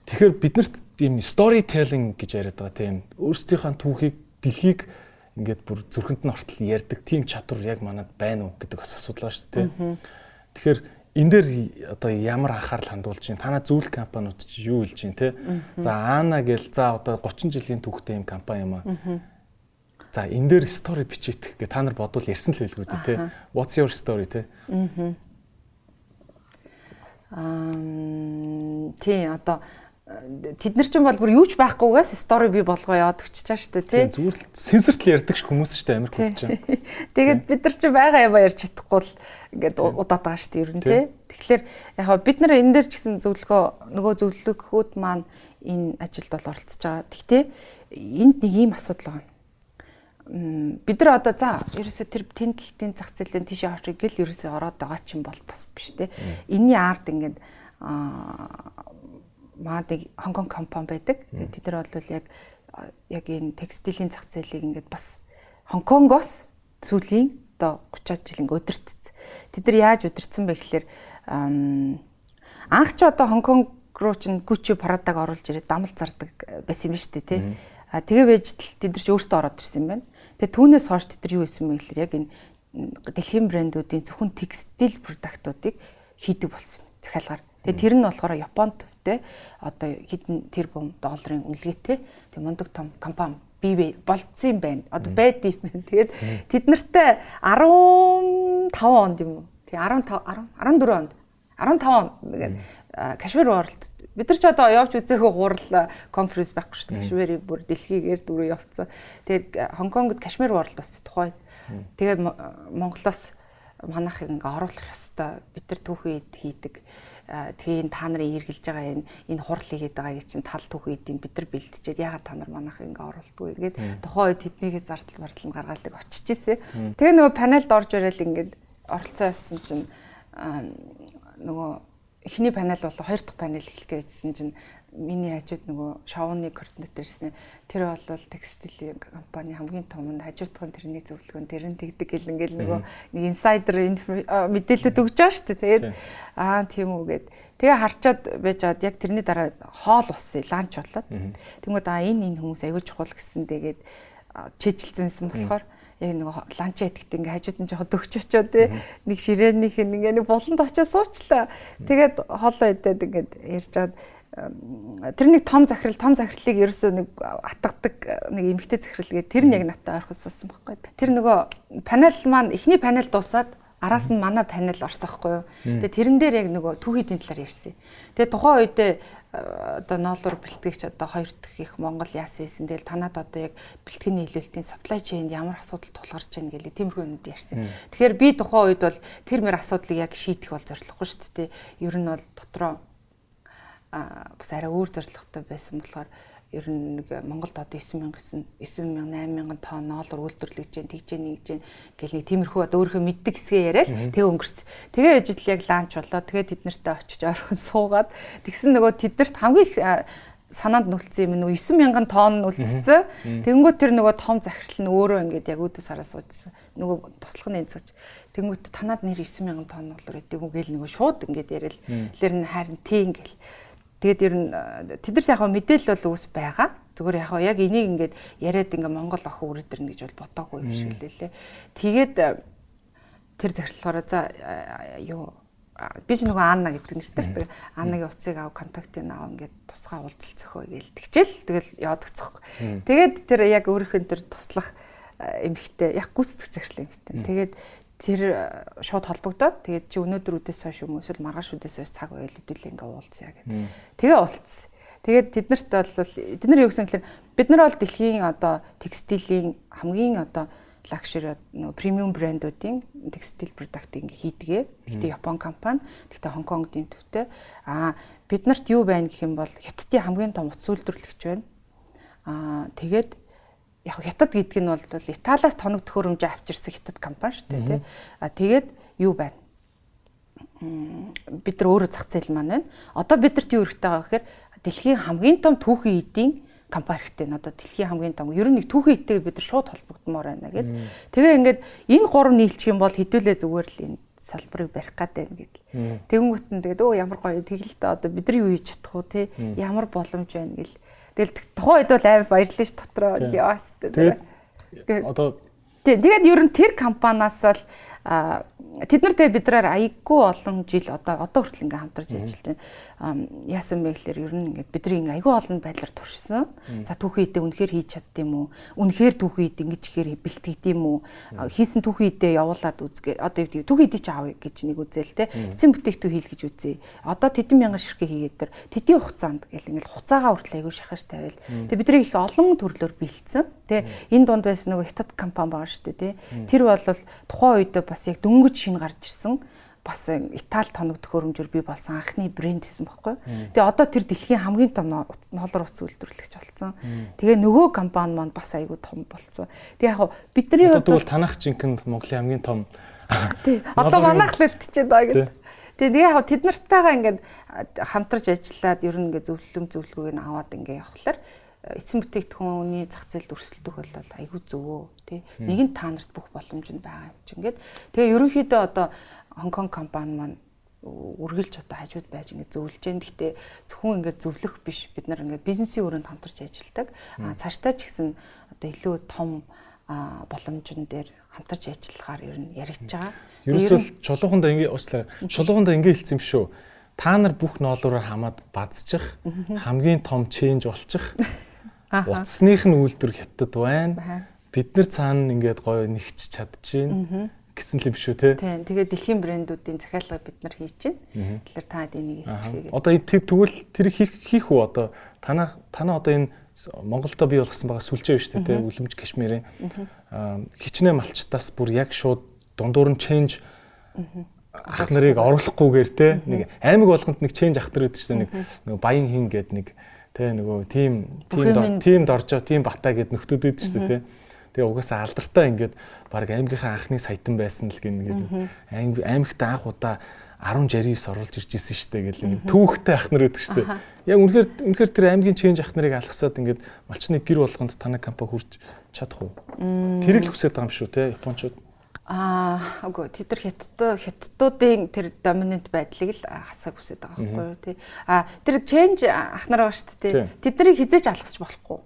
Тэгэхээр биднэрт ийм story telling гэж яриад байгаа тийм өөрсдийнхөө түүхийг дэлхийг ингээд бүр зүрхэнд нь ортол ярьдаг тийм чадвар яг манад байна уу гэдэг бас асуудал байна шүү дээ. Тэгэхээр энэ дээр одоо ямар анхаарал хандуулж чинь танаа зүйл компаниуд чи юу хэлж чинь те. За Аана гэл за одоо 30 жилийн түүхтэй юм компани юм аа. За энэ дээр story бичээт гэ та нар бодвол ярьсан л хэлгүүд те. What's your story те. Аа Аа тий одоо тэд нар ч юм бол бүр юу ч байхгүйгээс стори би болгоо яваад байгаа шүү дээ тий. Зүгээр л сенсортл ярьдаг ш хүмүүс дээ Америк хүн чинь. Тэгээд бид нар чи байгаа яваа ярьж чадахгүй л ингээд удаад байгаа дээ ер нь тий. Тэгэхээр яг бид нар энэ дээр ч гэсэн зөвлөгөө нөгөө зөвлөгөөд маань энэ ажилд бол оролцож байгаа. Гэхдээ энд нэг ийм асуудал байна бид нар одоо за ерөөсө тэр тэндлэлтийн зах зээлийн тийшээ очиг гэл ерөөсө ороод байгаа ч юм бол бас биш те. Энийний арт ингээд аа маадаг Хонконг компани байдаг. Тэд нар бол яг яг энэ текстилийн зах зээлийг ингээд бас Хонконгоос сүүлийн одоо 30 жил ингээд өдөртсөн. Тэд нар яаж өдөртсөн бэ гэхээр анх ч одоо Хонконг руу чинь Гүчи Прадаг оруулж ирээд дамал зардаг байсан юм шүү дээ тий. А тэгээ байж тэд нар ч өөртөө ороод ирсэн юм байна. Тэгээ түүнээс хойш тэд юу хийсэн бэ гэхээр яг энэ дэлхийн брэндүүдийн зөвхөн текстил продуктуудыг хийдэг болсон захиалгаар. Тэгээ тэр нь болохоор Японд төвтэй одоо хэдэн тэрбум долларын үнэлгээтэй тэг мундаг том компани бий болцсон байна. Одоо байд юм байна. Тэгээд тэд нартай 15 онд юм уу? Тэг 15 14 онд 15 онд тэгээд Кашмир World бид нар ч одоо явж үзэхөө гурал конференс байхгүй шүү дээ. Кашмирийн бүр дэлхийгээр дөрөв явцсан. Тэгээд Хонконгод Кашмир World бас тухай. Тэгээд Монголоос манайх ингээ оруулах ёстой. Бид нар түүхий хийдэг. Тэгээ энэ та нарын эргэлж байгаа энэ энэ хурал хийгээд байгааг чинь тал түүхий эдийн бид нар бэлтжээд ягаад та нар манайх ингээ оруулдгүй эргээд тухайн үед тэднийг зардал мартал гаргаалдаг очиж ирсэн. Тэгээ нөгөө панелд орж ирэл ингээ оролцоо явсан чинь нөгөө эхний панел бол хоёр дахь панел хэлэх гэжсэн чинь миний хажууд нөгөө шоуны координатор ирсэн. Тэр бол текстилийн компани хамгийн том нь хажуудх нь тэрний зөвлөгөө тэр нь тэгдэг гэл ингээл нөгөө нэг инсайдер мэдээлэлүүд өгч байгаа шүү дээ. Тэгээд аа тийм үү гэд. Тэгээ харчаад байжгаад яг тэрний дараа хоол уссыг ланч болоод. Тэнгүүд аа энэ энэ хүмүүс аягүй чухал гэсэн тэгээд чижилсэн болохоор mm -hmm яг нэг ланч ядгт ингээ хажууд нь жоохон дөгч очоо тий нэг ширээнийх ингээ нэг буланд очоо суучлаа. Тэгээд хоолоо идээд ингээд ярьж чад тэр нэг том захирал том захирлыг ерөөсөө нэг атгадаг нэг эмгтэй захирал гэдэг тэр нь яг надтай ойрхон суусан байхгүй. Тэр нөгөө панел маань эхний панел дуусаад араас нь манай панел орсохгүй юу. Тэгээ тэрэн дээр яг нөгөө түүхийдийн талаар ярьсан. Тэгээ тухайн үед одоо ноолор бэлтгэгч одоо хоёр дахь их Монгол яасан юм. Тэгэл танад одоо яг бэлтгэний нийлүүлэлтийн supply chain ямар асуудал тулгарч байна гэлээ тиймэрхүү юмуд ярьсан. Тэгэхээр би тухайн үед бол тэр мэр асуудлыг яг шийдэх бол зорилгогүй шүү дээ. Ер нь бол дотроо а бас арай өөр зорилготой байсан болохоор ер нь нэг Монголд одоо 9000 9000 8000 тонн ноолор үйлдвэрлэж जैन тэгж जैन нэгж जैन гэл нэг тиймэрхүү одоо өөрийнхөө мэддэг хэсгээ яриад тэгээ өнгөрч. Тэгээ ажил яг ланч болоо. Тэгээ тэд нартай очиж орхон суугаад *laughs* тэгсэн нөгөө тэдэрт хамгийн санаанд нүлцсэн юм нөгөө 9000 тонн үлдсэн. Тэнгүүт тэр нөгөө том захирал нь өөрөө ингээд яг өөдөөс хараа суужсан. Нөгөө туслах нь энцэж. Тэнгүүт танаад нэр 9000 тонн болоор идэв үү гээл нөгөө шууд ингээд ярил. Лэр нь харин тийм гэл. Тэгээд ер нь тэд нар яг мэдээлэл бол ус байгаа. Зүгээр яг яг энийг ингээд яриад ингээ Монгол охин үрдэрнэ гэж бол бодоогүй юм шиг лээ. Тэгээд тэр захирлахаараа за юу би ч нөгөө Анна гэдэг нэртэй. Аннагийн утсыг ав контактыг ав ингээд тусгай уулзалцах хөө гээл тэгчээл тэгэл яадагцахгүй. Тэгээд тэр яг өөрийнх нь тэр туслах эмхтэй яг гүйцэтгэх захирал эмхтэй. Тэгээд тэр э, шууд холбогдоод тэгээд чи өнөөдөр үдээс хойш юм эсвэл маргааш үдээс хойш цаг байл хэдүүлээ ингээ уулзъя гэдэг. Тэгээ уулзсан. Тэгээд тэднэрт бол тэд нар юу гэсэн гэхээр бид нар бол дэлхийн одоо текстилийн хамгийн одоо лакшери нөө премиум брэндүүдийн текстил продукт ингээ хийдгээ. Гэхдээ Япон компани, гэхдээ Хонконг дэм төвтэй. Аа бид нарт юу байна гэх юм бол хятадын хамгийн том утас үйлдвэрлэгч байна. Аа тэгээд яг хятад гэдэг нь бол Италиас тоног төхөөрөмжөө авчирсан хятад компани шүү дээ тий. А тэгээд юу байна? бид нар өөрөө зах зээл маань байна. Одоо бидэрт юу хэрэгтэй байгаа гэхээр дэлхийн хамгийн том түүхэн эдийн компани хэрэгтэй нь одоо дэлхийн хамгийн том ер нь нэг түүхэн эдтэйгээ бид нар шууд холбогдмоор байна гэд. Тэгээ ингээд энэ гурав нийлчих юм бол хэдүүлээ зүгээр л энэ салбарыг барих гад байна гэдэг. Тэгэнгүүт нь тэгээд өө ямар гоё тэгэлтэй одоо бид нар юу хийж чадах вэ те ямар боломж байна гэл Тэгэл тухайн үед бол амар баярлаа ш дотроо. Яас тэгээд одоо тэгээд ер нь тэр компаниас бол тэд нар тэгээ бидрээр аяггүй олон жил одоо одоо хүртэл ингээм хамтарч ажиллаж байна яасан бэ гэхээр ер нь ингээд бидний айгүй олон байдлаар туршсан. За түүхэн идэ үнэхээр хийж чаддсан юм уу? Үнэхээр түүхэн идэ ингэж ихээр бэлтгэдэг юм уу? Хийсэн түүхэн идэ явуулаад үзгээ. Одоо юу түүхэн идэ чи аав гэж нэг үзэл те. Эцэн бүтээгтүү хийл гэж үзье. Одоо тэдэн мянган ширхэг хийгээд тэр тэдийн хугацаанд гэл ингээд хугацаагаа хүртэл айгүй шахаж тавиал. Тэгээ бидний их олон төрлөөр бэлдсэн. Тэ энэ дунд байсан нөгөө хятад компани байгаа шүү дээ те. Тэр бол тухайн үед бас яг дөнгөж шин гарч ирсэн бас Итали тоног төхөөрөмжөөр би болсон анхны брэнд гэсэн бохоггүй. Тэгээ одоо тэр дэлхийн хамгийн том ноолор утас үйлдвэрлэгч болсон. Тэгээ нөгөө компани маань бас айгүй том болсон. Тэгээ яг бидний хувьд бол танах жинхэнд Монголын хамгийн том *laughs* тий одоо манайх л үлдчихэд байгаа гэл. Тэгээ яг тэд нартайгаа ингээд хамтарч ажиллаад ер нь ингээд зөвлөм зөвлөгөөг нь аваад ингээд явхлаар эцэн бүтээгдэхүүний зах зээлд өрсөлдөх бол айгүй зөвөө тий нэгэн та нарт бүх боломж нь байгаа юм чинь ингээд тэгээ ерөнхийдөө одоо Хонконг компани маань үргэлж одоо хажууд байж ингээд зөвлөж जैन. Гэхдээ зөвхөн ингээд зөвлөх биш бид нар ингээд бизнесийн өрөөнд хамтарч ажилладаг. А цаашдаа ч гэсэн одоо илүү том боломжн дээр хамтарч ажиллахаар ер нь яригдж байгаа. Ерөөсөө чулуухандаа ингээ уучлаа. Чулуухандаа ингээ хэлсэн юм шүү. Та нар бүх ноолороор хамаад бадчих хамгийн том ченж болчих. Утасных нь үйлдвэр хятад байна. Бид нар цаана ингээд гоё нэгч чадчихээн гэсэн л юм шүү те. Тийм. Тэгээд дэлхийн брэндүүдийн захиалга бид нар хийж байна. Тэгэхээр та энийг хэлчихье. Одоо тэгвэл тэр хийх хийх үү? Одоо танаа танаа одоо энэ Монголдо бий болгосон байгаа сүлжээ биш те үлэмж кашмирын хичнээн малчтаас бүр яг шууд дундуур нь ченж ах нарыг оруулахгүйгээр те нэг аймаг болгонд нэг ченж ах нар гэдэг чинь нэг баян хин гээд нэг те нөгөө тим тим тим доржоо тим бата гээд нөхдүүд байдаг шүү дээ те Тэгээ угаасаа алдартай ингээд баг аймгийнхаа анхны саятан байсан л гин ингээд аймагт анх удаа 10 69 оруулж ирж исэн штэ гэл түүхтэй ах нар байдаг штэ. Яг үнэхээр үнэхээр тэр аймгийн ченж ах нарыг алгасаад ингээд малчны гэр болгонд танай компани хурж чадах уу? Тэрийг л хүсэж байгаа юм шүү те японочууд. Аа үгүй тэд нар хятад хятадуудын тэр доминант байдлыг л хасааг хүсэж байгаа байхгүй юу тий. А тэр ченж ах нар байгаа шүү дээ. Тэд нарыг хизээч алгасч болохгүй.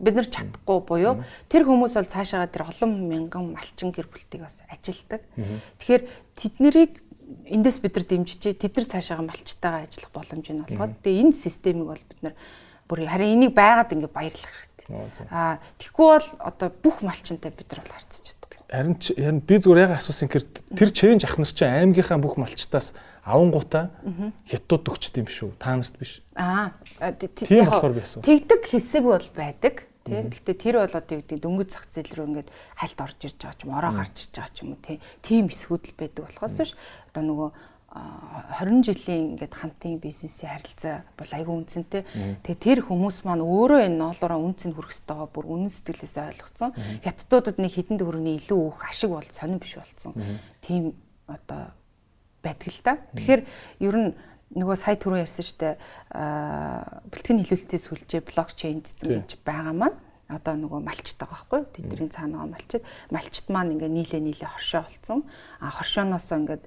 Бид нар чадахгүй буюу тэр хүмүүс бол цаашаа тэр олон мянган малчин гэр бүлтийг бас ажилдаг. Тэгэхээр тэд нарыг эндээс бид нар дэмжиж тэд нар цаашаага малчтайгаа ажиллах боломж нь болгоод тэгээ энэ системийг бол бид нар бүр харин энийг байгаад ингээ баярлах хэрэгтэй. Аа тэггүй бол одоо бүх малчинтай бид нар бол чаддаг. Харин харин би зүгээр яг асуусан гэр тэр чэйнж ах нар чинь аймгийнхаа бүх малчтаас авангуудаа хятад өгчт юм шүү. Та нарт биш. Аа тийм болохоор би асуу. Тэгдэг хэсэг бол байдаг. Тийм. Гэхдээ тэр бол одоо юу гэдэг дөнгөж зах зээл рүү ингээд хальт орж ирж байгаа ч юм ороо гарч ирж байгаа ч юм уу тийм эсгүүд л байдаг болохоос биш одоо нөгөө 20 жилийн ингээд хамтын бизнесийн харилцаа бол айгүй үнцэнтэй. Тэгээ тэр хүмүүс маань өөрөө энэ ноолороо үнцэнд хүрэх ёстойгоо бүр үнэн сэтгэлээсээ ойлгоцсон. Хятадуудад нэг хідэн төгрөний илүү өөх ашиг бол сонирн биш болсон. Тийм одоо байдаг л та. Тэгэхээр ер нь нөгөө сая түрүү ярьсан штэ бэлтгэн хилүүлэлтийн сүлжээ блокчейн гэж байгаа маань одоо нөгөө малчт байгаа байхгүй тэдний цаанаа малчт малчт маань ингээ нийлээ нийлээ хоршоо болцсон а хоршооноос ингээд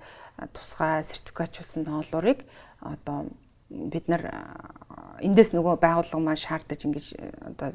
тусгай сертификатчулсан доолуурыг одоо бид нар эндээс нөгөө байгууллага маань шаардаж ингэж одоо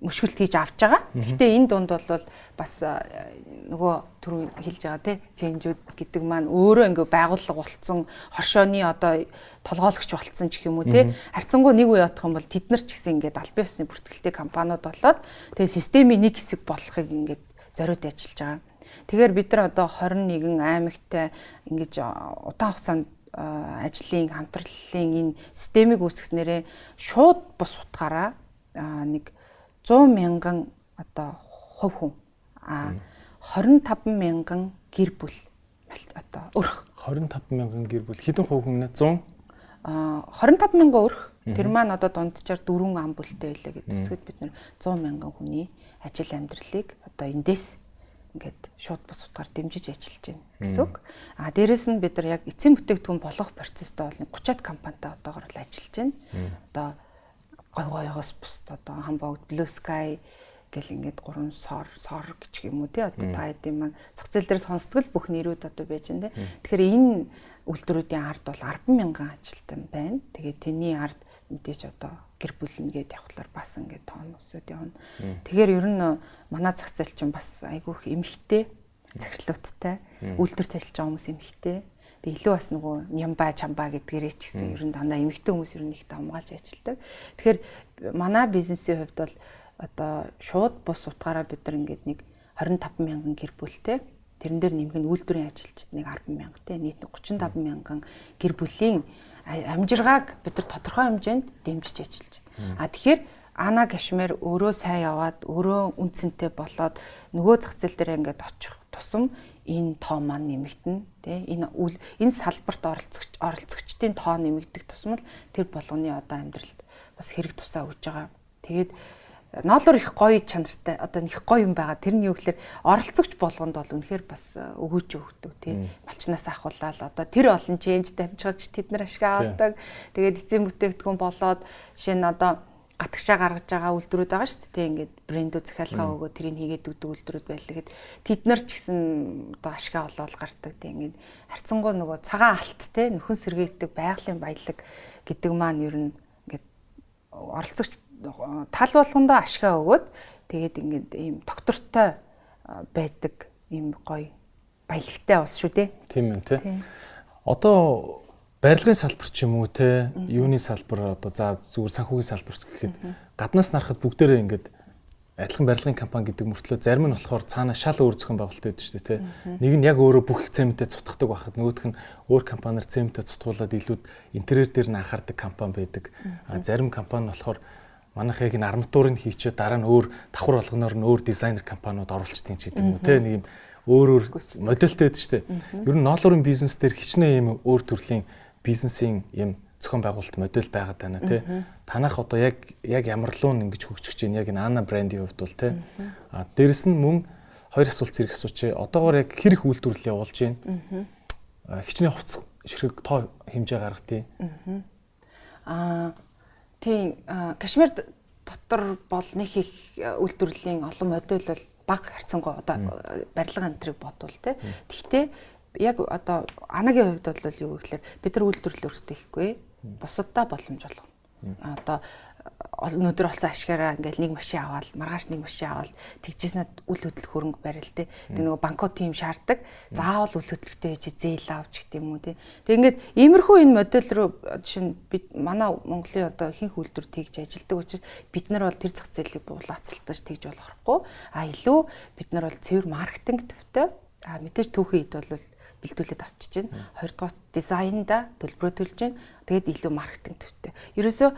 мөшгөлт хийж авч байгаа. Гэхдээ энэ дунд бол бас нөгөө түрүү хэлж байгаа тий ченжүүд гэдэг маань өөрөө ингээ байгууллага болцсон хоршооны одоо толгойлогч болцсон ч юм уу тий харьцангуй нэг үе явах юм бол тэд нар ч гэсэн ингээд албан ёсны бүртгэлтэй компаниуд болоод тэгээ системийн нэг хэсэг болохыг ингээд зориуд ажиллаж байгаа. Тэгэхээр бид нар одоо 21 аймагтай ингэж удаан хугацаанд ажлын хамтраллын энэ системийг үүсгэснээрээ шууд бус утгаараа нэг 100 мянган одоо хувь хүн а 25 мянган гэр бүл одоо өрх. 25 мянган гэр бүл. Хэдэн хувь хүн нэ? 100 а 25 мянган өрх. Тэр маань одоо дунджаар дөрвөн ам бүлтэй байлаа гэдэг. Тэгвэл бид нэр 100 мянган хүний ажил амьдралыг одоо эндээс ингээд шууд бус утгаар дэмжиж ажиллаж байна гэсэн үг. А дээрэс нь бид нар яг эцсийн бүтээгдэхүүн болгох процесстэй бол 30-аад компанитай одоогор л ажиллаж байна. Одоо гой гойгоос бусд одоо хамбогд blue sky гэл ингээд гурван сор сор гэж юм уу тий одоо та хэдийн маань зах зээл дээр сонсдог л бүх нэрүүд одоо байж байна тий. Тэгэхээр энэ үйлдвэрүүдийн ард бол 10 мянган ажилтан байна. Тэгээд тэний ард мэдээч одоо гэр бүлнэ гэдээ явахлаар бас ингээд тоон өсөд явна. Тэгэхээр ер нь манай зах зээл чинь бас айгүйх эмхтэй захирлуудтай үйлдвэрт ажиллаж байгаа хүмүүс эмхтэй. Тэгээ илүү бас нөгөө нямба чамба гэдгээрээ ч гэсэн ер нь дандаа эмэгтэй хүмүүс ер нь их хамгаалж ажилладаг. Тэгэхээр манай бизнесийн хувьд бол одоо шууд бус утгаараа бид нар ингээд нэг 25 мянган гэр бүлтэй. Тэрэн дээр нэмэх нь үйлдвэрийн ажилчид нэг 10 мянгатай нийт 35 мянган гэр бүлийн амжиргааг бид нар тодорхой хэмжээнд дэмжиж ажиллаж байна. А тэгэхээр Ана Кашмир өөрөө сайн яваад өөрөө үнцэнтэй болоод нөгөө зах зээл дээр ингээд очих тусам энэ тоо маань нэмэгдэнэ тий энэ үл энэ салбарт оролцогч оролцогчдын тоо нэмэгдэх тусмал тэр болгоны одоо амьдралд бас хэрэг тусаа өгж байгаа. Тэгээд ноолор их гоё чанартай одоо их гоё юм байгаа. Тэр нь юу гэхээр оролцогч болгонд бол үнэхээр бас өгөөж өгдөг тий. Малчнаас ахуулаад одоо тэр олон ченж дамжиж тэд нар ашиг авдаг. Тэгээд эзэн бүтээгдэхүүн болоод шинэ одоо гатгшаа гаргаж байгаа үйлдвэрүүд байгаа шүү дээ. Ингээд брэндүүд захиалгаа өгөө тэрийг хийгээд өгдөг үйлдвэрүүд байлаа гэхэд тэд нар ч гэсэн одоо ашгаа олоод гардаг тийм ингээд харцангуй нөгөө цагаан алт те нөхөн сэргээдэг байгалийн баялаг гэдэг маань ер нь ингээд оролцогч тал болгондоо ашгаа өгөөд тэгээд ингээд ийм доктортой байдаг ийм гоё баялагтай ус шүү дээ. Тийм ээ тий. Одоо барилгын салбар ч юм уу те юуны салбар одоо за зүгээр санхүүгийн салбар гэхэд гаднаас нарахад бүгдээрээ ингээд адилхан барилгын компани гэдэг мөртлөө зарим нь болохоор цаана шал өөр зохион байгуулалт байдаг шүү дээ те нэг нь яг өөрөө бүх цементээ цутгадаг байхад нөгөөх нь өөр компаниар цементээ цутгуулад илүүд интерьер дээр нь анхаардаг компани байдаг. А зарим компани болохоор манайх яг энэ арматурыг хийчихэд дараа нь өөр давхар болгоноор нь өөр дизайнер компаниуд оруулцдаг ч гэдэг юм уу те нэг юм өөр өөр модельтэй байдаг шүү дээ ер нь ноолорын бизнес дээр хичнээн юм өөр төрлийн бизнесийн юм зохион байгуулалт модель байгаад байна тий. Танах одоо яг яг ямар луу ингэж хөгжиж чинь яг энэ Ана брендийн хувьд бол тий. А дээрэс нь мөн хоёр асуулт зэрэг асууч. Одоогоор яг хэр их үйлдвэрлэл явуулж байна? Хичнээн хувцас ширхэг тоо хэмжээ гаргатыг. Аа тийм Кашмир дотор бол нэг их үйлдвэрлэлийн олон модель бол баг харьцангуй одоо барилга антрыг бодвол тий. Тэгтээ яг одоо анагийн хувьд бол юу гэхээр бид нар үйлдвэрлэл өөрсдөө хийхгүй бусаддаа боломж олгоно. Одоо өнөөдөр олсон ашгаараа ингээл нэг машин аваад маргааш нэг машин аваад тэгжсэнад үл хөдлөх хөрөнгө барил те. Тэг нөгөө банкуд тийм шаарддаг. Заавал үл хөдлөхтэй байж зээл авч гэх юм уу те. Тэг ингээд иймэрхүү энэ модель рүү жишээ бид манай Монголын одоо ихэнх үйлдвэр тэгж ажилдаг учраас бид нар бол тэр зах зээлийг булаацалтаж тэгж болохгүй. А илүү бид нар бол цэвэр маркетинг төвтэй. А мэдээж түүхийн хэд бол бэлдүүлээд авчиж байна. Хоёрдугаар дизайнда төлбөрөө төлж байна. Тэгээд илүү маркетинг төвтэй. Ерөөсөө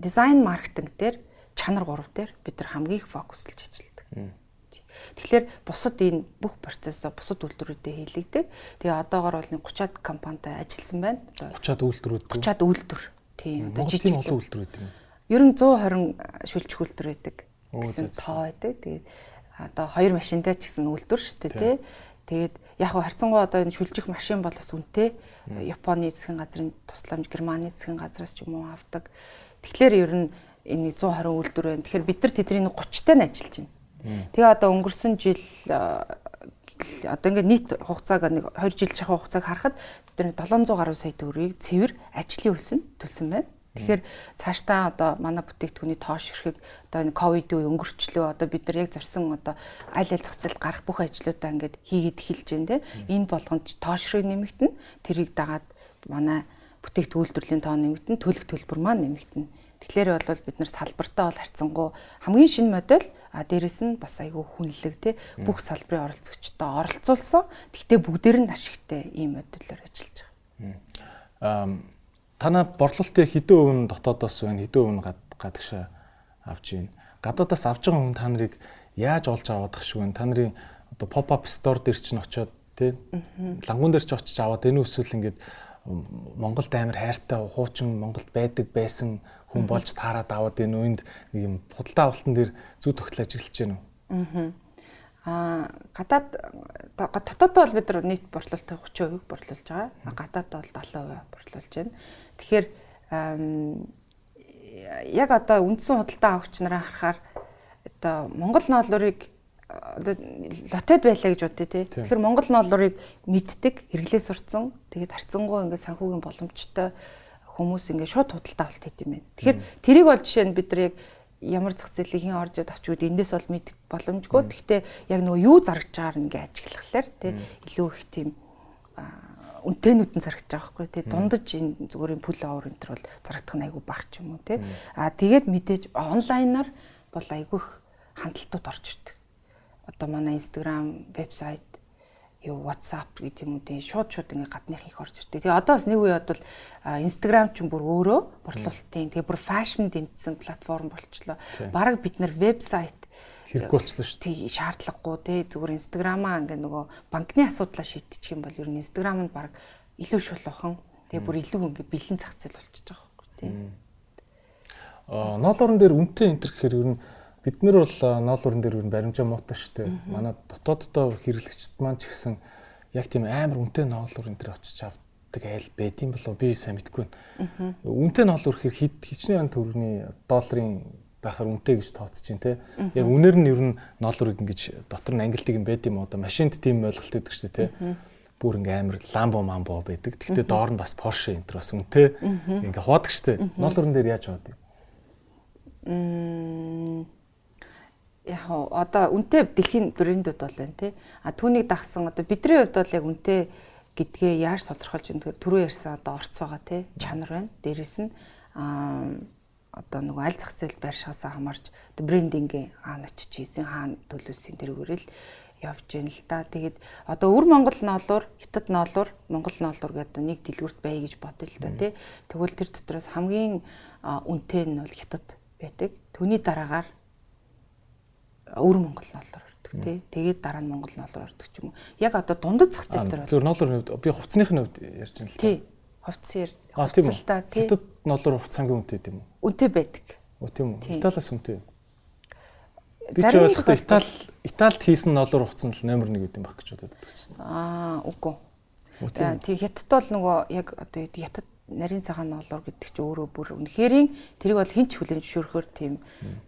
дизайн маркетинг дээр чанар гурав дээр бид нар хамгийн их фокуслж ажилладаг. Тэгэхээр бусад энэ бүх процессоо бусад үйлдвэрүүдэд хийлэгдэг. Тэгээ одоогор бол 30-аад компанитай ажилласан байна. 30-аад үйлдвэрүүд. 30-аад үйлдвэр. Тийм. Одоо жижиг олон үйлдвэр гэдэг юм. Ер нь 120 шүлжих үйлдвэр байдаг. гэсэн тоо байдаг. Тэгээд одоо хоёр машинтай ч гэсэн үйлдвэр шүү дээ, тий. Тэгээд яг харцангуй одоо энэ шүлжих машин бол бас үнэтэй. Японы засгийн газрын тусламж, Германы засгийн газраас ч юм уу авдаг. Тэгэхээр ер нь энэ 120 үйлдвэр байна. Тэгэхээр бид нар тэдний 30-тай нь ажиллаж байна. Тэгээ одоо өнгөрсөн жил одоо ингээд нийт хугацааг нэг 2 жил шахах хугацааг харахад бид нар 700 гаруй сая төгрөгийг цэвэр ажлын хөлсөнд төлсөн байна. Тэгэхээр цаашдаа одоо манай бүтээгдэхүүний тоош ирэхийг одоо энэ ковид үе өнгөрчлөө одоо бид нар яг зорсон одоо аль аль зах зээлд гарах бүх ажлуудаа ингээд хийгээд эхэлж байна те. Энэ болгонд тоошрыг нэмэгдэнэ. Тэрийг дагаад манай бүтээгдэхүүн үйлдвэрлэлийн тоо нэмэгдэн төлөх төлбөр маань нэмэгдэнэ. Тэгэхээр бол бид нар салбартаа бол харьцангуй хамгийн шинэ модель а дээрэс нь бас айгүй хүнлэг те бүх салбарын оролцогчдоо оролцуулсан. Гэхдээ бүгдээр нь ашигтай ийм модельээр ажиллаж байгаа. Аа танаа борлуулалтын хэдэн өв нь дотоодоос байна, хэдэн өв нь гадагшаа авч байна. Гадаадаас авч байгаа хүн та нарыг яаж олж аваад ах шиг байна? Та нарын одоо pop up store дээр чинь очиод тий лангуун дээр ч очиж аваад энэ эсвэл ингээд Монголд амар хайртай хуучин Монголд байдаг байсан хүн болж таарад аваад энэ үеинд нэг юм худалдаа авалтан дээр зүй тогтол ажиллаж байна уу? Аа гадаад дотоод бол бид нар нийт борлуулалтын 30% борлуулж байгаа. Гадаад бол 70% борлуулж байна. Тэгэхээр яг одоо үндсэн худалдаа авагч нараа харахаар одоо Монгол ноолуурыг одоо лотед байлаа гэж бодъё тий. Тэгэхээр Монгол ноолуурыг мэддэг, хэрэглээ сурцсан. Тэгээд харцсангуй ингээд санхүүгийн боломжтой хүмүүс ингээд шууд худалдаа авалт хийх юм байна. Тэгэхээр тэрийг бол жишээ нь бид нар яг ямар зах зээлийн хэн орж авчуд эндээс бол мэдэх боломжгүй. Гэхдээ яг нөгөө юу зарагч байгаагаар ингээд ажиглахлаар тий илүү их тийм үнэтэйнүүд нь зарагч байгаа хгүй тий дундаж энэ зүгээр пүл овер энэ төр бол зарагдах нь айгүй баг ч юм уу тий. А тэгээд мэдээж онлайнаар бол айгүй хандлтууд орж ирдэг одоо манай Instagram, вебсайт, юу WhatsApp гэдэг юм уу тийм шууд шууд ингээ гадных их орж ирдэг. Тэгээ одоо бас нэг үе бодвол Instagram ч бүр өөрөө борлуулалтын тэгээ бүр фэшн дэмжсэн платформ болчлоо. Бараг бид нар вебсайт хэрэггүй болчихлоо шүү. Тий шаардлагагүй те зүгээр Instagram-аа ингээ нөгөө банкны асуудлаа шийдчих юм бол ер нь Instagram нь баг илүү шулуухан тэгээ бүр илүү ингээ бэлэн зах зээл болчихж байгаа байхгүй тий. Аа ноолорон дээр үнэтэй энтер гэхээр ер нь бид нар бол ноолуурн дээр ер нь баримжаа муутай шүү дээ. Манай дотооддоо хэрэглэгчд маань ч гэсэн яг тийм амар үнэтэй ноолуурн дээр очиж авдаг айл байдсан болов би сайн мэдэхгүй байна. Үнэтэй ноолуур гэхээр хэд хичнээн төгрөгийн долларын байхаар үнэтэй гэж тооцож байна те. Яг үнээр нь ер нь ноолуурыг ингэж дотор нь ангилдаг юм байд юм одоо машинд тийм ойлголт өгдөг шүү дээ те. Бүр ингээм амар ламбо мамбо байдаг. Гэхдээ доор нь бас Porsche энэ төр бас үнэтэй. Ингээ хуудаг шүү дээ. Ноолуурн дээр яаж хуудаг? Мм яг одоо үнтэй дэлхийн брэндүүд бол байна тий. А түүнийг дагсан одоо бидний хувьд бол яг үнтэй гэдгээ яаж тодорхойлж байна гэхээр түрүү ярьсан одоо орц байгаа тий чанар байна. Дээрэс нь а одоо нөгөө аль зах зээл байршаасаа хамаарч одоо брендингийн хаана очиж хийсэн хаана төлөвлөсөн тэрүүгээр л явж байна л да. Тэгээд одоо өвөр Монгол ноолуур, хятад ноолуур, Монгол ноолуур гэдэг нэг дэлгүрт бай гэж бодъё л да тий. Тэгвэл тэр дотроос хамгийн үнэтэй нь бол хятад байдаг. Түүний дараагаар өвөр Монгол ноолоор ордог тий. Тэгээд дараа нь Монгол ноолоор ордог ч юм уу. Яг одоо дундад зах зээл дээр зөв ноолоор хувьд би хувцсныхны хувьд ярьж байна л та. Тий. Хувцс яар. А тийм үү. Хятад ноолоор хувцс хамгийн үнэтэй юм уу? Үнэтэй байдаг. Өө тийм үү. Италиас үнэтэй. Би ч ойлгохдоо Итали Италид хийсэн ноолоор хувцс нь л номер 1 гэдэг юм баг гэж бодод байсан. Аа үгүй. Тий хятад бол нөгөө яг одоо хятад нарийн цагаан ноолоор гэдэг чи өөрөө бүр үнэхэрийн тэрийг бол хинч хүлэн зөвшөөрөхөр тийм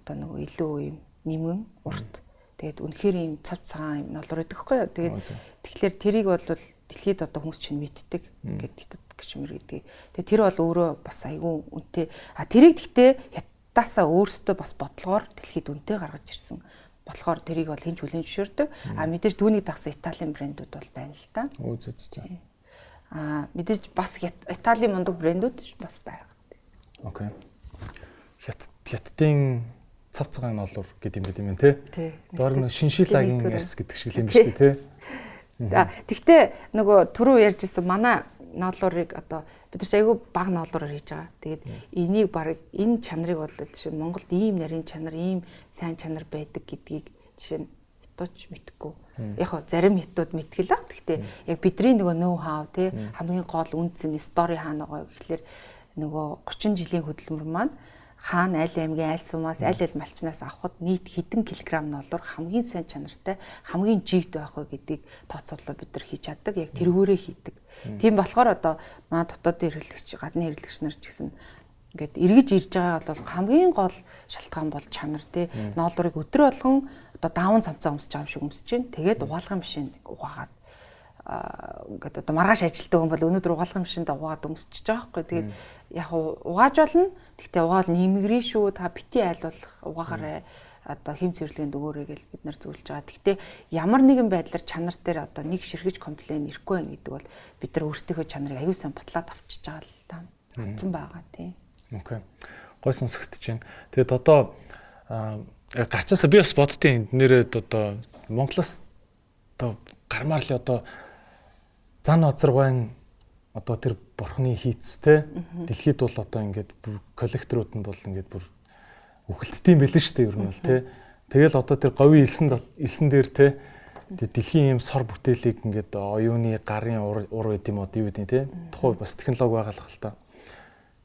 одоо нөгөө илүү юм нэмгэн урт. Тэгээд үнэхээр ийм цав цагаан юм нолор байдаг хгүй юу. Тэгээд тэгэхээр тэрийг бол дэлхийд одоо хүмүүс чинь мэддэг. Ингээд кашмир гэдгийг. Тэгээ тэр бол өөрөө бас айгүй үнэтэй. А тэрийг гэхдээ хятадасаа өөрсдөө бас бодлогоор дэлхийд үнэтэй гаргаж ирсэн болохоор тэрийг бол хинч хүлэн зөвшөөрдөг. А мэдээж түүнийг дагсан Италийн брэндүүд бол байна л да. Үз үз за. А мэдээж бас Италийн мундаг брэндүүд бас байгаа. Окей. Хятад хятадын цав цагаан ноолуур гэдэг юм гэдэг юм те. Доор нь шиншилагийн ярьс гэдэг шиг юм биш үү те. Тэгтээ нөгөө түрүү ярьжсэн манай ноолуурыг одоо бид нар айгүй баг ноолуураар хийж байгаа. Тэгээд энийг баг энэ чанарыг бол жишээ Монголд ийм нарийн чанар, ийм сайн чанар байдаг гэдгийг жишээ нь хятадч мэдхгүй. Яг хоо зарим хятад мэдгэл баг. Гэхдээ яг бидний нөгөө ноу хав тий хамгийн гол үнцэн стори хаана байгаа гэхэлэр нөгөө 30 жилийн хөдөлмөр маань хаана аль аймгийн аль сумаас аль аль малчнаас авахд нийт хэдэн килограмм нолор хамгийн сайн чанартай хамгийн жигд байх вэ гэдгийг тооцоолоо бид нар хийж чаддаг. Яг тэргүүрээ хийдэг. Тийм болохоор одоо маа дотоодын хэрэглэгч, гадны хэрэглэгч нар ч гэсэн ингээд эргэж ирж байгаа бол хамгийн гол шалтгаан бол чанар тий. Ноолорыг өдрө болгон одоо даавн цамцаа өмсөж байгаа юм шиг өмсөж чинь тэгээд угаалгын машин угаагаад ингээд одоо маргааш ажилтдаг хүн бол өнөөдөр угаалгын машинд угаад өмсчихөж байгаа байхгүй. Тэгээд яг угааж болно. Гэхдээ угаал нэмгэрээ шүү. Та бити айлуулах угаагаарай одоо хэм цэвэрлэгэнд өгөөрэй гэж бид нар зөвлөж байгаа. Гэхдээ ямар нэгэн байдлаар чанар дээр одоо нэг ширхэж комплейн ирэхгүй байх гэдэг бол бид нар өөрсдийнхөө чанарыг аюул сан батлаад авчиж байгаа л та. Хатсан байгаа тийм. Окей. Гой сонсогдож байна. Тэгээд одоо гарчаасаа би бас боддtiin нэрээд одоо Монголоос одоо гармаар л одоо зан озаргайн одоо тэр бурхны хийц те дэлхийд бол одоо ингээд бүр коллекторууд нь бол ингээд бүр үхэлтдсэн байлээ шүү дээ ер нь бол те. Тэгэл одоо тэр говийн элсэн элсэн дээр те дэлхийн юм сор бүтээлийг ингээд оюуны гарын ур байд юм одоо юу гэдэг те тухай бас технологи байгаа л та.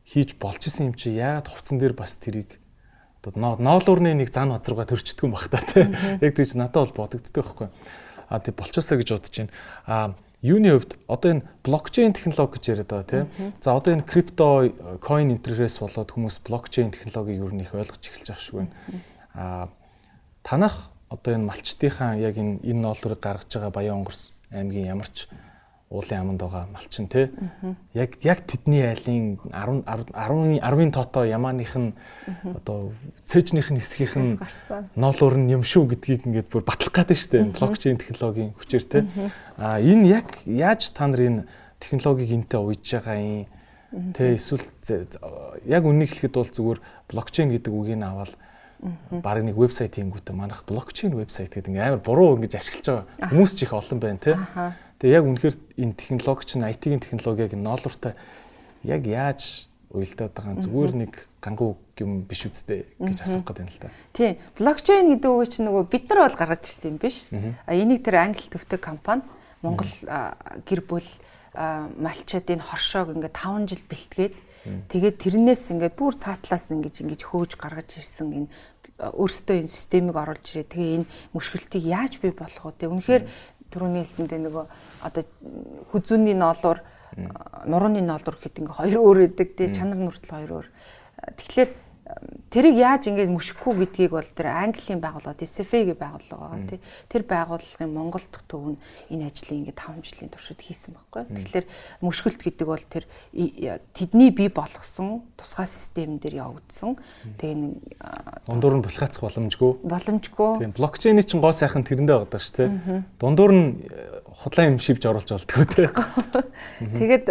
Хийж болж исэн юм чи яагаад хувцсан дээр бас тэрийг одоо ноолуурны нэг зан озрууга төрчдөг юм бах та те. Яг тийч надад бол бодогддог байхгүй. А тий болчоосоо гэж бодож байна. А юуны хувьд одоо энэ блокчейн технологи гэж яриад байгаа тийм. За одоо энэ крипто coin интерфейс болоод хүмүүс блокчейн технологиг юу нэг ойлгож эхэлж байгаа шүү байна. Аа танах одоо энэ малчтынхаа яг энэ энэ ноолорыг гаргаж байгаа Баян онгорс аймгийн ямарч уулын аманд байгаа малчин те яг яг тэдний айлын 10 10 10-ын тото ямааных нь одоо цээжнийх нь хэсгийнх нь ноолуур нь юм шүү гэдгийг ингээд бүр батлах гэдэг нь шүү дээ блокчейн технологийн хүчээр те а энэ яг яаж та нар энэ технологиг энтэй уйж байгаа юм? Те эсвэл яг үнийг хэлэхэд бол зүгээр блокчейн гэдэг үгийг аваад баг нэг вебсайт хийнгүүтээ манах блокчейн вебсайт гэдэг ингээ амар буруу ингэж ашиглаж байгаа. Хүмүүс ч их олон байна те Тэгээ яг үнэхээр энэ технологи чинь IT-ийн технологиг ноолууртай яг яаж уялдаад байгаа зүгээр нэг гангуу юм биш үсттэй гэж асуух гэдэг юм л та. Тийм. Блокчейн гэдэг үг чинь нөгөө бид нар бол гаргаж ирсэн юм биш. А энийг тэр англи төвтэй компани Монгол гэр бүл малчаад энэ хоршоог ингээд 5 жил бэлтгээд тэгээд тэрнээс ингээд бүр цаатлаас нь ингээд ингэж хөөж гаргаж ирсэн энэ өөрсдөө энэ системийг оруулж ирээ. Тэгээ энэ мушгилтыг яаж бий болгох вэ? Үнэхээр түрүүний хэлсэндээ нөгөө одоо хүзүүний ноолуур нурууны ноолуур гэхэд ингээ хоёр өөр өгдөг тий чанар нүртэл хоёр өөр. Тэгэхээр тэрийг яаж ингэж мөшөхгүй гэдгийг бол тэр Английн байгууллага SFA гэх байгууллага тий. Тэр байгууллагын Монгол дахь төв нь энэ ажлыг ингэ 5 жилийн туршид хийсэн байхгүй. Тэгэхээр мөшгөлт гэдэг бол тэр тэдний бий болгосон тусгай систем дээр явагдсан. Тэгээ нэг дундуур нь булхацах боломжгүй. Боломжгүй. Тийм блокчейний чинь гоо сайхан тэрэндээ байгаа шүү тий. Дундуур нь худлаа юм шивж оруулж болдгоо тий. *laughs* Тэгээд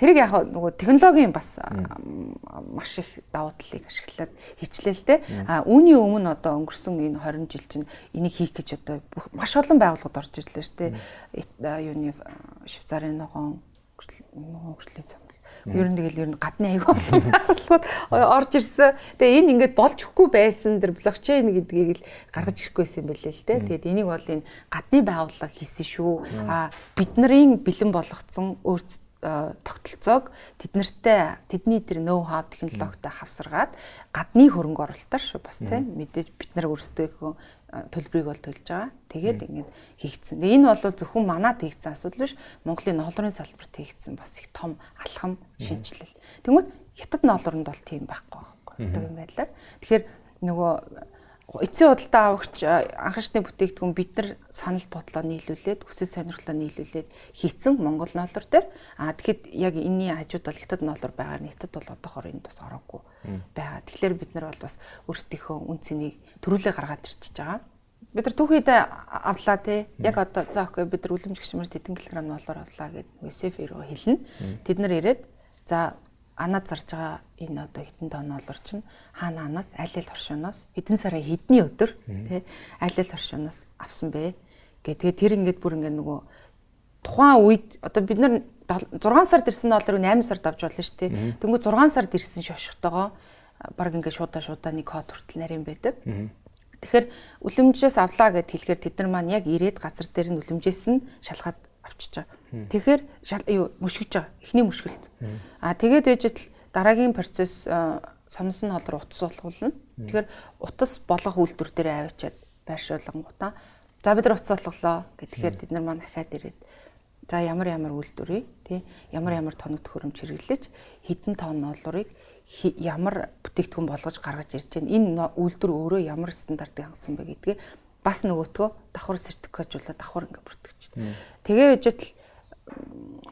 Тэрийг яг нөгөө технологийн бас маш их давуу талыг ашиглаад хийчлээ л дээ. А үүний өмнө одоо өнгөрсөн энэ 20 жил чинь энийг хийх гэж одоо маш олон байгууллагууд орж ирлээ шүү дээ. Юуны Швейцарын ногоон хөгжлийн зам Ер нь тэгэл ер нь гадны аягүй байгууллагууд орж ирсэн. Тэгээ энэ ингээд болж өгөхгүй байсан дэр блокчейн гэдгийг л гаргаж ирэхгүйсэн юм билээ л дээ. Тэгээд энийг бол энэ гадны байгууллага хийсэн шүү. А бид нарын бэлэн болгоцсон өөрсдөө тогтолцоог тэднэртэй тэдний тэр ноу хав технологитой хавсаргаад гадны хөрөнгө оруулалтаар шүү бас тийм мэдээж бид нар өөрсдөө төлбөрийг бол төлж байгаа. Тэгээд ингэж хийгдсэн. Энэ бол зөвхөн манад хийгдсэн асуудал биш. Монголын ноолрын салбарт хийгдсэн бас их том алхам шинжилэл. Тэгмээд хятад ноолронд бол тийм байхгүй байхгүй. Одоо юм байдлаар. Тэгэхээр нөгөө эцсийн худалдаа авагч анхны бүтээгдэхүүн бид нар санал бодлоо нийлүүлээд хүсэл сонирхлоо нийлүүлээд хийцэн Монгол ноолор дээр а тэгэхэд яг энэний хажууд бол хятад ноолор байгаа нийтэд бол одоохоор энд бас ороогүй байгаа. Тэгэхээр бид нар бол бас өөрсдийнхөө үн цэнийг төрүүлээ гаргаад ирчихэж байгаа. Бид нар түүхийд авлаа те. Яг одоо за окей бид нар үлэмж гişмэрс тэдэн килограмм ноолор авлаа гэдэг СФ рүү хэлнэ. Тэд нар ирээд за анаад зарж байгаа энэ одоо хитэн тоонолор чинь хаана анаас аль аль оршиноос хэдэн сарын хэдний өдөр тий аль аль оршиноос авсан бэ гэдэг. Тэр ингээд бүр ингээд нөгөө тухайн үед одоо бид нар 6 сард ирсэн долларыг 8 сард авч болно шүү дээ. Тэнгүү 6 сард ирсэн шошготойгоо баг ингээд шуудаа шуудаа нэг код хүртэл нарийн байдаг. Тэгэхээр үлэмжээс авлаа гэд хэлэхээр тэд нар маань яг ирээд газар дээр нь үлэмжээс нь шалгаад авчиж байгаа. Тэгэхээр юу мөшгөж байгаа. Эхний мөшгөлт. Аа тэгээд ээжэд дараагийн процесс самсан холроо утас болгуулна. Тэгэхээр утас болгох үйлдвэр дээр аваачаад байршуулгангуудаа за бид нар утас болголоо гэхээр тэд нар маань дахиад ирээд за ямар ямар үйлдвэрийг тий ямар ямар тоног төхөөрөмж хэрэглэж хідэн тонн олорыг ямар бүтээгдэхүүн болгож гаргаж ирж байна. Энэ үйлдвэр өөрөө ямар стандартыг хангасан бэ гэдгээ бас нөгөөтгөө давхар сертификатжуулаад давхар ингээ бүртгэж. Тэгээ үжил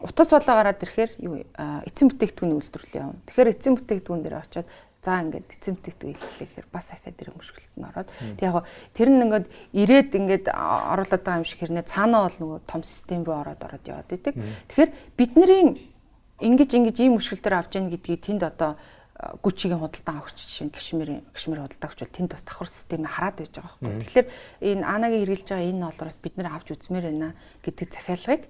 утас болоо гараад ирэхээр юу эцсийн бүтээгдэхүүний үйлдвэрлэл явна. Тэгэхээр эцсийн бүтээгдэхүүн дээр очиод за ингээд эцсийн бүтээгдэхүүн илэрхийлэхээр бас ахаад ирэх мөшгөлт нь ороод тэг яг тэр нь ингээд ирээд ингээд оруулаад байгаа юм шиг хэрнээ цаанаа бол нөгөө том систем рүү ороод ороод яваад идэг. Тэгэхээр бидний ингэж ингэж ийм мөшгөл төр авч яах гэдгийг тэнд одоо Гүчигийн худалдан авахч жишээ нь Кашмирын Кашмир худалдан авахч бол тэнд бас давхар системээ хараад байж байгаа байхгүй. Тэгэхээр энэ Анагийн хэрэгжилж байгаа энэ доллароос бид нэр авч үзмээр байна гэдэг захиалгыг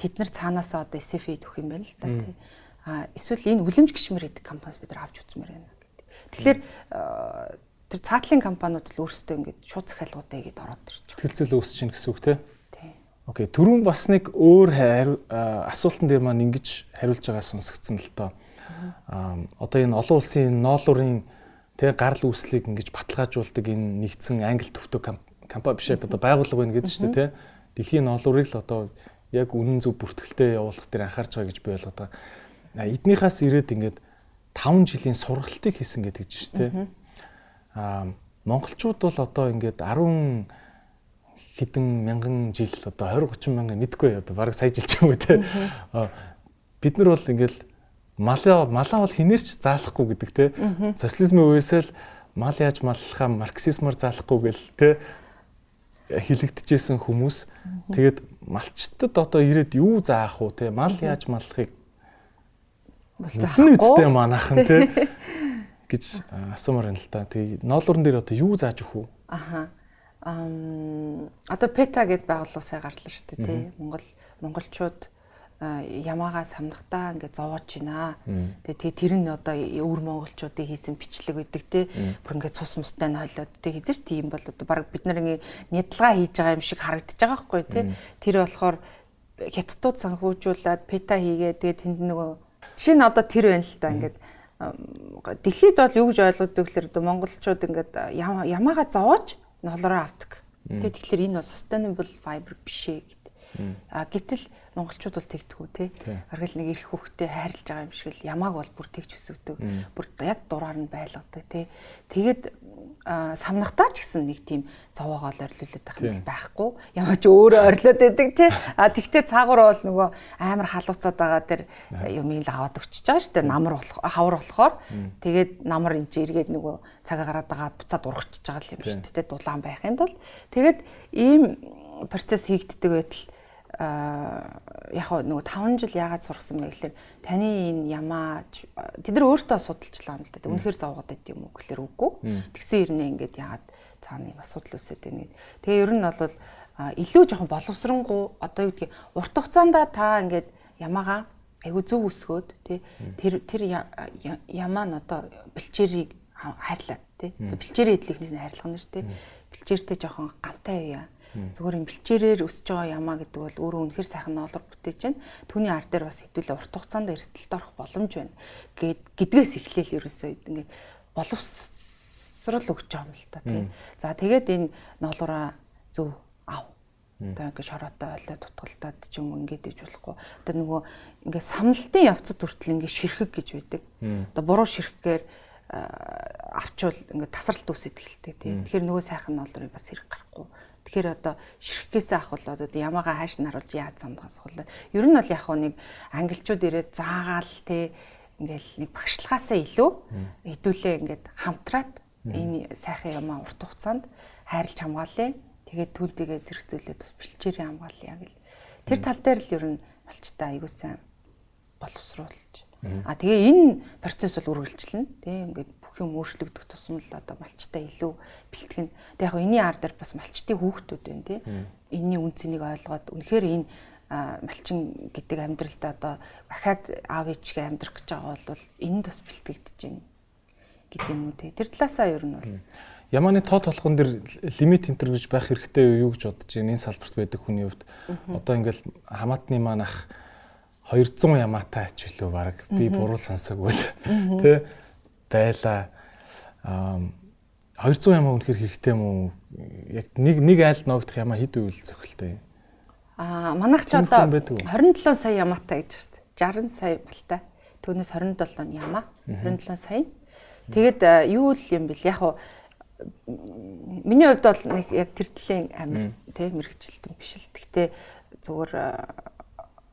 тэд нар цаанаасаа одоо SFA төх юм байна л да тий. А эсвэл энэ үлэмж Кашмир гэдэг компаниас бид нар авч үзмээр байна гэдэг. Тэгэхээр тэр цаатлын компаниуд л өөрсдөө ингээд шууд захиалгуудаа игээд ороод ирчих. Тэтгэлцэл үүсэж чинь гэсэн үг тий. Окей, түрүүн бас нэг өөр асуултан дээр маань ингэж хариулж байгаа сонсогдсон л доо Аа одоо энэ олон улсын ноолуурын тэг гарал үүслийг ингэж баталгаажуулдаг энэ нэгдсэн англи төвтөө компани биш одоо байгууллага байна гэдэг чинь тий Дэлхийн ноолуурыг л одоо яг үнэн зөв бүртгэлтэй явуулах дээр анхаарч байгаа гэж би ойлгоод байгаа. Эднийхээс ирээд ингээд 5 жилийн сургалтыг хийсэн гэдэг чинь тий Аа монголчууд бол одоо ингээд 10 хэдэн мянган жил одоо 20 30 мянган мэдгүй одоо бараг сая жил ч юм уу те. Бид нар бол ингээд малаа малаа бол хинээрч заалахгүй гэдэг те. Социализмын үеэс л мал яаж маллахаа марксизмаар заалахгүй гэл те хилэгдэжсэн хүмүүс тэгээд малчтад одоо ирээд юу заах уу те мал яаж маллахыг заахгүй үстэй манайхан те *laughs* гэж асуумаар байна л та. Тэгээ ноолуурн дээр одоо юу зааж өгөх үү? Аха. Ам одоо пета гэд байгууллага сая гарлаа шүү дээ тий. Монгол монголчууд ямаагаа самнахтаа ингээд зовоож байна. Тэгээ тэр нь одоо өвөр монголчуудын хийсэн бичлэг байдаг те. Бүр ингээд цус мустай нь хойлоод те хийдэж тийм бол одоо баг бид нар ингээд нядлага хийж байгаа юм шиг харагдаж байгаа байхгүй те. Тэр болохоор хятадууд санхүүжуулаад пета хийгээ тэгээ тэнд нөгөө жишээ нь одоо тэр байна л та ингээд дэлхийд бол юу гэж ойлгодог гэхээр одоо монголчууд ингээд ямаагаа зовоож нолороо авдаг. Тэгээ тэгэхээр энэ бол sustainable fiber биш ээ гэдэг. А гэтэл монголчууд бол тэгдэггүй те. Аргал нэг ирэх хүүхдээ хайрлаж байгаа юм шиг л ямааг бол бүр тэгж өсөгдөг. Бүр яг дураар нь байлгадаг те. Тэгээд самнахтаа ч гэсэн нэг тийм цовоогоо л орилуулад байх юм байхгүй. Ямар ч өөрөө орилоод байдаг те. А тэгтээ цаагаар бол нөгөө амар халууцаад байгаа тэр юмыг л аваад өчөж байгаа шүү дээ. Намар болох хавар болохоор тэгээд намар энэ чи эргээд нөгөө цагаа гараад байгаа буцаад урагчж байгаа юм шүү дээ. Дулаан байхын тулд тэгээд ийм процесс хийгддэг байтал яг нөгөө 5 жил яагаад сургасан бэ гэхээр таны энэ ямаа тэд нар өөртөө судалж байгаа юм л да. Үнэхээр зовгоод байд юм уу гэхээр үгүй. Тэгсэн ирнэ ингээд яагаад цаана юм асуудал үүсээд байна. Тэгээ ер нь бол илүү жоохон боловсронгуй одоо юу гэдгийг урт хугацаанд та ингээд ямаагаа айгу зөв өсгөөд тий тэр тэр ямаа нь одоо бэлчээрийг хайрлаад тий бэлчээрээ эдлихнээс нь хайрлах нь шүү тий бэлчээртэй жоохон гамтай байя Зүгээр юм бэлчээрээр өсөж байгаа ямаа гэдэг бол өөрөө үнэхэр сайхан ноолор бүтээж байна. Түүний ар дээр бас хэдүүлээ урт хугацаанд эрсдэлд орох боломж байна. Гэт гэдгээс эхлээл ерөөсөө ингээд боловсрал өгч байгаа юм л та тий. За тэгээд энэ ноолороо зөв ав. Одоо ингээд шороотой ойлоо тутгалтаад ч юм ингээд иж болохгүй. Одоо нөгөө ингээд самналтын явцад хүртэл ингээд ширхэг гэж байдаг. Одоо буруу ширхгээр авчвал ингээд тасралт үүсэж эхэлдэг тийм. Тэгэхээр нөгөө сайхан ноолрыг бас хэрэг гарахгүй. Тэгэхээр одоо ширхгээс авах бол одоо ямаага хааш нь харуулж яаж самдгаас хол. Ер нь бол яг нэг англичууд ирээд заагаал те ингээл нэг багшлагаасаа илүү хэдүүлээ ингээд хамтраад энэ сайхан юмаа урт хугацаанд хайрлж хамгаалъя. Тэгээд түлдээгээ зэрэгцүүлээд бас бэлчээрээ хамгаалъя гэл. Тэр тал дээр л ер нь болчтой аягүй сайн боловсруулж А тэгээ энэ процесс бол үргэлжлэнэ. Тэгээ ингээд бүх юм өөрчлөгдөх тусам л одоо малчтай илүү бэлтгэн. Тэгээ яг энэний ар дээр бас малчтын хүүхдүүд байна тий. Энийний үнцнийг ойлгоод үнэхээр энэ малчин гэдэг амьдралдаа одоо ахаад аав ээжгээ амьдрах гэж байгаа бол энэ бас бэлтгэгдэж байна гэдэг юм уу тий. Тэр талаасаа ер нь бол. Ямааны тод толгон дэр лимит энтер гэж байх хэрэгтэй юу гэж бодож байна? Энэ салбарт байдаг хүний хувьд. Одоо ингээл хамаатны маань ах 200 ямаатай ач билүү баг. Би буруу сонсоогүй тэ байла. 200 ямаа үнэхээр хэрэгтэй юм уу? Яг нэг нэг айл ногдох ямаа хэд үйл зөвхөлтэй аа манайх ч одоо 27 сая ямаатай гэж байна 60 сая балтай түүнээс 27 ямаа 27 сая тэгэд юу л юм бэл яг хуу миний хувьд бол нэг яг тэр төлөлийн амир тэ мэрэгчлэлтэн биш л. Гэхдээ зүгээр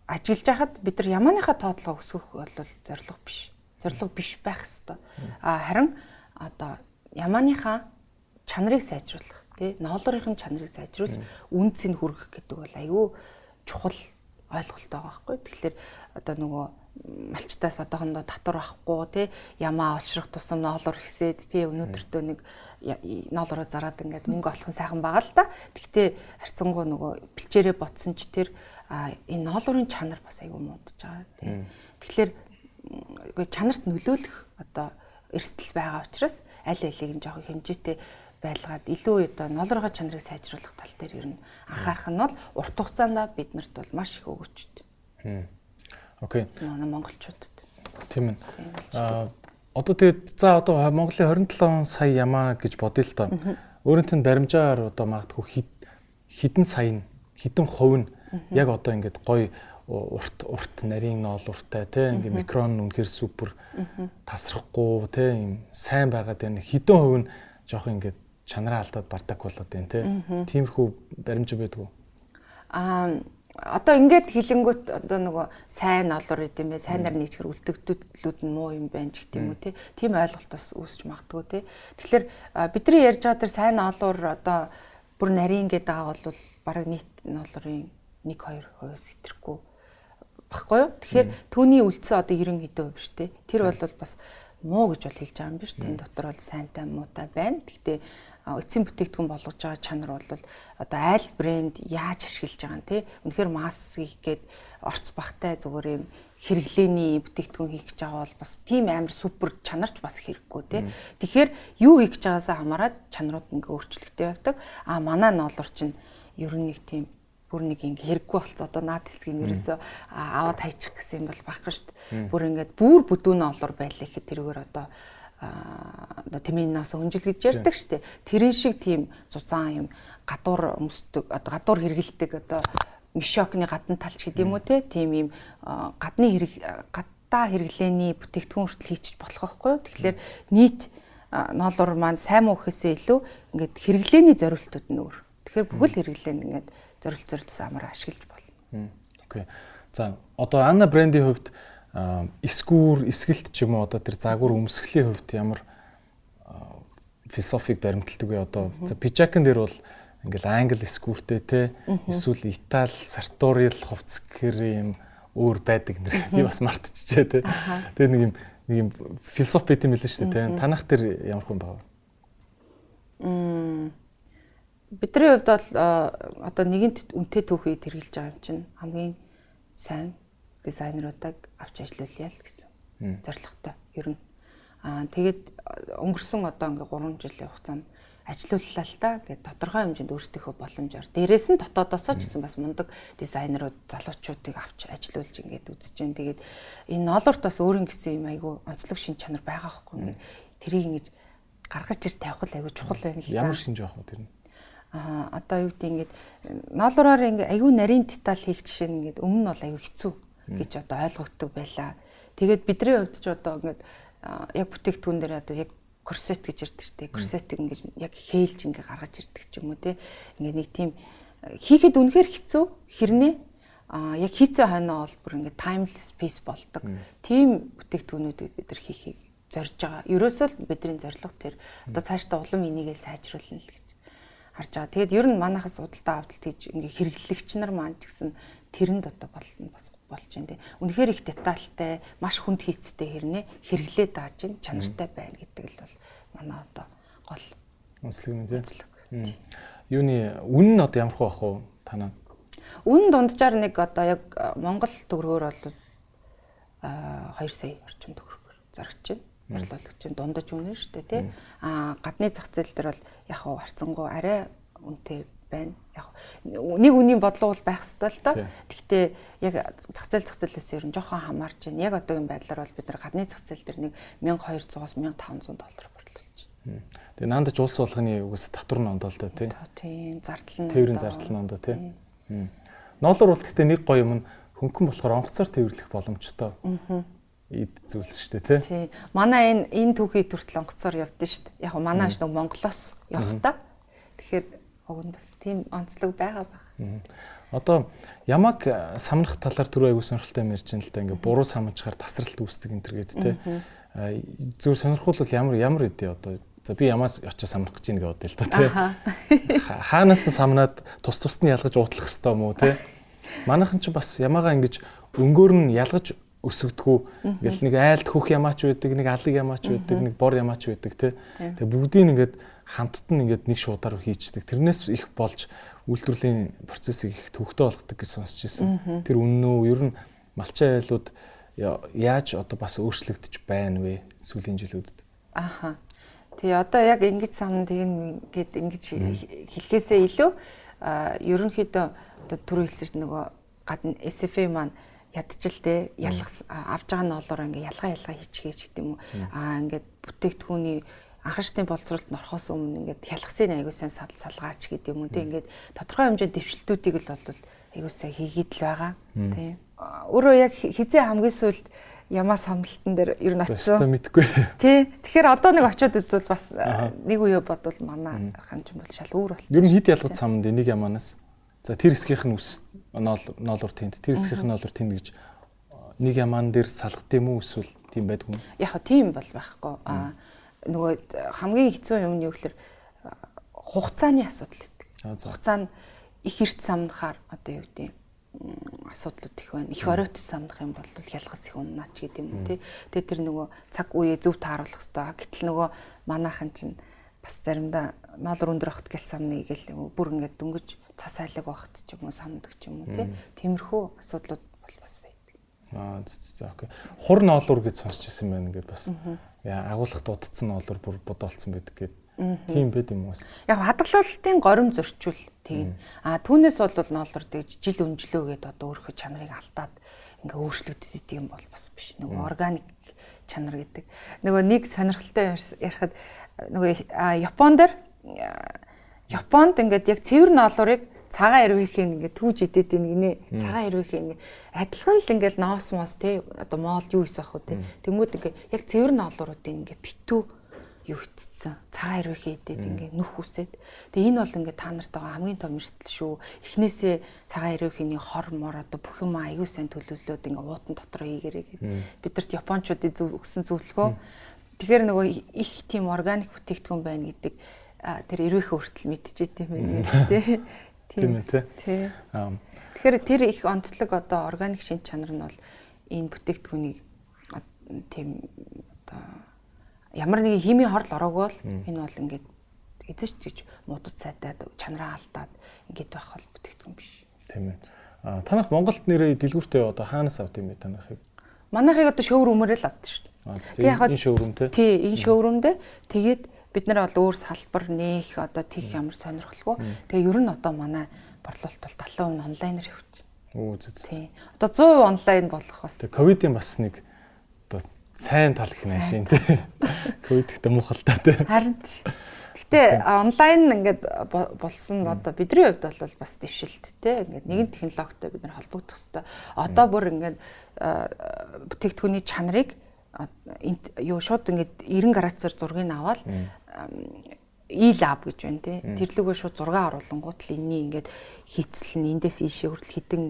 ажиллаж байхад бид нар ямааныхаа тоотлого өсгөх бол зорилго биш. Зорилго биш байх хэвээр. А харин одоо ямааныхаа чанарыг сайжруулах тий ноолорын чанарыг сайжруулж үн цэн хүргэх гэдэг бол айгүй чухал ойлголт байгаа байхгүй. Тэгэхээр одоо нөгөө малчтаас одоохондоо татвар авахгүй тий ямаа олшрох тусам ноолор хэсээд тий өнөөдөртөө нэг ноолороо зараад ингээд мөнгө олох нь сайхан байгаа л да. Гэхдээ харьцангуй нөгөө бэлчээрээ ботсон ч тэр энэ ноолуурын чанар бас айгүй муудаж байгаа тийм. Тэгэхээр үгүй чанарт нөлөөлөх одоо эрсдэл байгаа учраас аль алийг нь жоох хэмжээтэй байлгаад илүү одоо ноолоргоо чанарыг сайжруулах тал дээр ер нь анхаарах нь бол урт хугацаанд биднэрт бол маш их өгөөчтэй. Окей. Манай монголчуудад. Тийм ээ. Аа одоо тэгээд за одоо Монголын 27 сая ямаа гэж бодъё л доо. Өөрөнд нь баримжаар одоо магадгүй хідэн сая нь хідэн хувь нь Яг одоо ингээд гоё урт урт нарийн ноол урттай тий ингээ микрон үнэхээр супер тасрахгүй тий юм сайн байгаад байна. Хідэн хувь нь жоох ингээд чанараа алдаад бардак болоод байна тий. Тиймэрхүү баримж байдгүй. Аа одоо ингээд хилэнгүүт одоо нөгөө сайн олор гэдэм бэ сайн нар нийцгэр үлдэгдүүлүүд нь муу юм байна ч гэдэм үү тий. Тийм ойлголт бас үүсч магадгүй тий. Тэгэхээр бидний ярьж байгаа тэр сайн олор одоо бүр нарийн гэдэг байгаа бол бараг нийт олорын 1 2% сэтрэхгүй баггүй юу. Тэгэхээр түүний үлдсэн одоо 90 хэдэн хувь шүү дээ. Тэр бол бас муу гэж бол хэлж байгаа юм биш. Тэн дотор бол сайнтай муутай байна. Гэхдээ эцсийн бүтээгдэхүүн болгож байгаа чанар бол одоо айл брэнд яаж ашиглаж байгаа нь те үнэхээр масс хийх гээд орц багтай зүгээр юм хэрэглээний бүтээгдэхүүн хийх гэж байгаа бол бас тийм амар супер чанарч бас хэрэггүй те тэгэхээр юу хийх гэж байгаасаа хамаарат чанарууд ингээ өөрчлөлттэй явдаг а манай ноолор чинь ер нь нэг тийм бүр нэг ингэ хэрэггүй болцоо одоо наад хэсгийг ерөөсөө аваад хайчих гэсэн юм бол багхгүй шүү дээ. Бүр ингээд бүр бүдүүн олор байлаа гэхэд тэрүүгээр одоо одоо тэмээнээс өнжил гэж ярьдаг шүү дээ. Тэрэн шиг тийм зузаан юм гадуур өмсдөг одоо гадуур хэрэгэлдэг одоо мишокны гадна талч гэдэг юм уу те тийм юм гадны хэрэг гадаа хэрэглээний бүтээгдэхүүн хүртэл хийчих болох байхгүй. Тэгэхээр нийт ноолор маань сайн муу гэхээсээ илүү ингээд хэрэглээний зорилтууд нь өөр. Тэгэхээр бүхэл хэрэглээ нь ингээд зорилт зорилтоос амар ашиглаж болно. Окей. За одоо Анна брендийн хувьд эсгүүр, эсгэлт ч юм уу одоо тэр загвар өмсгөлийн хувьд ямар философик баримталдаг вэ? Одоо за пижакн дээр бол ингээл англи эсгүүртэй те эсвэл итали сартурил хувцс гэхэр юм өөр байдаг нэр. Би бас мартчихжээ те. Тэгээ нэг юм нэг юм философи байт юм л шүү дээ те. Танах тэр ямар хүн байгаа вэ? Бидний хувьд бол одоо нэгэнт үнэтэй түүхийг тэргэлж байгаа юм чинь хамгийн сайн дизайнеруудыг авч ажиллуулъя л гэсэн зорилготой. Ер нь аа тэгээд өнгөрсөн одоо ингээ 3 жилийн хугацаанд ажиллауллаа л та гэдэг тодорхой хэмжээнд өөрсдийнхөө боломжоор дээрээс нь дотоодосоо ч гэсэн бас мундаг дизайнерууд залуучуудыг авч ажиллуулж ингээд үзэж जैन. Тэгээд энэ ноолорт бас өөрийн гэсэн юм айгүй онцлог шин чанар байгаа хгүй. Тэрийг ингэж гаргаж ир тавих айгүй чухал байна л да. Ямар шинж байх вэ тэр нь? Аа одоо юу гэдэг ингээд ноолороор ингээд аюу нарийн деталь хийх жишээ нь ингээд өмнө нь бол аюу хэцүү гэж одоо ойлгогддог байлаа. Тэгээд бидний хувьд ч одоо ингээд яг бүтээгдэхүүн дээр одоо яг корсет гэж ирдэг штеп. Корсетыг ингэж яг хээлж ингээ гаргаж ирдэг ч юм уу те. Ингээ нэг тийм хийхэд үнэхээр хэцүү хэрнээ а яг хийцэн хойноо бол бүр ингээ timeless piece болдог. Тийм бүтээгдэхүүнүүдийг бид нар хийхийг зорж байгаа. Ерөөсөө л бидний зорилго тэр одоо цаашдаа улам энийгээ сайжруулна л гэж харж байгаа. Тэгээд ер нь манайхас судалтай авдалт хийж ингээ хэрэглэгч нар маань ч гэсэн тэрэнд одоо болно бас болж байна тий. Үнэхээр их детальтай, маш хүнд хийцтэй хэрнээ хэрэглээ дааж ин чанартай байна гэдэг л бол манай одоо гол үнслэг нь тий. Юуны үнэн нь одоо ямар хөө ах вэ танаа? Үнэн дунджаар нэг одоо яг Монгол төгрөгөөр бол а 2 сая орчим төгрөгөөр зарагч байна борлуулагчийн дундаж үнэ шүү дээ тий. Аа гадны зах зээл дээр бол яг хав харцангуй арай үнэтэй байна. Яг нэг үнийн бодлого бол байх ёстой л доо. Гэхдээ яг зах зээл зах зээлээс ер нь жоохон хамаарч байна. Яг одоогийн байдлаар бол бид нар гадны зах зээл дээр нэг 1200-аас 1500 доллар борлуулж байна. Тэгээ наандаж улс болгоны үгээс татвар нь ондоо л доо тий. Тийм зардал нь. Тээврийн зардал нь ондоо тий. Ноолор бол гэхдээ нэг гоё юм нь хөнгөн болохоор онгоцоор тээвэрлэх боломжтой. Аа эд зүйлс шүү дээ тий. Тий. Манай энэ энэ түүхий төртөл онгоцоор явдсан шүү дээ. Яг манай ш нэг Монголоос явах та. Тэгэхээр уг нь бас тийм онцлог байгаа баг. Одоо ямаг э, самнах талаар түрүү аягүй сонирхолтой юм ярьж байна л да. Ингээ буруу самжихаар тасралт үүсдэг энэ төр гээд тий. Э, зүгээр сонирхол бол ямар ямар үдээ одоо За би ямаас очиж самрах гэж нэг бодъё л доо тий. Хаанаас нь самнаад тус тусд нь ялгаж уутлах хэвээр юм уу тий. *laughs* Манайхан ч бас ямаага ингэж өнгөөр нь ялгаж өсөгдгүү. Ингээл нэг айлт хөх ямаач байдаг, нэг алыг ямаач байдаг, нэг бор ямаач байдаг тий. Тэгээ бүгдийг ингээд хамтд нь ингээд нэг шуудаар хийчдэг. Тэрнээс их болж үйлдвэрлэлийн процессыг их төвөгтэй болгодог гэж сонсч ирсэн. Тэр үнэн үү? Ер нь малчин айлууд яаж одоо бас өөрчлөгдөж байна вэ сүүлийн жилүүдэд? Аха. Тэгээ одоо яг ингэж сам тэгин гээд ингэж хэлхээсээ илүү ерөнхийдөө одоо түрүү хэлсэн нөгөө гадна SFA маань ядчилтэй ялгас авж байгаа нь олоор ингээ ялгаа ялгаа хийчихээж гэдэг юм уу аа ингээд бүтээгдэхүүний анхаарчдын боловсролд орохоос өмнө ингээд хялгсын аягүй сайн салгаач гэдэг юм уу тийм ингээд тодорхой хэмжээнд дэвшилтүүдийг л бол аягүй сайн хийгээд л байгаа. Тийм өөрөө яг хизээ хамгийн сүүлд ямаа самлалтан дээр ер нь очсон. Өстө мэдгүй. Тий. Тэгэхээр одоо нэг очиод үзвэл бас нэг үе бодвол манай ханч бол шал өөр болчих. Ер нь хит ялгаж самд нэг ямаанаас За тэр хэсгийнх нь үс ноолуур тэнд тэр хэсгийнх нь ноолуур тэнд гэж нэг ямаан дээр салгад юм уу эсвэл тийм байдгүй юм? Яг хөө тийм бол байхгүй. Аа нөгөө хамгийн хэцүү юм нь юу гэхээр хугацааны асуудал гэдэг. Хугацаа нь их эрт самнахаар одоо юу гэдэг асуудлууд их байна. Их оройтс самнах юм бол хялгас их унаач гэдэг юм тий. Тэгээ тэр нөгөө цаг үеэ зөв тааруулах хэрэгтэй. Гэтэл нөгөө манайхан чинь бас заримдаа ноолор өндөр ахт гэл самны гэл бүр ингээд дөнгөж цас айлаг багт ч юм уу самдаг ч юм уу тий. Тиймэрхүү асуудлууд бол бас байдаг. Аа за окей. Хур ноолуур гэж сонсч ирсэн байна ингээд бас яа агуулгад дутцсан ноолуур бүр бодоолцсон байдаг гэд. Тийм байд юм уус. Яг хадгалалтын горим зөрчил тийм. Аа түүнээс бол ноолуур дэж жил өнжлөөгээд одоо өөрийнхөө чанарыг алдаад ингээ өөрчлөгддөг юм бол бас биш. Нөгөө органик чанар гэдэг. Нөгөө нэг сонирхолтой ярихад нөгөө Японд дэр Японд ингээд яг цэвэр ноолуурыг цагаан ирвэхийн ингээд түүж идээд ийн гинэ. Цагаан ирвэхийн ингээд адилхан л ингээд ноос моос те одоо моол юу ийс ах уу те. Тэнгүүд ингээд яг цэвэр ноолууруудын ингээд битүү юу хитцсэн. Цагаан ирвэхийн идээд ингээд нүх үсээд. Тэгээ энэ бол ингээд та нарт байгаа хамгийн том эрсдэл шүү. Эхнээсээ цагаан ирвэхийн хор мор одоо бүх юм аягүй сайн төлөвлөөд ингээд уутан дотроо хийгэрээ гэд. Бидэрт японочдын зөв өгсөн зөвлөгөө. Тэгэхээр нөгөө их тийм органик бүтээгдэхүүн байна гэдэг тэр эрвээх хүртэл мэдчихэт юм байна тий. Тийм үү тий. Тэгэхээр тэр их онцлог одоо органик шин чанар нь бол энэ бүтээгдэхүүнийг тийм одоо ямар нэгэн химийн хорл ороогүй бол энэ бол ингээд эзэж гэж муудад сайдаад чанараа алдаад ингээд байх бол бүтээгдэхүүн биш. Тийм ээ. А танах Монголд нэрээ дэлгүүртээ одоо хаанаас авд юм бэ танахыг? Манайхыг одоо шоурумээр л авд шүү дээ. А энэ те. Тий, энэ шоурумдээ тэгээд бид нар бол өөр салбар нээх одоо тийх ямар сонирхолгүй. Тэгээ ер нь одоо манай борлуулалт бол 70% нь онлайнаар явчихна. Оо зү зү. Тий. Одоо 100% онлайн болох бас. Тэгээ ковидын бас нэг одоо сайн тал их наашин тий. *laughs* Ковид гэдэг муухалтай тий. Харин Гэтэ онлайн ингээд болсон одоо бидний хувьд бол бас дэвшилттэй. Ингээд нэгэн технологитой бид нар холбогдох хэрэгтэй. Одоо бүр ингээд бүтээгдэхүүний чанарыг юу шууд ингээд 90 градусаар зургийг аваад E-lab гэж байна тий. Тэрлэгөө шууд зураг оруулангууд л энэний ингээд хийцэл нь эндээс ийшээ хүртэл хідэн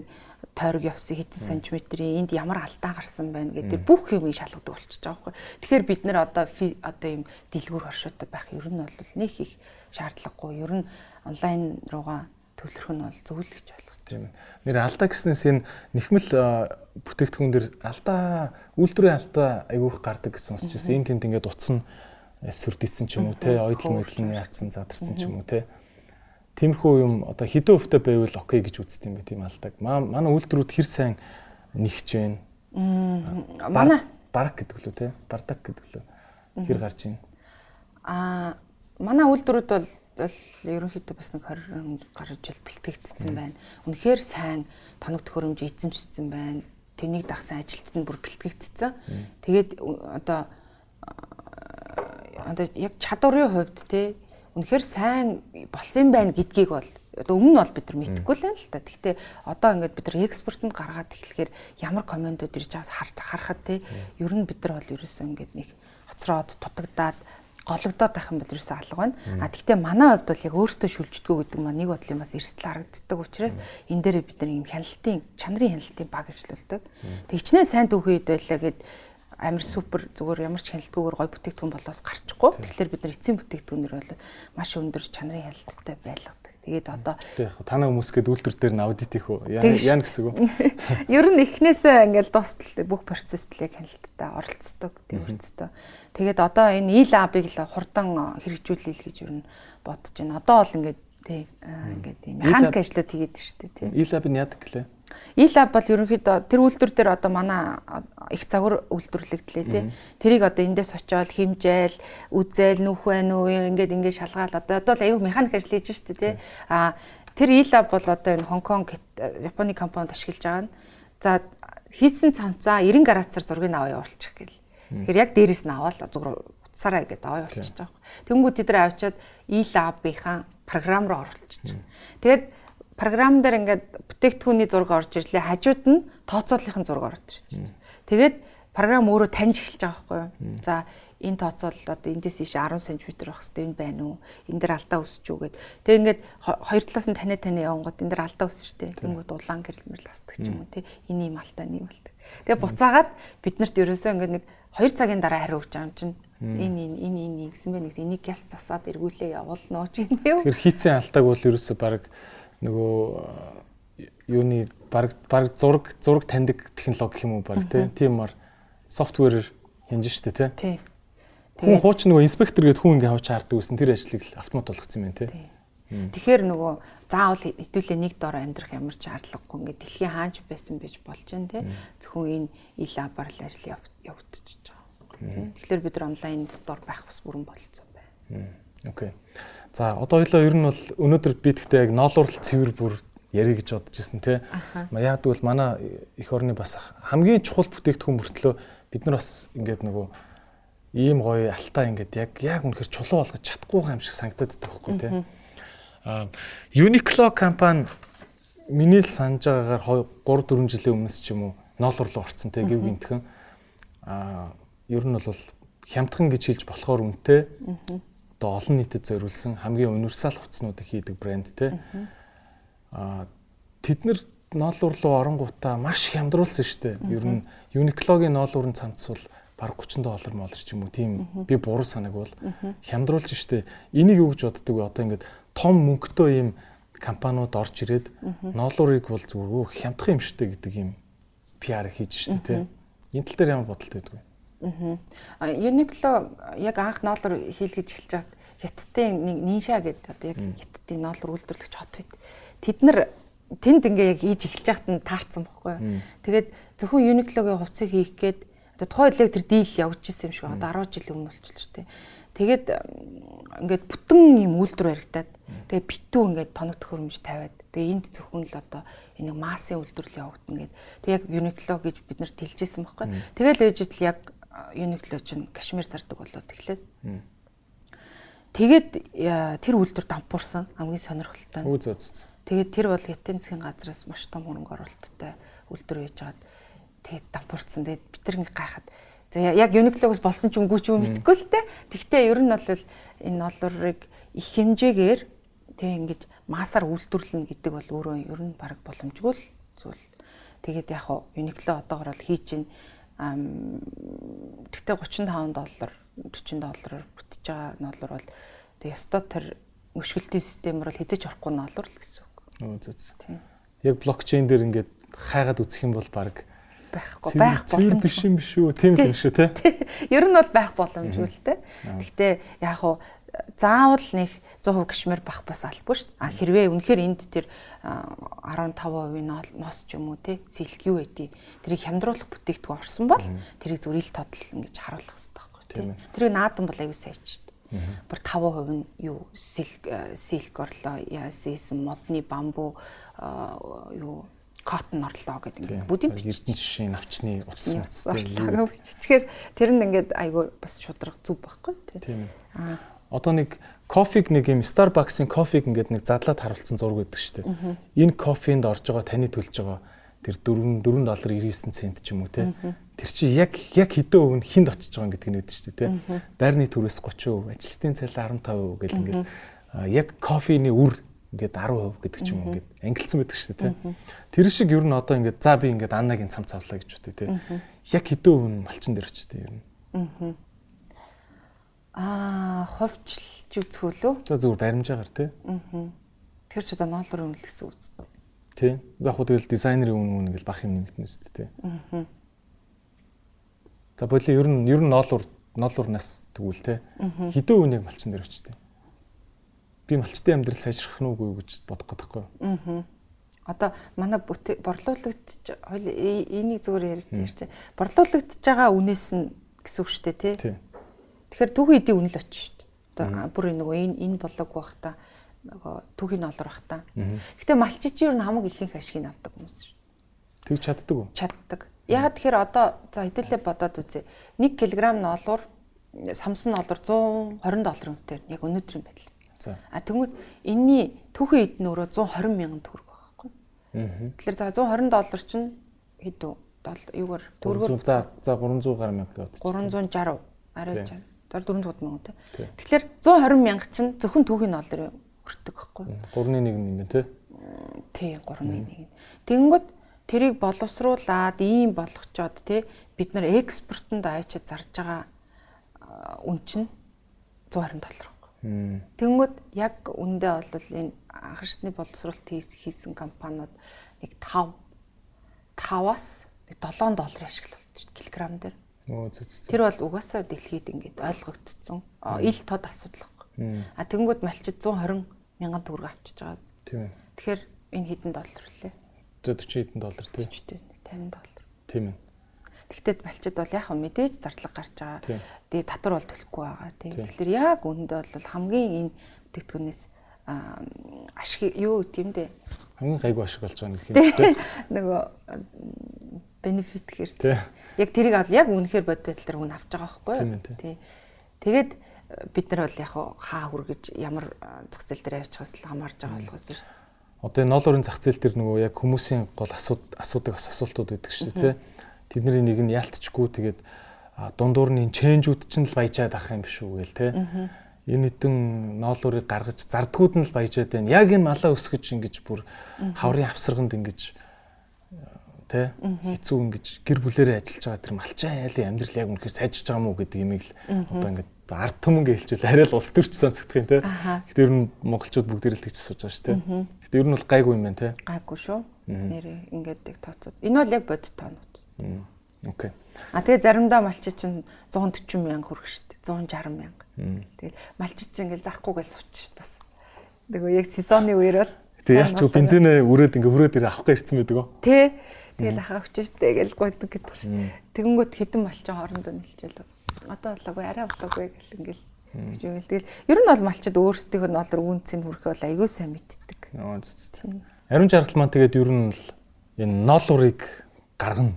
тойрог явсан хэдэн сантиметрийн энд ямар алдаа гарсан байна гэдэг бүх юмыг шалгадаг болчихж байгаа байхгүй. Тэгэхээр бид нэр одоо одоо ийм дэлгүүр оршуутай байх ер нь бол нэг их шаардлагагүй. Ер нь онлайн руугаа төвлөрөх нь бол зөв л гэж болох. Тийм. Нэр алдаа гэснээс энэ нэхмэл бүтээгдэхүүн дэр алдаа үйлдвэрийн алдаа айгүйх гардаг гэсэн сонсч байсан. Энд тэнд ингээд утсан сүрдийцэн ч юм уу те ойдл мэдлэн яатсан задарсан ч юм уу те Тиймэрхүү юм одоо хэдэн өвтэй байвал окей гэж үздэг юм бэ тийм алдаг. Манай үйлдвэрүүд хэр сайн нэгж байна. Манай барак гэдэг лөө те бардак гэдэг лөө хэр гарч байна. Аа манай үйлдвэрүүд бол ерөнхийдөө бас нэг 20 гаруй жил бэлтгэгдсэн байна. Үнэхээр сайн тоног төхөөрөмж эзэмшсэн байна. Тэнийг дагсан ажилтнууд бүр бэлтгэгдсэн. Тэгээд одоо одоо яг чадварын хувьд те үнэхээр сайн болсон байна гэдгийг бол одоо өмнө нь бол бид нар мэдэхгүй л байна л та. Гэхдээ одоо ингээд бид нар экспортод гаргаад эхлэхээр ямар комментууд ирж байгаас харж харахад те ер нь бид нар бол ерөөсөө ингээд нэг хоцроод тутагдаад гологдоод байх юм бол ерөөсөө алга байна. А тэгвэл манай хувьд бол яг өөртөө шүлждэггүй гэдэг маань нэг бодлын бас эрсдэл харагддаг учраас энэ дээр бид нар юм хяналтын чанарын хяналтын баг ажилладаг. Тэгчнээ сайн түүхийд байлаа гэд амар супер зүгээр ямар ч хяналтгүйгээр гой бүтээгдэхүүн болоос гарчихгүй. Тэгэхээр бид нар эцсийн бүтээгдэхүүнээр бол маш өндөр чанарын хяналттай байлгадаг. Тэгээд одоо танаа хүмүүс гээд үйлдвэр дээр нь аудит их үү? Яа гэсэн вэ? *laughs* Ер нь эхнээсээ ингээл дуустал бүх процессд л яг хяналттай оролцдог, тэмэрцтэй. Тэгээд одоо энэ e-lab-ыг л хурдан хэрэгжүүлээл гэж ер нь бодож байна. Одоо бол ингээд тий ингээд юм механик ажлууд хийгээд шүү дээ тий. E-lab нь яадаг гэлээ? E-lab бол ерөнхийдөө тэр үйлдвэр дээр одоо манай их загвар үйлдвэрлэгдлээ тий. Тэрийг одоо эндээс очиод химжээл, үзэл, нүх байна уу ингээд ингээд шалгаал одоо одоо л аюу механик ажил хийж штэ тий. А тэр E-lab бол одоо энэ Хонконг Японы компанид ашиглаж байгаа нь. За хийсэн цамцаа 90 градусаар зургийг аваа явуулчих гэл. Тэгэхээр яг дээрээс нь аваад зүгээр утсаараа ингээд аваа явуулчих жоох. Тэнгүүд тэд нар авчиад E-lab-ийнхаа програм руу оруулчих. Тэгээд програм дээр ингээд бүтээгдэхүүний зураг орж ирлээ. Хажууд нь тооцооллын зураг орж ирж. Тэгээд програм өөрөө таньж эхэлж байгаа байхгүй юу? За энэ тооцоол одоо эндээс ийш 10 см байх хэрэгтэй энэ байна уу? Энд дэр алдаа үсч үү гэд. Тэгээ ингээд хоёр талаас нь таниа таниа явангууд энэ дэр алдаа үсч штэ. Тэнгүүд улаан гэрэлмэр ластдаг ч юм уу тий. Энэ юм алдаа нэг болдог. Тэгээ буцаагаад биднэрт ерөөсөө ингээд нэг 2 цагийн дараа хариу өгч байгаа юм чинь энэ энэ энэ энэ гэсэн нэгс энийг гяс засаад эргүүлээ явуулна уу ч юм. Тэр хийцэн алдааг бол ерөөсөө баг нөгөө юуны баг баг зураг зураг таньдаг технологи юм уу баг тиймэр софтверээр хянж штэ тий. Хүн хууч нөгөө инспектор гэдэг хүн ингээ хавч хаардаг гэсэн тэр ажлыг л автомат болгоцсон юм байна тий. Тэгэхээр нөгөө заавал хэдүүлээ нэг дор амьдрах ямар ч шаардлагагүй ингээ дэлхийн хаанч байсан байж болж байна тий. Зөвхөн энэ ил лабар л ажил явагдчихж байгаа. Тэгэхээр бид нар онлайн стор байх бас бүрэн болцсон байна. Окей. За одоо хоёлоо ер нь бол өнөөдөр би тэгтээ яг ноолуурал цэвэр бүр ярих гэж бодож ирсэн тий. Яг тэгвэл манай эх орны бас хамгийн чухал бүтээгдэхүүн мөртлөө бид нар бас ингээд нөгөө ийм гоё алтаа ингээд яг яг үнэхэр чулуу болгож чадахгүй юм шиг санагдаад байдаг байхгүй тий. Аа Uniqlo компани миний л санаж байгаагаар 3 4 жилийн өмнөөс ч юм уу ноолур руу орцсон тий гів гинтхэн. Аа ер нь бол хямдхан гэж хэлж болохоор үнэтэй одоо олон нийтэд зориулсан хамгийн универсал хувцснуудыг хийдэг брэнд те. Аа тэд нар ноолуур руу оронгуудаа маш хямдруулсан шүү дээ. Ер нь Uniqlo-гийн ноолуурын цамц бол баг 30 доллар молор ч юм уу тийм би буруу санаг бол хямдруулж штэ. Энийг юу гэж боддөг вэ? Одоо ингээд том мөнгөтэй ийм компаниуд орж ирээд ноолуурыг бол зүгээр хямдах юм штэ гэдэг ийм PR хийж штэ тий. Энэ тал дээр ямар бодолтой байдаг вэ? Аа. Uniqlo яг анх ноолор хийлгэж эхэлж байгаад хятадын нэг нинша гэдэг одоо яг хятадын ноолор үйлдвэрлэгч хот байт. Тэд нар тэнд ингээ яг ийж эхэлж байхад нь таарсан бохгүй юу. Тэгээд зөвхөн Uniqlo-гийн хувцсыг хийх гээд одоо тухайн үеийг тэр дийл явж исэн юм шиг одоо 10 жилийн өмнө болчихлоо шүү дээ. Тэгээд ингээд бүтэн юм үйлдвэр баригдаад тэгээд битүү ингээд тоног төхөөрөмж тавиад тэгээд энд зөвхөн л одоо энийг массын үйлдвэрлэл явагдана гэд. Тэг яг Uniqlo гэж бид нарт хэлжсэн байхгүй. Тэгэл ээж ижил яг Uniqlo чинь кашмир зардаг болоод эхлээд Тэгээд тэр үйлдвэр дампуурсан хамгийн сонирхолтой. Үгүй зөөцсөн. Тэгээд тэр бол хятадын засгийн газраас маш том хөрөнгө оруулалттай үйлдвэр хийж байгаад тэгээд дампуурсан. Тэгээд бид нар ингээ гайхаад За яг Uniqlo-гоос болсон ч үгүй ч юм мэдгүй л те. Тэгтээ ер нь бол энэ нолрыг их хэмжээгээр тэг ингэж масаар үйлдвэрлэнэ гэдэг бол өөрөө ер нь баг боломжгүй л зүйл. Тэгээд яг хуу Uniqlo одоогор бол хийж чинь тэгтээ 35 доллар 40 доллараар бүтэж байгаа нолор бол тэг ёстой тэр мөшгөлтийн системээр бол хязгаарч орохгүй нолор л гэсэн үг. Өө зүз. Яг блокчейн дээр ингээд хайгаад үзэх юм бол баг байхгүй байх боломж биш юм биш үү? Тийм л юм шүү те. Ер нь бол байх боломжгүй л те. Гэхдээ яг хуу заавал нэг 100% гişмэр бах бас албагүй шүү. А хэрвээ үнэхээр энд тэр 15%-ийн нос ч юм уу те сэлг юу байдгийг тэрийг хямдруулах бүтээгдэхүүн орсон бол тэрийг зүгээр ил тодл ингэж харуулах хэрэгтэй байхгүй тийм. Тэрийг наадан бол аюу шүү дээ. Бүр 5% нь юу сэлг орлоо яасан модны бамбуу юу коттон орлоо гэдэг ингээд бүдийн эрдэнэ жишээ навчны утас утас тийм. Тэгэхээр тэр нь ингээд айгүй бас шудраг зүв байхгүй тийм. Аа одоо нэг кофег нэг юм Starbucks-ын кофег ингээд нэг задлаад харуулсан зураг байдаг шүү дээ. Энэ кофенд орж байгаа таны төлж байгаа тэр 4 4 доллар 99 цент ч юм уу те. Тэр чи яг яг хэдэн өв нь хинд очиж байгаа гэдэг нь үүдэж шүү дээ те. Байрны төрөөс 30%, ажилтны цалин 15% гэл ингээд яг кофений үр ингээд 10% гэдэг ч юм уу ингээд ангилсан байдаг шүү дээ те. Тэр шиг ер нь одоо ингээд за би ингээд аннагийн цам цавлаа гэж үтэй те. Яг хэдэн нь малчин дээр очтой ер нь. Аа Аа, ховчлж үзэх үлээ. За зүгээр баримжаагаар тий. Аа. Тэр ч одоо ноолор үнэл гэсэн үг зү. Тий. Яг хөө тэгэл дизайнерын үн үн гэл бах юм нэмэгдэн үст тий. Аа. За боли ер нь ер нь ноолор ноолорнаас тэгвэл тий. Хідэн үнийг малчин дээр өчтэй. Би малчтай амьдрал сайжрах нь үгүй гэж бодох гэдэггүй. Аа. Одоо манай борлуулагдж энийг зүгээр ярьж ярьж борлуулагдж байгаа үнээс нь гэсэн үг шүү дээ тий. Тэгэхээр түүхийн эдийн үнэл очиж шүү дээ. Одоо бүр нөгөө энэ энэ болоог байх та нөгөө түүхийн олор байх та. Гэтэ малчич юу н хамаг ихэнх ашиг авдаг хүмүүс шүү. Тэг чаддаг уу? Чаддаг. Ягаад тэгэхээр одоо за хэдүүлээ бодоод үзье. 1 кг ноолуур самсан ноолуур 120 долларын үнэтэй яг өнөөдрийн байдал. За. А тэгмүүд энэний түүхийн эд нь өөрөө 120 мянган төгрөг байгаа байхгүй. Аа. Тэгэхээр за 120 доллар чинь хэд үү? юугаар төгрөгөөр за за 300 гаруй мянга гэдэг. 360 арай 60 400 мянга тий. Тэгэхээр 120 мянга чинь зөвхөн түүхийн долларын өртөг байхгүй. 3-ны 1 юм байна тий. Тий 3-ны 1. Тэгэнгүүт тэрийг боловсруулад ийм болгочоод тий бид нар экспортонд аячид зарж байгаа үн чинь 120 доллар. Тэгэнгүүт яг үндэ бол энэ анхшны боловсруулалт хийсэн компаниуд нэг 5 5-аас 7 доллар ашиглалт килограмм дээр. Тэр бол угаасаа дэлхийд ингээд ойлгогдсон. Ил тод асуудал баг. А тэгэнгүүт малчид 120 мянган төгрөг авчиж байгаа. Тийм. Тэгэхээр энэ хэдэн доллар вүлээ? 40 хэдэн доллар тийм. 50 доллар. Тийм ээ. Тэгтээ малчид бол яг мэдээж зарлаг гарч байгаа. Тэгээ татвар бол төлөхгүй байгаа. Тийм. Тэгэхээр яг үүндээ бол хамгийн энэ бүтээгдэхүүнээс ашиг юу гэм дээ. Хамгийн гайгүй ашиг болж байгаа нэг юм. Нөгөө бенефит гэхэр яг тэрийг бол яг үнэхээр бод байдлаар хүн авч байгаа байхгүй юу? Тий Тэгээд э, бид нар бол яг хаа хүргэж ямар э, зах зээл дээр авчихаас л хамаарж байгаа болохоос шүү Одоо энэ ноолорын зах зээл дээр нөгөө яг хүмүүсийн гол асууд асуудаг бас асуултууд байдаг шүү тий. Тэдний нэг нь ялтчгүй тэгээд дундуурны чэнжүүд ч нь л баяжаад ах юм биш үү гээл тий. Энэ хэдэн ноолорыг гаргаж зардгууд нь л баяжаад байна. Яг энэ малаа өсгөж ингэж бүр хаврын авсарганд ингэж тий хэцүү ингэж гэр бүлэрээ ажиллаж байгаа тэр малчаа айлын амьдрал яг үнэхээр сайжирч байгаа мó гэдэг имийг л одоо ингэж ард түмэн гэлжүүл арай л улс төрч сонсогдох юм тий. Гэтэ ер нь монголчууд бүгд л тэгж асууж байгаа шүү тий. Гэтэ ер нь бол гайгүй юм байна тий. Гайгүй шүү. Нэрээ ингээд их тооцоод. Энэ бол яг бодит тоонууд. Окей. А тэгээ заримдаа малчи чинь 140 мянга хүрэх дээ. 160 мянга. Тэгэл малчи чинь ингээл захгүй гэл сууч дээ бас. Нөгөө яг сезоны үеэр бол Тэгээ яг ч бензинээ өрөөд ингээ хүрээд ирээ авах гэсэн байдаг гоо. Тий. Тэгэл ахаа өчөж тэгэл гойдог гэдэг шүү дээ. Тэгэнгүүт хідэн малчин хоорондоо нэлжэл. Одоо болоогүй арай болоогүй гэл ингээл гэж юм. Тэгэл ер нь бол малчид өөрсдийнх нь олор үнцийг хүрэх бол аягүй сайн мэддэг. Нөө зү. Ариун жаргал маань тэгээд ер нь л энэ ноолурыг гаргана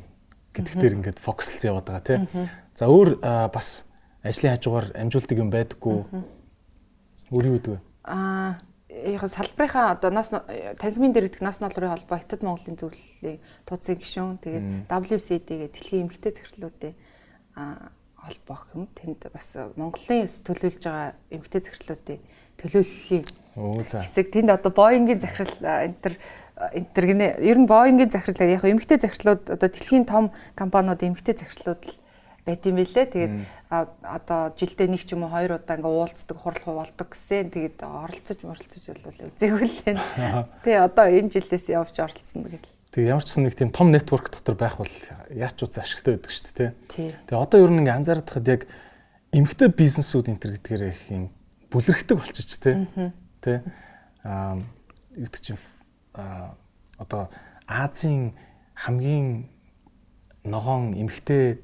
гэдэг дээр ингээд фокуслж яваад байгаа тий. За өөр бас ажлын хажуугаар амжуулдаг юм байдаггүй. Өөр юу гэдэг вэ? Аа яг салбарынхаа одоо нас танхимын дээр идэх нас ноолрын холбоо Хятад Монголын зөвлөлийн тууцын гишүүн тэгээд WCD-гээ дэлхийн эмэгтэй захирлуудын холбоо юм. Тэнд бас Монголын төлөөлж байгаа эмгтэй захирлуудын төлөөллийн хэсэг. Тэнд одоо Боингийн захирал энэ төр гинэ ер нь Боингийн захирал яг эмгтэй захирлууд одоо дэлхийн том компаниуд эмгтэй захирлууд л байт юм билээ. Тэгээд одоо жилдээ нэг ч юм уу хоёр удаа ингээ уулздаг, хурал хуваалдаг гэсэн. Тэгээд оролцож моролцож бол үзээгүй л байна. *laughs* Тэгээ одоо энэ жилээс явж оролцсон гэл. Тэгээ ямар ч гэсэн нэг тийм том нэтворк дотор байх бол яач үз ашигтай байдаг шүү дээ. Тэгээ одоо ер нь ингээ анзаараад хахад яг эмгтэй бизнесүүд энэ төр гэдгээр их юм бүлэрхдэг болчих тээ. Тэ. Аа гэдэг чинь аа одоо Азийн хамгийн ногоон эмгтэй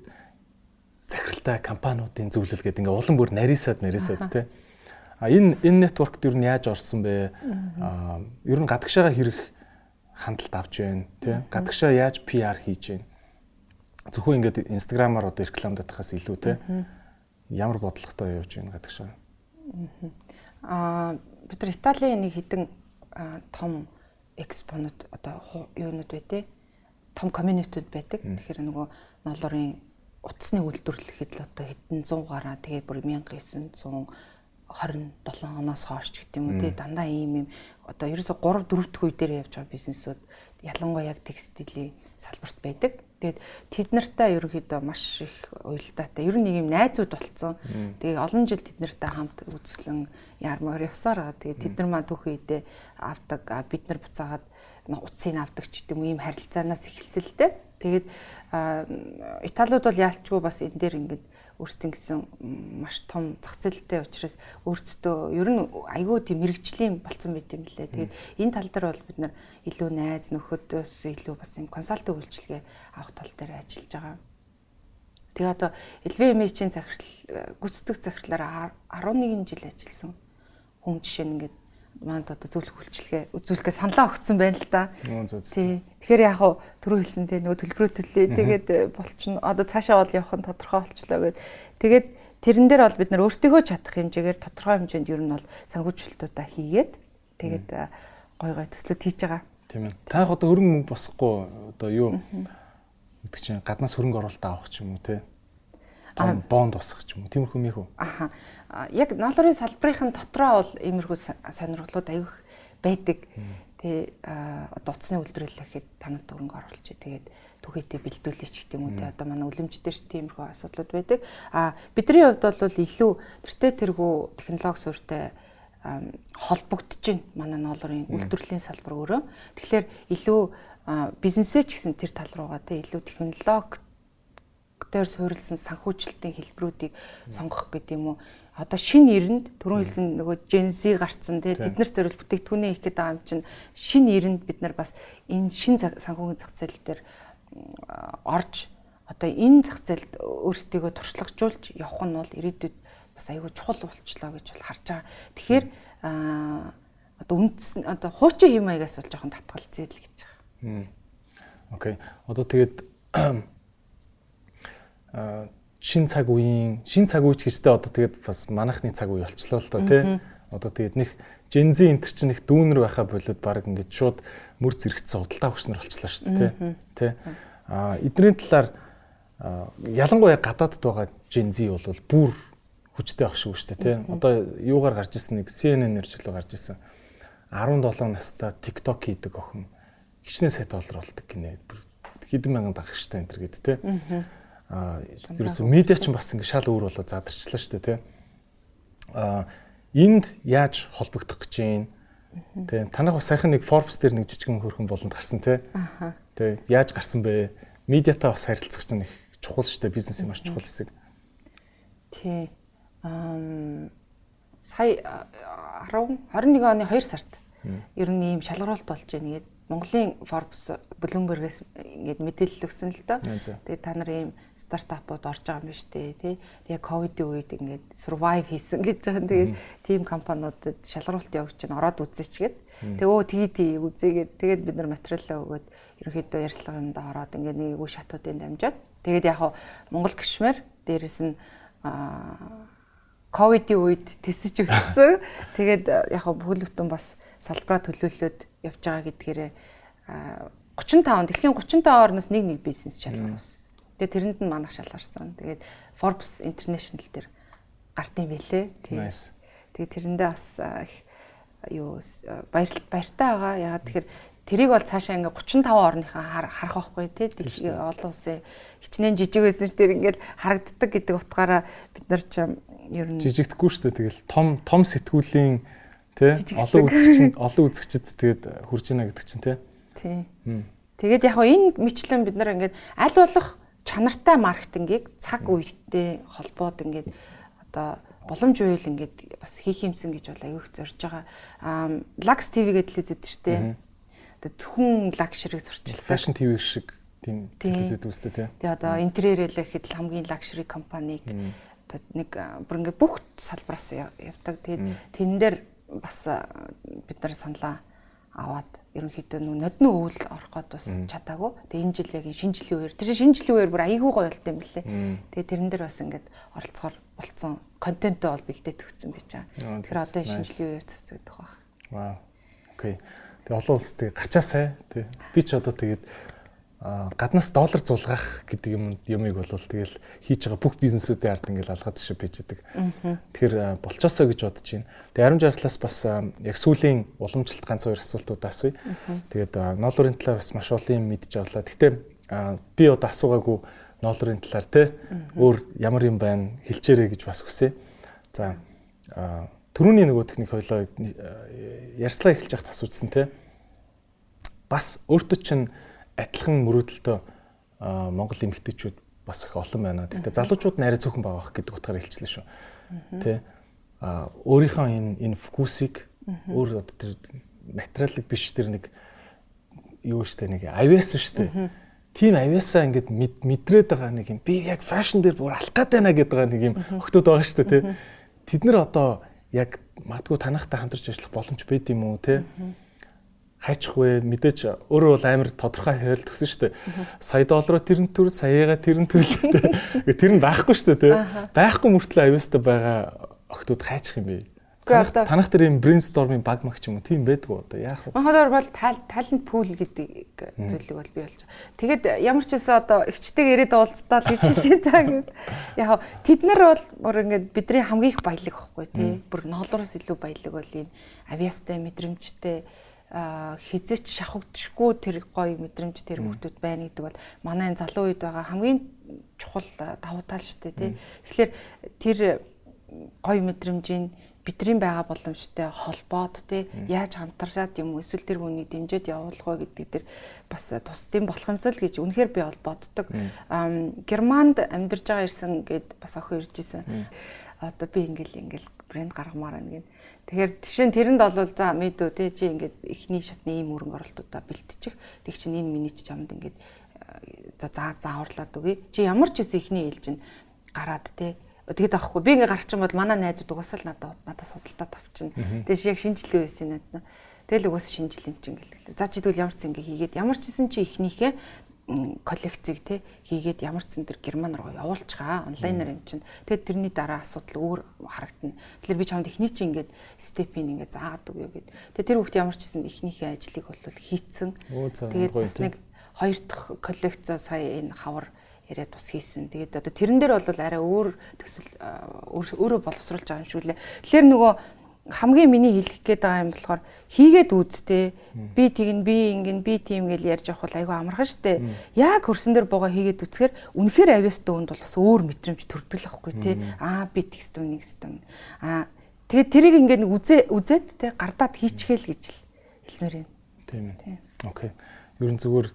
захиралтай компаниудын зөвлөл гэдэг ингээ улам бүр нарийсаад нарийсаад тий. А энэ энэ нэтворкт ер нь яаж орсон бэ? А ер нь гадагшаага хэрэг хандлт авч байна тий. Гадагшаа яаж PR хийж байна? Зөвхөн ингээд инстаграмаар одоо рекламад татахаас илүү тий. Ямар бодлоготой явж байна гадагшаа? Аа бид нар Италийн нэг хідэн том экспонууд одоо юунууд бай тээ том комьюнитид байдаг. Тэгэхээр нөгөө ноолорын утасны үйлдвэрлэхэд л одоо хэдэн 100 гараа тэгээд бүр 1927 оноос хойш ч гэдэг юм уу тий дандаа ийм юм одоо ерөөсө 3 4 дэх үе дээр явж байгаа бизнесүүд ялангуяа яг текстилийн салбарт байдаг. Тэгээд тэд нартай ерөөхдөө маш их уялдаатай. Ер нь нэг юм найзууд болцсон. Тэгээд олон жил тэд нартай хамт үзлэн ярмаар явсаар байгаа. Тэгээд тэд нар маа түүх үедээ авдаг бид нар буцаагаад утсыг авдаг ч гэдэг юм ийм харилцаанаас эхэлсэлтэй. Тэгээд Италиуд бол яалчгүй бас энэ дээр ингээд өөртөө гэсэн маш том зах зээлтэй учраас өөртөө ер нь айгүй тийм мэрэгжлийн болцсон байт юм лээ. Тэгээд энэ тал дээр бол бид нар илүү найз нөхөдөөс илүү бас юм консалтинг үйлчилгээ авах тал дээр ажиллаж байгаа. Тэгээ одоо LVMH-ийн захирал гүйцэтгэх захирлаараа 11 жил ажилласан хүн жишээ нь ингээд манд одоо зөвлөх үйлчлэгээ үзүүлэхээ саналаа өгсөн байна л да. Тэгэхээр яг хуу түрүү хэлсэн тий нөгөө төлбөрөө төллөө. Тэгээд э, болчихно. Одоо цаашаа бол явах нь тодорхой болчлоо гэд. Тэгээд тэрэн дээр бол бид нар өөртөө чадах хэмжээгээр тодорхой хэмжээнд ер нь бол санхүүжилтуудаа хийгээд тэгээд э, гой гой төслөд хийж байгаа. Тийм ээ. Таах одоо хөрөнгө мөнгө босхгүй одоо юу гэдэг чинь гаднаас хөрөнгө оруулалт авах ч юм уу тий. Том бонд босгох ч юм уу. Тиймэрхүү мэх үү? Аха яг ноолорын салбарын дотроо бол иймэрхүү сонирхлууд аявих байдаг. Тэгээ одоо утасны үйлдвэрлэхэд танад хөрөнгө оруулж тэгээд түгээтэй бэлдүүлээч гэх юм уу те одоо манай үлэмжтэй ш тиймэрхүү асуудлууд байдаг. А бидний хувьд бол илүү тэртээ тэргүү технологи суурьтай холбогдож байна манай ноолорын үйлдвэрлэлийн салбар өөрөө. Тэгэхээр илүү бизнесээ ч гэсэн тэр тал руугаа те илүү технологи дээр суурилсан санхүүжилтийн хэлбэрүүдийг сонгох гэдэг юм уу одоо шин эрэнд түрүүн хэлсэн нөгөө Gen Z гарцсан тий бид нар зөвл бүтээгдэхүүнээ их гэдэг юм чинь шин эрэнд бид нар бас энэ шин санхүүгийн зах зээл дээр орж одоо энэ зах зээлд өөрсдийгөө туршлагажуулж явах нь бол ирээдүйд бас айгүй чухал болчлоо гэж бол харж байгаа. Тэгэхээр одоо үндэс одоо хуучин хэм маягаас бол жоохон татгалзээ л гэж байгаа. Окей. Одоо тэгээд *clears throat* шин цаг үеийн шин цаг үеч гэжтэй одоо тэгээд бас манайхны цаг үе болчлоо л доо тий. Одоо тэгээд нэг Gen Z энтер чинь их дүүнер байхаа болоод баг ингээд шууд мөр зэрэгцсэн худалдаа хүчнэр болчлоо шүү дээ тий. Аа эдний талаар ялангуяа гадаадд байгаа Gen Z бол бүр хүчтэй ах шүү дээ тий. Одоо юугаар гарч ирсэн нэг CNN-ээр ч л гарч ирсэн. 17 настай TikTok хийдэг охин хичнээн сая доллар болдог гинэ. Хэдэн мянган дагагчтай энэ төр гэд тий аа ерөөсөө медиа ч бас ингэ шал өөр болоод задарчлаа шүү дээ тий. Аа энд яаж холбогдох гэж юм тий. Танах бас сайхан нэг Forbes дээр нэг жижигэн хөрхөн болонд гарсан тий. Аа. Тий яаж гарсан бэ? Медиатай бас харилцах чинь их чухал шүү дээ. Бизнесийн маш чухал хэсэг. Тий. Аа сая 10 21 оны 2 сард ер нь ийм шалгаруулалт болж байна гэдэг Монголын Forbes Bloomberg-ээс ингээд мэдээлэл өгсөн л доо. Тэгээд та нар ийм стартапууд орж байгаа юм биш үү тий. Тэгээ ковидын үед ингээд survive хийсэн гэж байгаа. Тэгээд team компаниудад шалгаруулалт явууч чинь ороод үзээч гээд. Тэгээ өө тгий тий үзээгээд тэгээд бид нар материалаа өгөөд ерөнхийдөө ярьцлага юмд ороод ингээд нэг үе шатуудын дамжаад тэгээд яг Монгол гişмэр дээрэс нь ковидын үед тэсэж өгсөн. *laughs* Тэгээд яг бүхэл бүтэн бас салбараа төлөөлөөд явж байгаа гэдгээрээ 35 дэлхийн 35 орноос нэг нэг бизнес шалгаруулсан. Тэгээд тэрэнд нь манах шалгарсан. Тэгээд Forbes International дээр гарт юм билээ. Nice. Тэгээд тэрэндээ бас их юу баяр баяртай байгаа. Ягаад тэгэхээр тэрийг бол цаашаа ингээ 35 орныхаа харах байхгүй тий. Олон улсын хичнээн жижиг байсан ш тэр ингээл харагддаг гэдэг утгаараа бид нар ч ер нь жижигдэхгүй шүү дээ. Тэгэл том том сэтгүүлийн тий олон үзэгчд олон үзэгчд тэгээд хурж ийна гэдэг чинь тий. Тий. Тэгээд яг энэ мэтлэн бид нар ингээд аль болох чанартай маркетингийг цаг үедээ холбоод ингээд одоо боломж үйл ингээд бас хийх юмсан гэж бол аягүй зорж байгаа. Аа Lux TV гэдэг л үзэж штэ. Тэгээ зөвхөн лакшрыг сурчилсан. Fashion TV шиг тийм телевизэд үзтээ тий. Тэгээ одоо интерьерэл гэхэд л хамгийн лакшри компанийг одоо нэг бүр ингээд бүх салбараас явдаг. Тэгээд тэн дээр бас бид нар саналаа аваад ерөнхийдөө нөө нодны өвөл орох гээд бас чадаагүй. Тэгээ энэ жил яг шинэ жилийн үеэр тэр шинэ жилийн үеэр бүр айгүй гоё болтой юм лээ. Тэгээ тэрэн дээр бас ингээд оролцохоор болцсон контентөө бол бэлдээд өгсөн байж байгаа. Тэгэхээр одоо шинэ жилийн үеэр цацагдах байх. Вау. Окей. Тэгээ олон улс тэгээ гарчаасай. Тэг. Би ч одоо тэгээд гаднаас доллар зулгах гэдэг юм юмыг бол тэгэл хийж байгаа бүх бизнесүүдийн ард ингээл алгаад шиг байж байгаа. Тэгэхээр болчоосоо гэж бодож байна. Тэгээ ариун жаргалаас бас яг сүүлийн уламжлалт ганц хоёр асуултууд асууя. Тэгээд ноолрын талаар бас маш олон юм мэдж авлаа. Гэтэ би одоо асуугаагүй ноолрын талаар те өөр ямар юм байна хэлчээрэй гэж бас хүсье. За түрүүний нөгөө техник хоёлоо ярьслаа эхэлж яхад асуужсан те. Бас өөртөө чинь адилхан мөрөөдөлтөө Монгол эмэгтэйчүүд бас их олон байна. Гэхдээ залуучууд нь арай цөөхөн байгаа гэдэг утгаар хэлчихлээ шүү. Тэ? А өөрийнхөө энэ энэ фокусыг өөр одоо тэр материалыг биш тэр нэг юу штэ нэг авиас штэ. Тим авиасаа ингээд мэдрээд байгаа нэг юм. Би яг фэшн дээр бүр алах гээд байна гэдэг нэг юм охтууд байгаа штэ тэ. Тэд нар одоо яг магадгүй танахтай хамтарч ажиллах боломж байд юм уу те хайчих вэ? Мэдээж өөрөө бол амар тодорхой хариулт өгсөн шүү дээ. Сая доллараар тэрэн төр, саяга тэрэн төлөлтэй. Тэр нь байхгүй шүү дээ, тэ. Байхгүй мөртлөө авьяастай байгаа охтууд хайчих юм бэ? Танах тэр юм брейнсторминг баг мах ч юм уу тийм байдгүй одоо яах вэ? Манайхаар бол талент пул гэдэг зүйлийг бол бий болж байгаа. Тэгээд ямар ч байсан одоо эгчтэйг ирээд уулзтаа л гэж хэлсэн цаа гэд. Яг тэд нар бол бүр ингээд бидний хамгийн их баялаг байхгүй тий. Бүр ноолроос илүү баялаг бол энэ авиастай мэдрэмжтэй хизээч шахагдшгүй тэр гоё мэдрэмж тэр хүмүүс байна гэдэг бол манай энэ залуу үед байгаа хамгийн чухал давуу тал шүү дээ тий. Тэгэхээр тэр гоё мэдрэмжийн бидний байгаа боломжтой холбоод тий яаж хамтарчаад юм эсвэл тэр хүнийг дэмжиж явуулах вэ гэдэг дээр бас болох юмсэл гэж үнэхээр би бол боддог. Германд амьдарч байгаа ирсэн гэд бас охин ирж исэн. Одоо би ингээл ингээл брэнд гаргамаар байна гэн Тэгэхээр тийшэн тэрэнд бол за мэдүү тий чи ингээд эхний шатны ийм өрөнгө оролтуудаа бэлтчих. Тэг чинь энэ миний ч чамд ингээд за за зааварлаад үгүй. Чи ямар ч үс эхний ээлж нь гараад тий тэгээд авахгүй. Би ингээ гарчих юм бол манай найзууд угаасаа л надад надад судалтаа тавчин. Тэгээд яг шинжилгээ байсан надад. Тэгэл угаасаа шинжил юм чинь гэлээ. За чи тэгвэл ямар ч ингээ хийгээд ямар ч гэсэн чи эхнийхээ коллекцийг те хийгээд ямар ч зэн тэр герман руу явуулчихаа онлайнаар юм чинь. Тэгээд тэрний дараа асуудал өөр харагдана. Тэгэхээр би чамд эхний чинь ингээд степийг ингээд заагаад өгөө гэд. Тэгээд тэр хүүхд ямар ч зэн эхнийхээ ажлыг бол хийцэн. Тэгээд бас нэг хоёр дахь коллекцоо сая энэ хавар яриад бас хийсэн. Тэгээд одоо тэрэн дээр бол арай өөр төсөл өөрөө боловсруулж байгаа юм шиг лээ. Тэгэхээр нөгөө хамгийн миний хэлэх гээд байгаа юм болохоор хийгээд үзтээ. Би тэгин би ингэн би тийм гэл ярьж явах бол айгүй амархан штэ. Яг хөрсөн дээр богоо хийгээд үзэхээр үнэхээр авьяастай үнд бол бас өөр мэдрэмж төрдөг байхгүй тий. Аа би тэгстэм нэг систем. Аа тэгээд тэрийг ингээд нэг үзээ үзээд те гардаад хийчихэл гэж л хэлмээр юм. Тийм ээ. Окей. Ер нь зүгээр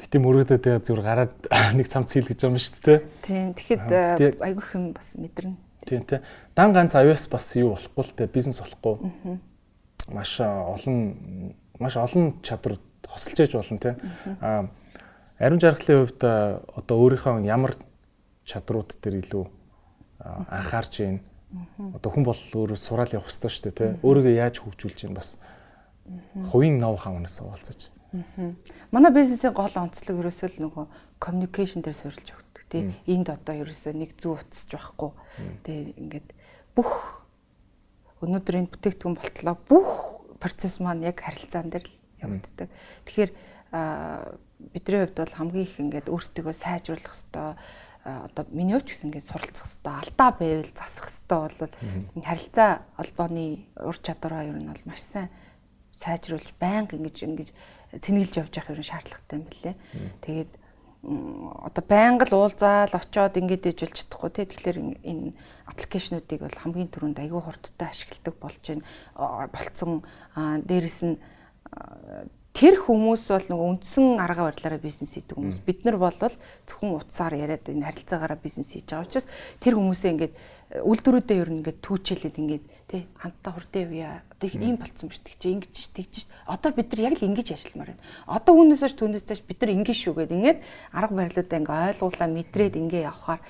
бити мөрөөдөд тэгээ зүгээр гараад *laughs* нэг цамц хийл гэж юм шүү дээ. Тийм. Тэгэхэд айгүй хэм бас мэдэрнэ. Тийм тий. Дан ганц авиас бас юу болохгүй л те бизнес болохгүй. Маш олон маш олон чадвар хосолж яж болно те. Аа ариун жаргалын хувьд одоо өөрийнхөө ямар чадрууд дээр илүү анхаарч байна. Одоо хүн бол өөрөө сураал явах хэрэгтэй шүү дээ те. Өөрийгөө яаж хөгжүүлж чинь бас хувийн ноу хавнаас уулзаж. Манай бизнесийн гол онцлог ерөөсөө л нөгөө communication дээр суурилж тий. Энд одоо ерөөсөө нэг зүү утасч байхгүй. Тий ингээд бүх өнөөдөр энэ бүтээгдэхүүн болтлоо бүх процесс маань яг харилцаан дээр л явагддаг. Тэгэхээр бидний хувьд бол хамгийн их ингээд өөрсдөө сайжруулах хэвээр одоо миний хувьд ч гэсэн ингээд суралцах хэвээр алдаа байвал засах хэвээр бол харилцаа холбооны ур чадвараа ер нь бол маш сайн сайжруулж байнга ингэж ингэж цэнгэлж явж явах ерөн шаардлагатай юм билэ. Тэгээд одоо байнга л уулзаал очоод ингэж дэжүүлж чадахгүй тий тэгэхээр энэ аппликейшнуудыг бол хамгийн түрүүнд аягүй хурдтай ашигладаг болж байна. Болцсон дээрэс нь тэр хүмүүс бол нөгөө үндсэн арга барилаараа бизнес хийдэг хүмүүс. Бид нар бол зөвхөн утсаар яриад энэ харилцаагаараа бизнес хийж байгаа учраас тэр хүмүүсээ ингээд үйлдвэрүүдээ ер нь ингээд түүчээлээд ингээд тий хамтдаа хурдан явъя. Одоо их ийм болцсон биш тэг чи ингэж ш тэгж ш. Одоо бид нар яг л ингэж ажилламаар байна. Одоо үүнээсээ түүнээс цааш бид нар ингэж шүү гэдэг ингээд арга барилуудаа ингээд ойлгуулаа мэдрээд ингээд явхаар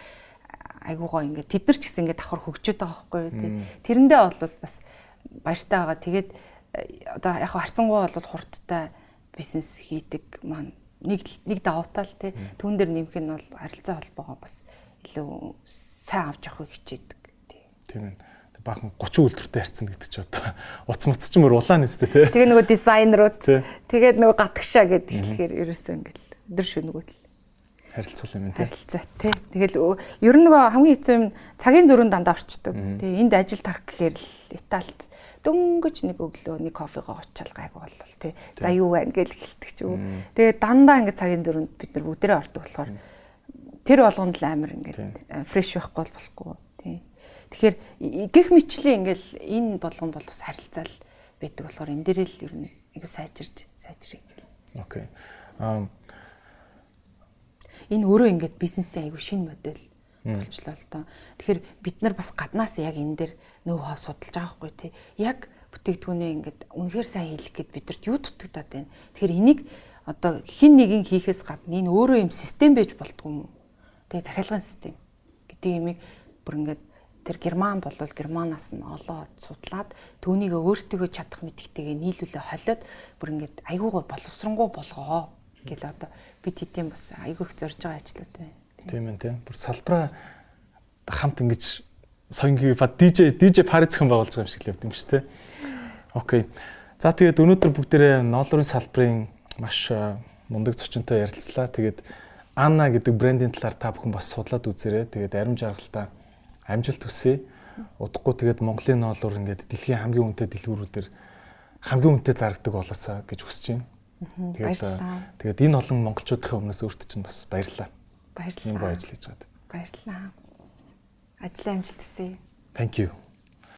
айгуугаа ингээд тэд нар ч гэсэн ингээд давхар хөгжөөд байгаа байхгүй тий. Тэрэндээ бол бас баяртай байгаа. Тэгээд одоо яг харцсангуй бол хурдтай бизнес хийдэг маань нэг нэг давуутай л тий түүн дээр нэмэх нь бол харилцаа холбоогоо бас илүү сайн авч явахыг хичээдэг тий. Тийм ээ баахан 30 үйлдвэртэй харьцсан гэдэг чи одоо уц муц ч мөр улаан нэстэй тий. Тэгээ нөгөө дизайнерууд тэгээд нөгөө гатгшаа гэдэг хэлэхээр ерөөсөө ингээл өдөр шөнөгөө л харилцал юм тий. Харилцаа тий. Тэгэл ер нь нөгөө хамгийн хэцүү юм цагийн зөрүүн дандаа орчдөг. Тэгээ энд ажил тарах гэхээр л Италид дөнгөж нэг өглөө нэг кофегоо очил гайг боллоо тий. За юу байна гэж хэлдэг ч юу. Тэгээ дандаа ингээд цагийн дөрөнд бид нар бүгдээрээ ордог болохоор тэр болгонд л амар ингээд фреш байхгүй болохгүй тий. Тэгэхээр гих мэтчлийн ингээд энэ болгон бол бас харилцаал байдаг болохоор энэ дээр л ер нь их сайжирч сайжрыг. Окей. Аа энэ өөрөө ингээд бизнесийн айгүй шинэ модель болчлоо л доо. Тэгэхээр бид нар бас гаднаас яг энэ дээр нөө хав судалж байгаа хгүй тий. Яг бүтээгдэхүүнээ ингээд үнэхээр сайн хийх гээд бидэрт юу дутагдаад байна. Тэгэхээр энийг одоо хин нэгэн хийхээс гадна энэ өөрөө юм систем байж болтгүй юм. Тэгээ захиалгын систем гэдэг юмыг бүр ингээд тэр герман болвол германаас нь олоод судлаад түүнийг өөртөө чадах мэдхтэйгээ нийлүүлээ холиод бүр ингээд айгуугаа боловсронгуй болгоо гэл одоо бид хэдийн бас айгуу их зорж байгаа ажлууд байна. Тийм ээ тийм. Бүр салбараа хамт ингэж соёнгийн ба DJ DJ пари зохион байгуулж байгаа юм шиг л явд юм шүү дээ. Окей. За тэгээд өнөөдөр бүгдээрээ ноолрын салбарын маш мундаг зочинтой ярилцлаа. Тэгээд Анна гэдэг брендийн талаар та бүхэн бас судлаад үзээрэй. Тэгээд ариун жаргалтаа амжилт хүсье. Удахгүй тэгээд Монголын ноолур ингээд дэлхийн хамгийн үнэтэй дэлгүүрүүдээр хамгийн үнэтэй зарагдаг болоосаа гэж хүсэж байна. Тэгээд тэгээд энэ олон монголчуудын өмнөөс өөртөө чинь бас баярлалаа. Баярлалаа. Ийм гоё ажил хийж байгаад. Баярлалаа. Ажлын амжилт хүсье. Thank you.